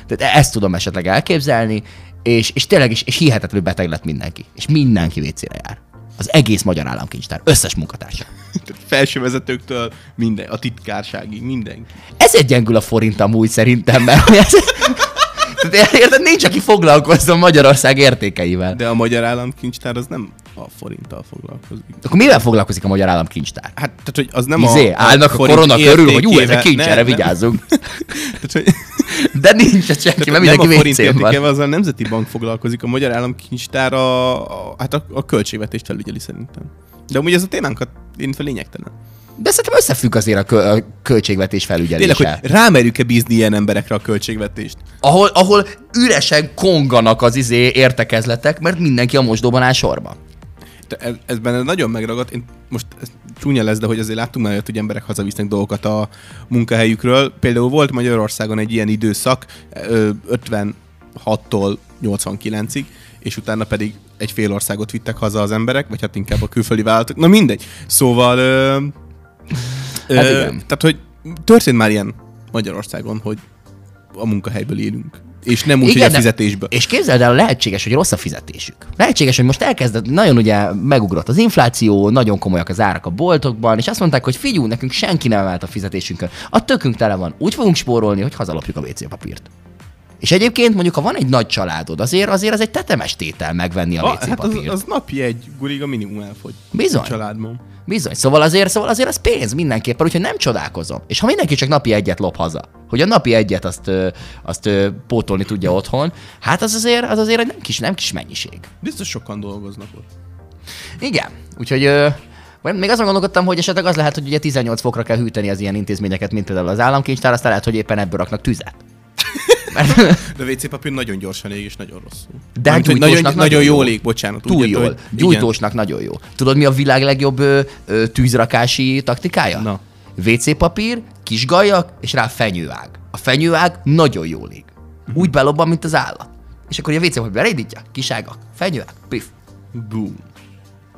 Tehát ezt tudom esetleg elképzelni, és, és tényleg is és hihetetlenül beteg lett mindenki. És mindenki vécére jár. Az egész magyar államkincstár, összes munkatársa. *laughs* felsővezetőktől minden, a titkárságig, mindenki. Ezért gyengül a forint amúgy szerintem, mert ez... *laughs* Tehát érted, nincs, aki foglalkozzon Magyarország értékeivel. De a magyar államkincstár az nem a forinttal foglalkozik. Akkor mivel foglalkozik a magyar államkincstár? Hát, tehát, hogy az nem Izé, a, állnak a, forint korona körül, hogy ú, ez a kincs, nem, erre nem. vigyázzunk. *laughs* Tehát, hogy, De nincs ez senki, mert nem mindenki a forint értékével, az a Nemzeti Bank foglalkozik, a Magyar Államkincstár a, a, hát a, a költségvetést felügyeli szerintem. De amúgy ez a témánkat én fel lényegtelen. De szerintem összefügg azért a, kö- a költségvetés Tényleg, felügyelése. hogy rámerjük-e bízni ilyen emberekre a költségvetést? Ahol, ahol üresen konganak az izé értekezletek, mert mindenki a mosdóban áll sorba. Ez, ez benne nagyon megragadt. Én most ez csúnya lesz, de hogy azért láttunk már hogy emberek hazavisznek dolgokat a munkahelyükről. Például volt Magyarországon egy ilyen időszak, ö, 56-tól 89-ig, és utána pedig egy fél országot vittek haza az emberek, vagy hát inkább a külföldi vállalatok. Na mindegy. Szóval... Ö, ö, Hát igen. Tehát, hogy történt már ilyen Magyarországon, hogy a munkahelyből élünk. És nem úgy, hogy a fizetésből. És képzeld el, lehetséges, hogy rossz a fizetésük. Lehetséges, hogy most elkezdett, nagyon ugye megugrott az infláció, nagyon komolyak az árak a boltokban, és azt mondták, hogy figyú, nekünk senki nem emelt a fizetésünkön. A tökünk tele van. Úgy fogunk spórolni, hogy hazalopjuk a WC papírt. És egyébként mondjuk, ha van egy nagy családod, azért azért az egy tetemes tétel megvenni a WC hát az, papírt. az napi egy gurig a minimum elfogy. Bizony. A családban. Bizony, szóval azért, szóval azért az pénz mindenképpen, úgyhogy nem csodálkozom. És ha mindenki csak napi egyet lop haza, hogy a napi egyet azt, azt pótolni tudja otthon, hát az azért, az azért egy nem kis, nem kis mennyiség. Biztos sokan dolgoznak ott. Igen, úgyhogy vagy még azon gondolkodtam, hogy esetleg az lehet, hogy ugye 18 fokra kell hűteni az ilyen intézményeket, mint például az államkincstár, aztán lehet, hogy éppen ebből raknak tüzet. Mert De WC papír nagyon gyorsan ég és nagyon rosszul. De hát nagyon, nagyon nagyon jól jó. ég, bocsánat. túl jól, hogy- gyújtósnak nagyon jó. Tudod, mi a világ legjobb ö, ö, tűzrakási taktikája? Na. WC papír, kis gajak, és rá fenyőág. A fenyőág nagyon jól ég. Úgy belobban, mint az állat. És akkor a WC papír belédítja, kis ágak, fenyőág, pif. Igen. Boom.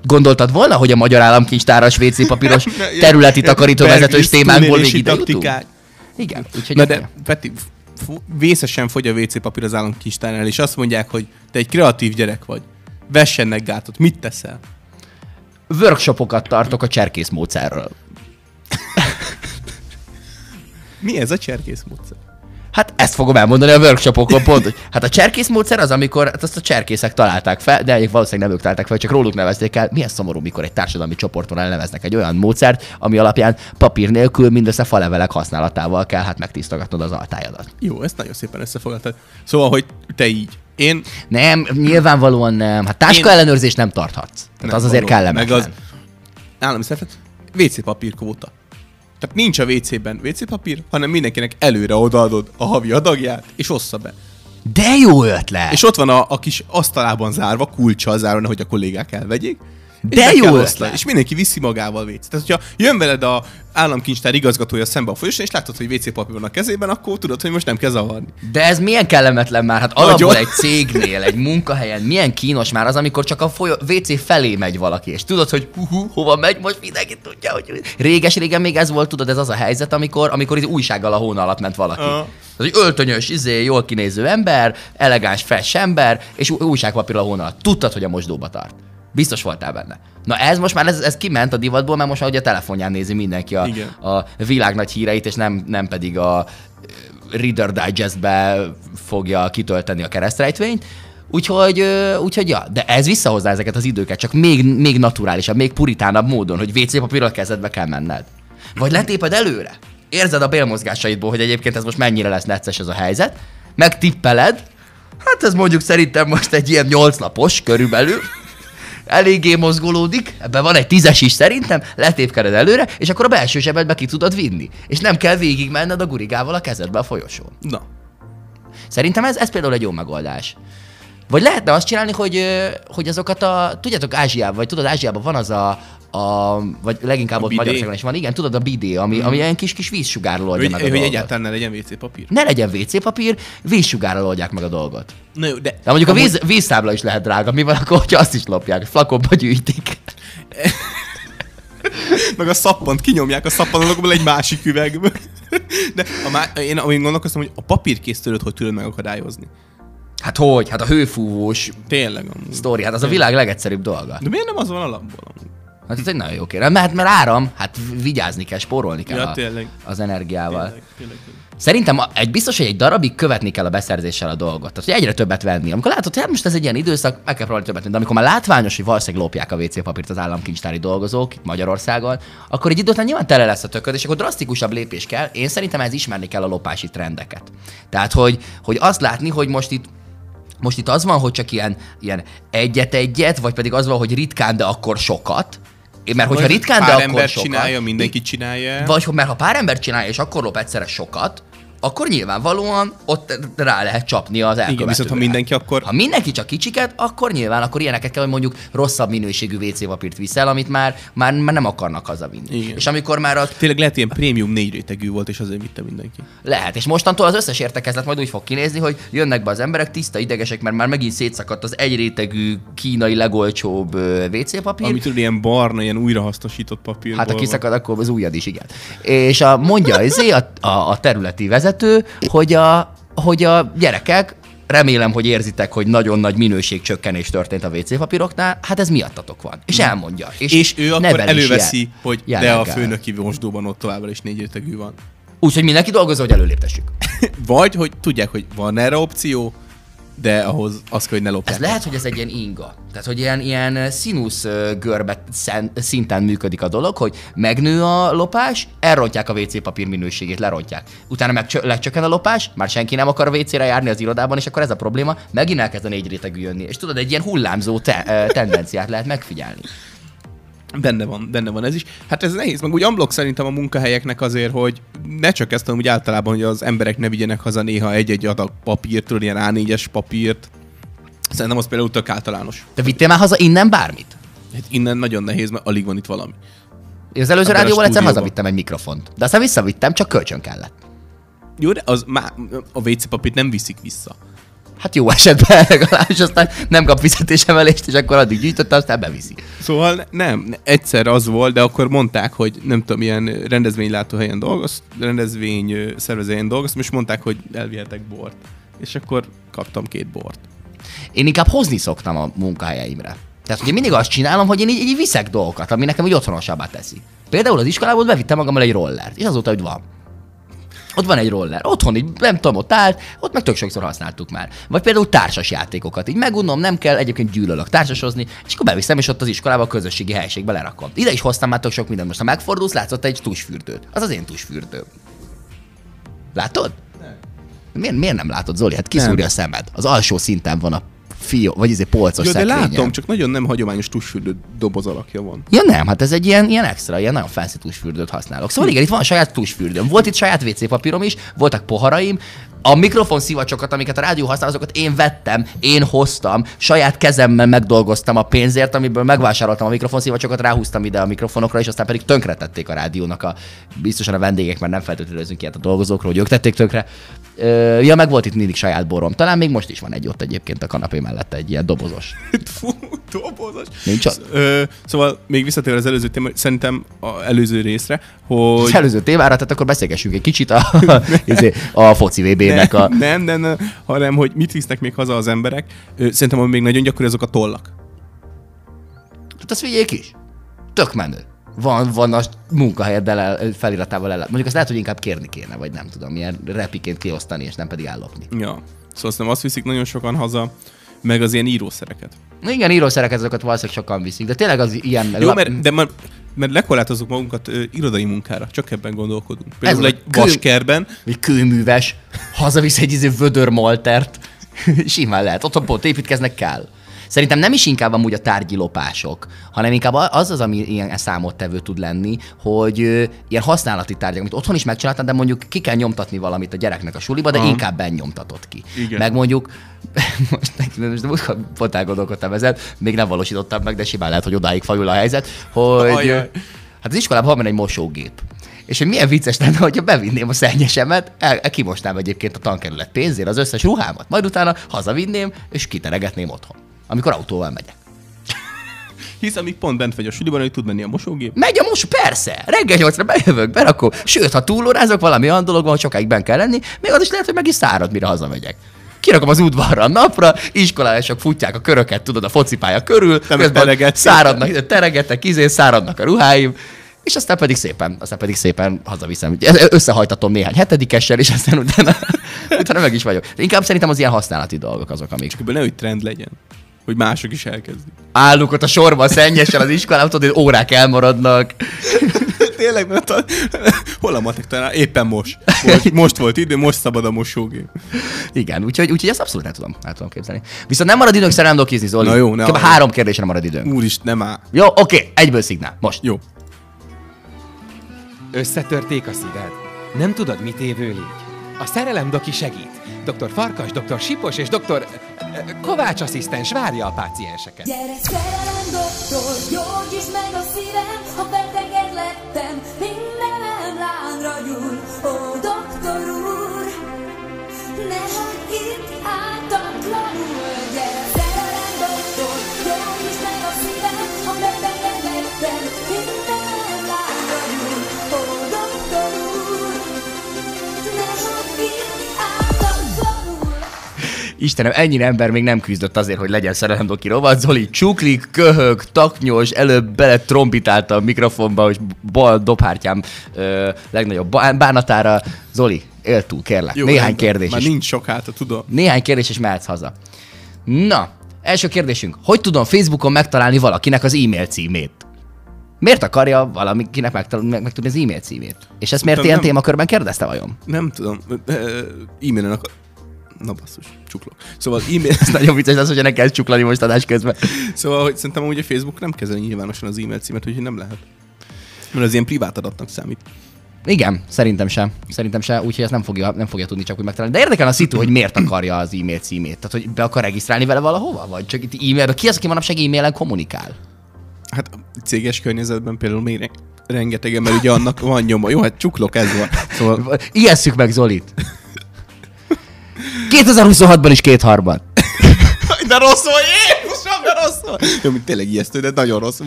Gondoltad volna, hogy a magyar államkincstáras WC papíros *laughs* területi takarítóvezetős témánkból még ide jutunk? Igen, úgyhogy Na de. Peti, vészesen fogy a WC papír az államkincstárnál, és azt mondják, hogy te egy kreatív gyerek vagy. Vessenek gátot, mit teszel? workshopokat tartok a cserkész módszerről. Mi ez a cserkész módszer? Hát ezt fogom elmondani a workshopokon pont. hogy- Hát a cserkész módszer az, amikor hát azt a cserkészek találták fel, de egyébként valószínűleg nem ők találták fel, csak róluk nevezték el. Milyen szomorú, mikor egy társadalmi csoporton elneveznek egy olyan módszert, ami alapján papír nélkül mindössze falevelek használatával kell hát megtisztogatnod az altájadat. Jó, ezt nagyon szépen összefoglaltad. Szóval, hogy te így. Én Nem, nyilvánvalóan nem. Hát táska Én- ellenőrzést nem tarthatsz. Tehát Nem, az azért valóban. kellemetlen. Meg az állami szervezet, WC papír kvóta. Tehát nincs a WC-ben WC papír, hanem mindenkinek előre odaadod a havi adagját, és ossza be. De jó ötlet! És ott van a, a kis asztalában zárva, kulcsa zárva, hogy a kollégák elvegyék, De és jó osztani, És mindenki viszi magával WC. Tehát, hogyha jön veled a államkincstár igazgatója szembe a folyosón, és látod, hogy WC papír van a kezében, akkor tudod, hogy most nem kell zavarni. De ez milyen kellemetlen már, hát alapból Nagyon. egy cégnél, egy munkahelyen, milyen kínos már az, amikor csak a folyó, WC felé megy valaki, és tudod, hogy hú, hú, hova megy, most mindenki tudja, hogy réges-régen még ez volt, tudod, ez az a helyzet, amikor, amikor egy újsággal a hón alatt ment valaki. Aha. Az egy öltönyös, izé, jól kinéző ember, elegáns, fresh ember, és új- újságpapír a hón alatt. Tudtad, hogy a mosdóba tart. Biztos voltál benne. Na ez most már, ez, ez kiment a divatból, mert most már ugye a telefonján nézi mindenki a, Igen. a világ nagy híreit, és nem, nem pedig a Reader Digest-be fogja kitölteni a keresztrejtvényt. Úgyhogy, úgyhogy ja, de ez visszahozná ezeket az időket, csak még, még naturálisabb, még puritánabb módon, hogy WC papírral kezedbe kell menned. Vagy letéped előre. Érzed a bélmozgásaidból, hogy egyébként ez most mennyire lesz necces ez a helyzet, megtippeled, hát ez mondjuk szerintem most egy ilyen nyolc napos körülbelül, eléggé mozgolódik, ebben van egy tízes is szerintem, letépkeded előre, és akkor a belső zsebedbe ki tudod vinni. És nem kell végigmenned a gurigával a kezedbe a folyosón. Na, Szerintem ez, ez például egy jó megoldás. Vagy lehetne azt csinálni, hogy, hogy azokat a, tudjátok, Ázsiában, vagy tudod, Ázsiában van az a, a vagy leginkább A ott bidé? Magyarországon is van, igen, tudod, a bidé, ami, ami ilyen kis, kis vízsugárról oldja hogy, meg a hogy dolgot. egyáltalán ne legyen WC papír. Ne legyen WC papír, vízsugárral oldják meg a dolgot. Na jó, de... De mondjuk a víz, vízszábla is lehet drága, mi van akkor, hogyha azt is lopják, flakonba gyűjtik. *laughs* meg a szappant kinyomják a szappanokból egy másik üvegből. *laughs* De a má- én amint gondolkoztam, hogy a papírkészítőt hogy tudod megakadályozni. Hát hogy? Hát a hőfúvós Tényleg amúgy. sztori, hát az a világ legegyszerűbb dolga. De miért nem az van alapból amúgy? Hát ez egy nagyon jó kérdés. Mert, mert áram, hát vigyázni kell, spórolni kell Ja, a, tényleg. az energiával. Tényleg, tényleg, tényleg. Szerintem egy biztos, hogy egy darabig követni kell a beszerzéssel a dolgot. Tehát, hogy egyre többet venni. Amikor látod, hogy hát most ez egy ilyen időszak, meg kell próbálni többet venni. De amikor már látványos, hogy valószínűleg lopják a WC papírt az államkincstári dolgozók itt Magyarországon, akkor egy idő után nyilván tele lesz a tököd, és akkor drasztikusabb lépés kell. Én szerintem ez ismerni kell a lopási trendeket. Tehát, hogy, hogy azt látni, hogy most itt most itt az van, hogy csak ilyen, ilyen egyet-egyet, vagy pedig az van, hogy ritkán, de akkor sokat. Mert hogyha ritkán, de pár akkor ember sokat. csinálja, mindenki csinálja. Vagy mert ha pár ember csinálja, és akkor lop egyszerre sokat, akkor nyilvánvalóan ott rá lehet csapni az elkövetőre. Igen, viszont ha mindenki akkor... Ha mindenki csak kicsiket, akkor nyilván akkor ilyeneket kell, hogy mondjuk rosszabb minőségű WC papírt viszel, amit már, már, már nem akarnak hazavinni. Igen. És amikor már az Tényleg lehet ilyen prémium négy rétegű volt, és azért vitte mindenki. lehet, és mostantól az összes értekezlet majd úgy fog kinézni, hogy jönnek be az emberek tiszta idegesek, mert már megint szétszakadt az egy rétegű kínai legolcsóbb WC papír. Ami tudod, ilyen barna, ilyen újrahasznosított papír. Hát ha kiszakad, akkor az ujjad is, igen. És a, mondja izé a, a, a területi vezető, hogy a, hogy a gyerekek, remélem, hogy érzitek, hogy nagyon nagy minőségcsökkenés történt a WC papíroknál, hát ez miattatok van. És elmondja. És, És ő akkor előveszi, jel- hogy de a főnöki mosdóban ott továbbra is négy rétegű van. Úgyhogy mindenki dolgozó, hogy előléptessük. *laughs* Vagy, hogy tudják, hogy van erre opció, de ahhoz az kell, hogy ne lopják. Ez lehet, hogy ez egy ilyen inga. Tehát, hogy ilyen, ilyen színusz görbe szinten működik a dolog, hogy megnő a lopás, elrontják a WC papír minőségét, lerontják. Utána meg csö- lecsökken a lopás, már senki nem akar a WC-re járni az irodában, és akkor ez a probléma, megint elkezd a négy rétegű jönni. És tudod, egy ilyen hullámzó te- tendenciát lehet megfigyelni. Benne van, benne van ez is. Hát ez nehéz, meg úgy amblok szerintem a munkahelyeknek azért, hogy ne csak ezt, hanem úgy általában, hogy az emberek ne vigyenek haza néha egy-egy adag papírt, tudod, ilyen A4-es papírt. Szerintem az például tök általános. Te vittél már haza innen bármit? Hát innen nagyon nehéz, mert alig van itt valami. Az előző Ebben a rádióval egyszer hazavittem egy mikrofont. De aztán visszavittem, csak kölcsön kellett. Jó, de az má, a WC papírt nem viszik vissza. Hát jó esetben *laughs* legalábbis aztán nem kap fizetésemelést, és akkor addig gyűjtötte, aztán beviszi. Szóval ne- nem, egyszer az volt, de akkor mondták, hogy nem tudom, ilyen rendezvénylátóhelyen dolgoz, rendezvény szervezőhelyen dolgoztam, és mondták, hogy elvihetek bort. És akkor kaptam két bort. Én inkább hozni szoktam a munkahelyeimre. Tehát ugye mindig azt csinálom, hogy én így, így viszek dolgokat, ami nekem úgy otthonosabbá teszi. Például az iskolából bevittem magammal egy rollert, és azóta, hogy van. Ott van egy roller, otthon így, nem tudom, ott állt, ott meg tök sokszor használtuk már. Vagy például társas játékokat, így megunom, nem kell, egyébként gyűlölök társasozni, és akkor beviszem, és ott az iskolába a közösségi helységbe lerakom. Ide is hoztam már tök sok mindent, most ha megfordulsz, látszott egy tusfürdőt. Az az én tusfürdőm. Látod? Miért, miért nem látod, Zoli? Hát kiszúrja a szemed. Az alsó szinten van a fió, vagy izé polcos Jó, de szekrényen. látom, csak nagyon nem hagyományos tusfürdő doboz alakja van. Ja nem, hát ez egy ilyen, ilyen extra, ilyen nagyon fancy tusfürdőt használok. Szóval igen, itt van saját tusfürdőm. Volt itt saját WC papírom is, voltak poharaim, A mikrofon szivacsokat, amiket a rádió használ, azokat én vettem, én hoztam, saját kezemmel megdolgoztam a pénzért, amiből megvásároltam a mikrofon szivacsokat, ráhúztam ide a mikrofonokra, és aztán pedig tönkretették a rádiónak a biztosan a vendégek, mert nem feltétlenül érzünk ilyet a dolgozókról, hogy ők tették tönkre. Ö, ja, meg volt itt mindig saját borom. Talán még most is van egy ott egyébként a kanapé mellett egy ilyen dobozos. Fú, dobozos. Nincs ott? Ö, szóval még visszatérve az előző téma, szerintem a előző részre, hogy... Az előző témára, tehát akkor beszélgessünk egy kicsit a, *laughs* izé, a foci VB-nek a... Nem, nem, nem, hanem hogy mit visznek még haza az emberek. Szerintem ami még nagyon gyakori, azok a tollak. Hát azt vigyék is. Tök menő. Van, van a munkahelyeddel el, feliratával el. Mondjuk azt lehet, hogy inkább kérni kéne, vagy nem tudom, milyen repiként kiosztani, és nem pedig ellopni. Ja. Szóval azt nem azt viszik nagyon sokan haza, meg az ilyen írószereket. Igen, írószereket azokat valószínűleg sokan viszik, de tényleg az ilyen... Jó, mert, de már, mert lekorlátozunk magunkat ö, irodai munkára, csak ebben gondolkodunk. Például Ez egy a kő- vaskerben, Egy kőműves, hazavisz egy izé vödör moltert, *laughs* simán lehet. Otthon pont építkeznek kell. Szerintem nem is inkább amúgy a tárgyi lopások, hanem inkább az az, ami ilyen számottevő tud lenni, hogy ö, ilyen használati tárgyak, amit otthon is megcsináltad, de mondjuk ki kell nyomtatni valamit a gyereknek a suliba, de Aha. inkább bennyomtatod ki. Igen. Meg mondjuk, *laughs* most, most, most pont elgondolkodtam ezen, még nem valósítottam meg, de simán lehet, hogy odáig fajul a helyzet, hogy Ajaj. hát az iskolában van egy mosógép. És hogy milyen vicces lenne, hogyha bevinném a szennyesemet, el, el kimosnám egyébként a tankerület pénzért az összes ruhámat, majd utána hazavinném, és kiteregetném otthon, amikor autóval megyek. hisz amíg pont bent vagy a suliban, hogy tud menni a mosógép. Megy a most persze, reggel nyolcra bejövök, berakom, sőt, ha túlórázok, valami olyan dolog van, hogy sokáig ben kell lenni, még az is lehet, hogy meg is szárad, mire hazamegyek. Kirakom az udvarra a napra, iskolások futják a köröket, tudod, a focipálya körül, meg közben teregetsz. száradnak, teregetek, izé, száradnak a ruháim, és aztán pedig szépen, aztán pedig szépen hazaviszem. Összehajtatom néhány hetedikessel, és aztán utána, *laughs* utána meg is vagyok. De inkább szerintem az ilyen használati dolgok azok, amik Csak ebből nehogy trend legyen, hogy mások is elkezdik. állunk ott a sorban szennyessel az iskolában, tudod, hogy órák elmaradnak. *laughs* Tényleg, mert a, hol a matek talán? Éppen most. Most, most volt idő, most szabad a mosógép. Igen, úgyhogy, úgyhogy ezt abszolút nem tudom, el tudom képzelni. Viszont nem marad időnk szerendokizni, Zoli. Na jó, ne Kb. három kérdésre marad időnk. Úristen, nem áll. Jó, oké, egyből szignál. Most. Jó. Összetörték a szíved? Nem tudod, mit évő légy? A szerelem doki segít. Dr. Farkas, Dr. Sipos és Dr. Kovács asszisztens várja a pácienseket. Gyere szerelem doktor, gyógyítsd meg a szívem, ha betegen lettem, mindenem lángra gyúl. Ó, doktor úr, ne hagyd itt ártatlanul. Istenem, ennyi ember még nem küzdött azért, hogy legyen szerelemdoki rovat. Zoli csuklik, köhög, taknyos, előbb bele trombitálta a mikrofonba, hogy bal dobhártyám ö, legnagyobb bá- bánatára. Zoli, él túl, kérlek. Jó, Néhány kérdés Már is. nincs sok hátra, tudom. Néhány kérdés, és mehetsz haza. Na, első kérdésünk. Hogy tudom Facebookon megtalálni valakinek az e-mail címét? Miért akarja valakinek megtal- meg- megtudni az e-mail címét? És ezt miért Nem, ilyen nem. témakörben kérdezte vajon? Nem tudom. E-mailen akar... Na basszus, csuklok. Szóval e-mail... Ez nagyon vicces lesz, hogyha ne kell csuklani most adás közben. Szóval, hogy szerintem amúgy a Facebook nem kezeli nyilvánosan az e-mail címet, úgyhogy nem lehet. Mert az ilyen privát adatnak számít. Igen, szerintem sem. Szerintem sem, úgyhogy ezt nem fogja, nem fogja tudni csak úgy megtalálni. De érdekel a szitu, hogy miért akarja az e-mail címét. Tehát, hogy be akar regisztrálni vele valahova? Vagy csak itt e-mail, ki az, aki manapság e-mailen kommunikál? Hát céges környezetben például még re- rengetegen, mert ugye annak van nyoma. Jó, hát csuklok, ez van. Szóval Ijesszük meg Zolit. 2026-ban is kétharmad. *laughs* de rossz volt, Jézusom, de rossz volt. Jó, mint tényleg ijesztő, de nagyon rossz.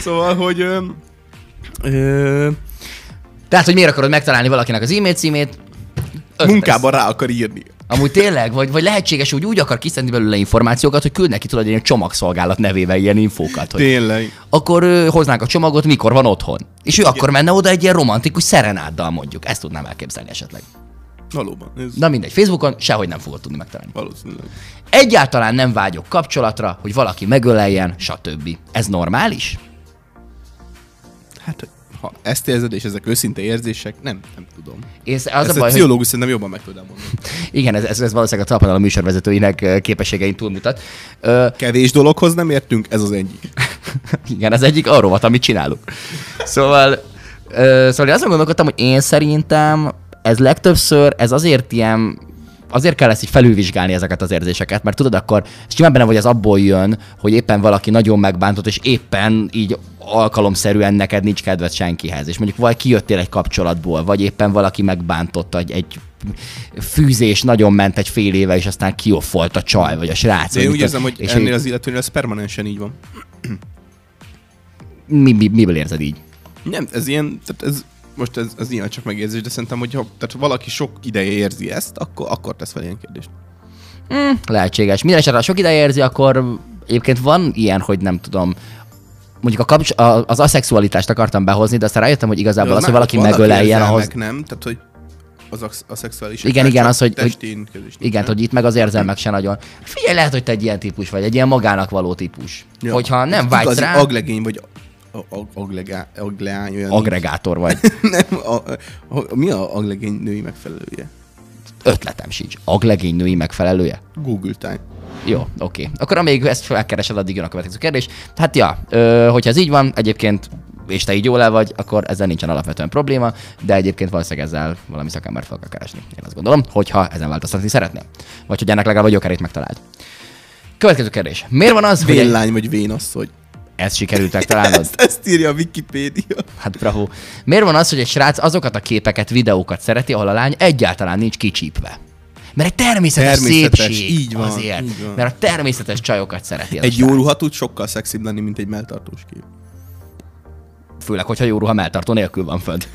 Szóval, hogy... Ö, ö, Tehát, hogy miért akarod megtalálni valakinek az e-mail címét? Munkában rá akar írni. Amúgy tényleg, vagy, vagy lehetséges, hogy úgy akar kiszedni belőle információkat, hogy küld neki tudod egy ilyen csomagszolgálat nevével ilyen infókat. Hogy Tényleg. akkor ö, hoznánk a csomagot, mikor van otthon. És ő akkor menne oda egy ilyen romantikus szerenáddal mondjuk. Ezt tudnám elképzelni esetleg. Valóban. Ez Na mindegy, Facebookon sehogy nem fogod tudni megtalálni. valószínűleg. Egyáltalán nem vágyok kapcsolatra, hogy valaki megöleljen, stb. Ez normális? Hát, ha ezt érzed, és ezek őszinte érzések, nem, nem tudom. Én, az a ezt a baj, hogy pszichológus szerintem jobban meg tudnám mondani. *laughs* igen, ez, ez, ez valószínűleg a talpanal műsorvezetőinek ö, képességein túlmutat. Ö, Kevés dologhoz nem értünk, ez az egyik. *laughs* Igen, az egyik a rovat, amit csinálunk. Szóval, ö, szóval én azon gondolkodtam, hogy én szerintem ez legtöbbször, ez azért ilyen azért kell ezt így felülvizsgálni ezeket az érzéseket, mert tudod, akkor simán benne vagy az abból jön, hogy éppen valaki nagyon megbántott, és éppen így alkalomszerűen neked nincs kedved senkihez, és mondjuk vagy kijöttél egy kapcsolatból, vagy éppen valaki megbántott egy, egy fűzés nagyon ment egy fél éve, és aztán kioffolt a csaj, vagy a srác. De én úgy érzem, hogy és ennél az illetőnél ez permanensen így van. mi, mi, miből érzed így? Nem, ez ilyen, tehát ez, most ez, ez nyilván csak megérzés, de szerintem, hogy ha tehát valaki sok ideje érzi ezt, akkor, akkor tesz fel ilyen kérdést. Mm, lehetséges. Minden esetre, ha sok ideje érzi, akkor egyébként van ilyen, hogy nem tudom, mondjuk a kapcs- a, az aszexualitást akartam behozni, de aztán rájöttem, hogy igazából az, hogy valaki megöleljen, ahhoz... nem? Tehát, hogy az a, szexuális Igen, igen, az, hogy, hogy igen, hogy itt meg az érzelmek se nagyon. Figyelj, lehet, hogy te egy ilyen típus vagy, egy ilyen magának való típus. Ja. Hogyha nem vágysz rá, aglegény vagy a- a- aglegá, agleány olyan agregátor vagy. *laughs* nem, a, a, mi a aglegény női megfelelője? Ötletem sincs. Aglegény női megfelelője? Google time. Jó, oké. Akkor amíg ezt felkeresed, addig jön a következő kérdés. Hát ja, ö, hogyha ez így van, egyébként és te így jól el vagy, akkor ezzel nincsen alapvetően probléma, de egyébként valószínűleg ezzel valami szakembert fel kell keresni. Én azt gondolom, hogyha ezen változtatni szeretném. Vagy hogy ennek legalább a gyökerét megtaláld. Következő kérdés. Miért van az, hogy... egy- Vénlány vagy vénasszony. Ezt sikerült megtalálnod? Ezt, ezt írja a Wikipédia. Hát bravo. Miért van az, hogy egy srác azokat a képeket, videókat szereti, ahol a lány egyáltalán nincs kicsípve? Mert egy természetes, Természetes, szépség így van, azért. így van. Mert a természetes csajokat szereti Egy jó ruha tud sokkal szexibb lenni, mint egy melltartós kép. Főleg, hogyha jó ruha melltartó nélkül van föld.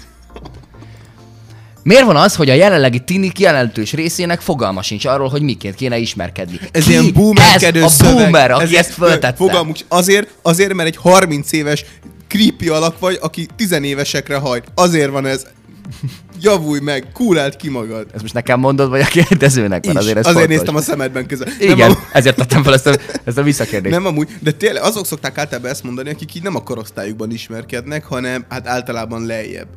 Miért van az, hogy a jelenlegi tinik jelentős részének fogalma sincs arról, hogy miként kéne ismerkedni? Ez Ki ilyen boomerkedő Ez a boomer, aki Ez- ezt föltette. Fogalmuk, azért, azért, mert egy 30 éves creepy alak vagy, aki tizenévesekre hajt. Azért van ez. Javulj meg, kúráld ki magad. Ezt most nekem mondod, vagy a kérdezőnek? Mert azért, ez azért fontos. néztem a szemedben közben. Igen, Nem, ezért tettem fel ezt a, *laughs* ezt a visszakérdést. nem amúgy, de tényleg azok szokták általában ezt mondani, akik így nem a korosztályukban ismerkednek, hanem hát általában lejjebb.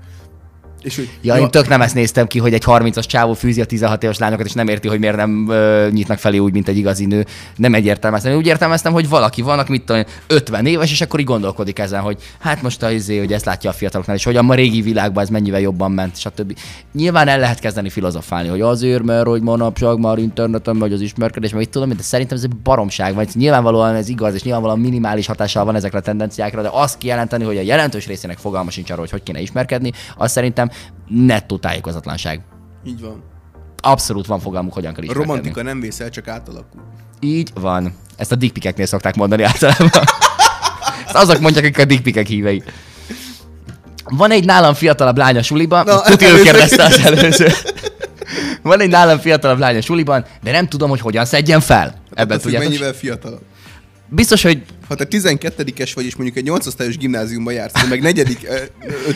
És hogy, Ja, én tök nem ezt néztem ki, hogy egy 30-as csávó fűzi a 16 éves lányokat, és nem érti, hogy miért nem ö, nyitnak felé úgy, mint egy igazi nő. Nem egy értelmeztem. Én úgy értelmeztem, hogy valaki van, aki mit tudom, én, 50 éves, és akkor így gondolkodik ezen, hogy hát most az izé, hogy ezt látja a fiataloknál, és hogy a ma régi világban ez mennyivel jobban ment, stb. Nyilván el lehet kezdeni filozofálni, hogy azért, mert hogy manapság már interneten megy az ismerkedés, meg itt tudom, de szerintem ez egy baromság, vagy nyilvánvalóan ez igaz, és nyilvánvalóan minimális hatással van ezekre a tendenciákra, de azt kijelenteni, hogy a jelentős részének fogalma sincs arról, hogy hogy kéne ismerkedni, az szerintem nettó tájékozatlanság. Így van. Abszolút van fogalmuk, hogyan kell A ismerkedni. romantika nem vészel, csak átalakul. Így van. Ezt a dickpikeknél szokták mondani *laughs* általában. Ezt azok mondják, akik a dickpikek hívei. Van egy nálam fiatalabb lány a suliban, Na, tuti ő kérdezte az előző. Van egy nálam fiatalabb lány a suliban, de nem tudom, hogy hogyan szedjen fel. Ebben Ebben tudjátok. mennyivel fiatalabb. Biztos, hogy Ha te 12-es vagy, és mondjuk egy 8 osztályos gimnáziumban jársz, meg negyedik,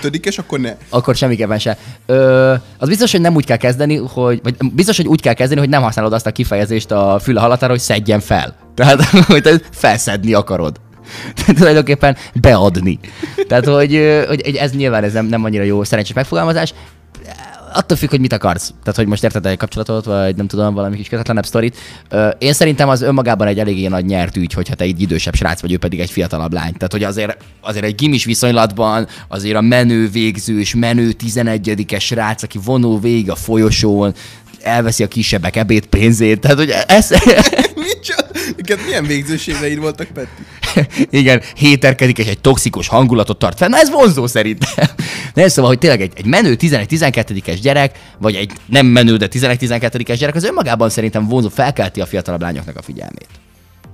5 akkor ne. akkor semmiképpen se. Ö, az biztos, hogy nem úgy kell kezdeni, hogy, vagy biztos, hogy úgy kell kezdeni, hogy nem használod azt a kifejezést a füle halatára, hogy szedjen fel. Tehát, *laughs* hogy te felszedni akarod. Tehát tulajdonképpen beadni. Tehát, hogy, ö, hogy ez nyilván ez nem, nem annyira jó szerencsés megfogalmazás. Attól függ, hogy mit akarsz. Tehát, hogy most érted egy kapcsolatot, vagy nem tudom, valami kis kötetlenebb sztorit. Én szerintem az önmagában egy eléggé nagy nyert ügy, hogyha te egy idősebb srác vagy, ő pedig egy fiatalabb lány. Tehát, hogy azért, azért egy gimis viszonylatban azért a menő végzős, menő 11-es srác, aki vonul végig a folyosón, elveszi a kisebbek ebédpénzét. Tehát, hogy ez, Micsoda? Milyen végzőségeid voltak, Petti? *laughs* igen, héterkedik és egy toxikus hangulatot tart fel. Na ez vonzó szerintem. *laughs* De ez szóval, hogy tényleg egy, egy menő 11-12-es gyerek, vagy egy nem menő, de 11-12-es gyerek, az önmagában szerintem vonzó, felkelti a fiatalabb lányoknak a figyelmét.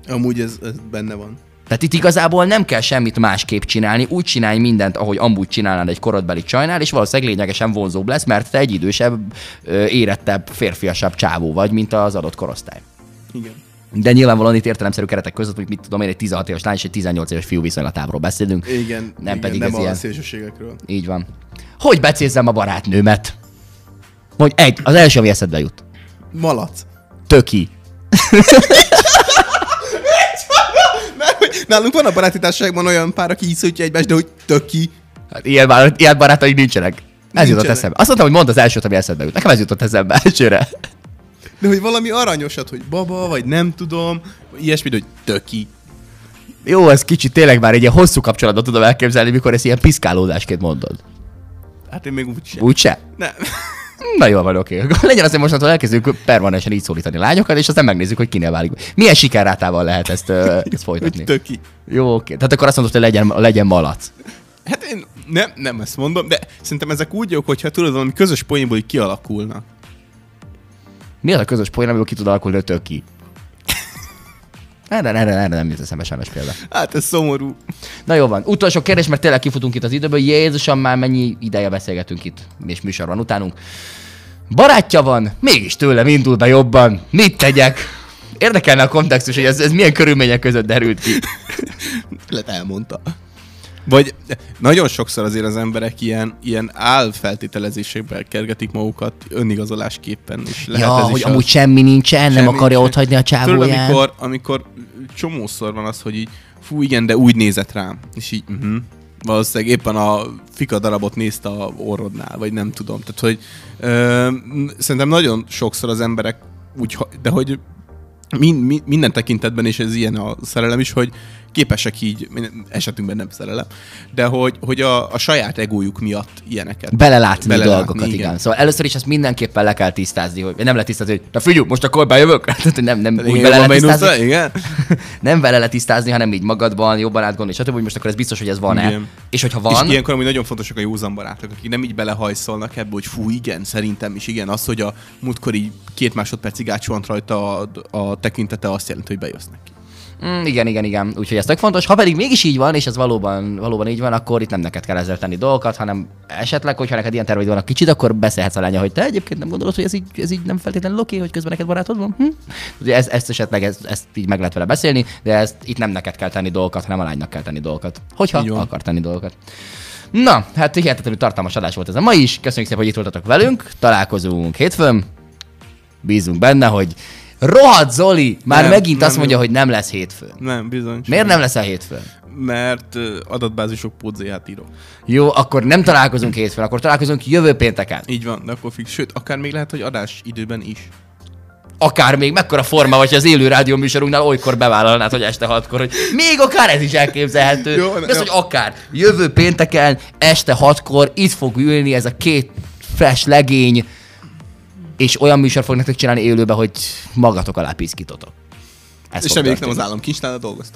Amúgy ez, ez benne van. Tehát itt igazából nem kell semmit másképp csinálni, úgy csinálj mindent, ahogy amúgy csinálnád egy korodbeli csajnál, és valószínűleg lényegesen vonzóbb lesz, mert te egy idősebb, érettebb, férfiasabb csávó vagy, mint az adott korosztály. Igen. De nyilvánvalóan itt értelemszerű keretek között, hogy mit tudom én, egy 16 éves lány és egy 18 éves fiú viszonylatáról beszélünk. Igen. Nem igen, pedig nem ez a ilyen. szélsőségekről. Így van. Hogy becézzem a barátnőmet? Mondj egy, az első, ami eszedbe jut. Malac. Töki. Hogy nálunk van a baráti társaságban olyan pár, aki iszolja egymást, de hogy töki. Hát ilyen, bár, ilyen barátaink nincsenek. Ez Nincsenek. jutott eszembe. Azt mondtam, hogy mondd az elsőt, ami eszedbe jut. Nekem ez jutott eszembe *laughs* elsőre. De hogy valami aranyosat, hogy baba, vagy nem tudom, ilyesmit, hogy töki. Jó, ez kicsit tényleg már egy ilyen hosszú kapcsolatban tudom elképzelni, mikor ezt ilyen piszkálódásként mondod. Hát én még úgy sem. Úgyse? Nem. Na jó van, oké. Okay. *laughs* Legyen az, hogy mostantól elkezdjük permanensen így szólítani lányokat, és aztán megnézzük, hogy kinél válik. Milyen sikerrátával lehet ezt, *laughs* ezt folytatni? Töki. Jó, oké. Tehát akkor azt mondod, hogy legyen, legyen malac. Hát én nem, nem ezt mondom, de szerintem ezek úgy jók, hogyha tudod, valami közös poénból kialakulnak. Mi az a közös poén, amiből ki tud alakulni a töki? Erre, erre, erre nem jut eszembe sajnos példa. Hát ez szomorú. Na jó van. Utolsó kérdés, mert tényleg kifutunk itt az időből. Jézusom, már mennyi ideje beszélgetünk itt, és műsor van utánunk. Barátja van, mégis tőlem indul be jobban. Mit tegyek? Érdekelne a kontextus, hogy ez, ez milyen körülmények között derült ki. *laughs* Lehet elmondta. Vagy nagyon sokszor azért az emberek ilyen, ilyen álfeltételezésekben kergetik magukat önigazolásképpen is. Lehet ja, ez is hogy az. amúgy semmi nincsen, nem Semmi akarja nincsen. otthagyni a Tudod, csávóját. amikor, amikor csomószor van az, hogy így, fú igen, de úgy nézett rám. És így, uh-huh. valószínűleg éppen a fika darabot nézte a orrodnál, vagy nem tudom. Tehát, hogy ö, szerintem nagyon sokszor az emberek úgy, de hogy min, min, minden tekintetben, és ez ilyen a szerelem is, hogy képesek így, esetünkben nem szerelem, de hogy, hogy a, a saját egójuk miatt ilyeneket. Belelátni, Belelátni, dolgokat, igen. igen. Szóval először is ezt mindenképpen le kell tisztázni, hogy nem lehet tisztázni, hogy na figyelj, most akkor bejövök. *laughs* Tehát, nem, nem úgy *laughs* bele lehet tisztázni, igen? nem vele letisztázni, hanem így magadban, jobban átgondolni, stb. hogy most akkor ez biztos, hogy ez van-e. Igen. És hogyha Van. És ilyenkor amúgy nagyon fontosak a józan barátok, akik nem így belehajszolnak ebbe, hogy fú, igen, szerintem is igen. Az, hogy a múltkor így két másodpercig átsuhant rajta a, a tekintete, azt jelenti, hogy bejössz neki. Mm, igen, igen, igen. Úgyhogy ez tök fontos. Ha pedig mégis így van, és ez valóban, valóban így van, akkor itt nem neked kell ezzel tenni dolgokat, hanem esetleg, hogyha neked ilyen terveid vannak kicsit, akkor beszélhetsz a lánya, hogy te egyébként nem gondolod, hogy ez így, ez így nem feltétlenül oké, hogy közben neked barátod van. Hm? Ugye ez, ezt esetleg ezt, ezt, így meg lehet vele beszélni, de ezt itt nem neked kell tenni dolgokat, hanem a lánynak kell tenni dolgokat. Hogyha van. akar tenni dolgokat. Na, hát hihetetlenül tartalmas adás volt ez a ma is. Köszönjük szépen, hogy itt voltatok velünk. Találkozunk hétfőn. Bízunk benne, hogy rohadt Zoli már Nem, megint nem azt mondja, jó. hogy nem lesz hétfőn. Nem, bizony. Miért nem lesz a hétfőn? Mert adatbázisok pótzéját írok. Jó, akkor nem találkozunk hétfőn, akkor találkozunk jövő pénteken. Így van, de akkor fix. Sőt, akár még lehet, hogy adás időben is. Akár még mekkora forma vagy az élő rádió műsorunknál olykor bevállalnád, hogy este hatkor, hogy még akár ez is elképzelhető. Jó, ez, hogy akár jövő pénteken este hatkor itt fog ülni ez a két fresh legény, és olyan műsor fog nektek csinálni élőben, hogy magatok alá piszkítotok. Ez És reméljük nem az államkincstárnál az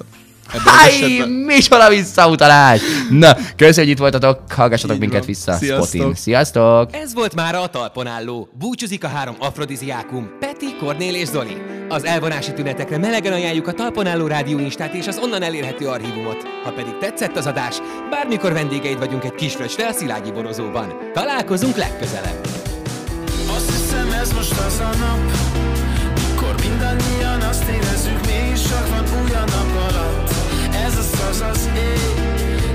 Háj, micsoda visszautalás! Na, köszönjük, hogy itt voltatok, hallgassatok Így minket van. vissza Sziasztok. Spotin. Sziasztok! Ez volt már a talpon álló. Búcsúzik a három afrodiziákum, Peti, Kornél és Zoli. Az elvonási tünetekre melegen ajánljuk a talpon álló rádió instát és az onnan elérhető archívumot. Ha pedig tetszett az adás, bármikor vendégeid vagyunk egy kis fröccsre a Szilágyi borozóban. Találkozunk legközelebb! Most az a nap Mikor mindannyian azt érezzük Mégis csak van új a nap alatt. Ez az az az ég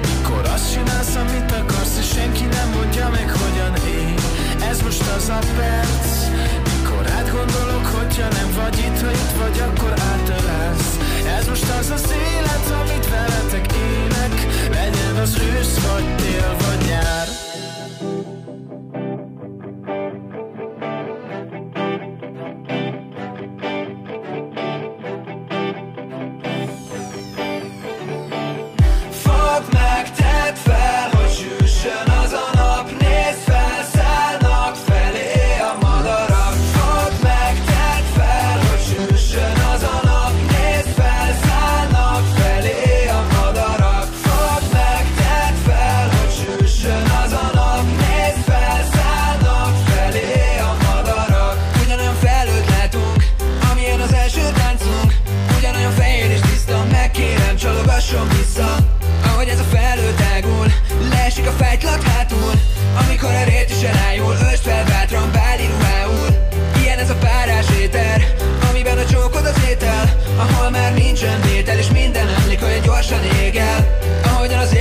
Mikor azt csinálsz, amit akarsz És senki nem mondja meg, hogyan él Ez most az a perc Mikor átgondolok, hogyha nem vagy itt Ha itt vagy, akkor átölelsz. Ez most az az élet, amit veletek élek Legyen az ősz, vagy tél, vagy nyár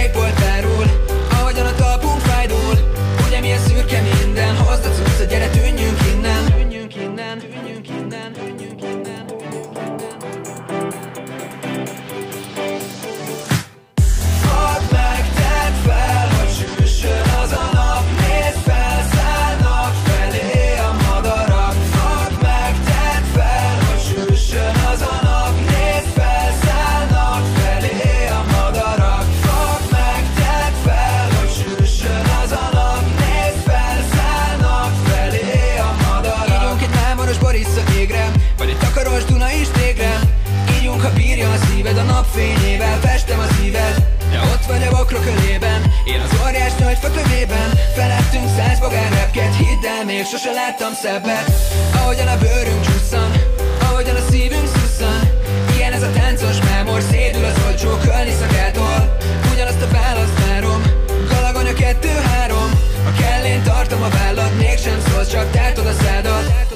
recuerda Festünk száz fogán repked, hidd el, még sose láttam szebbet. Ahogyan a bőrünk csúszan, ahogyan a szívünk szusszan Ilyen ez a táncos mámor, szédül az olcsó kölni szakától. Ugyanazt a választ várom, galagony a kettő-három. A kellén tartom a vállad, mégsem szólsz, csak tártod a szádat.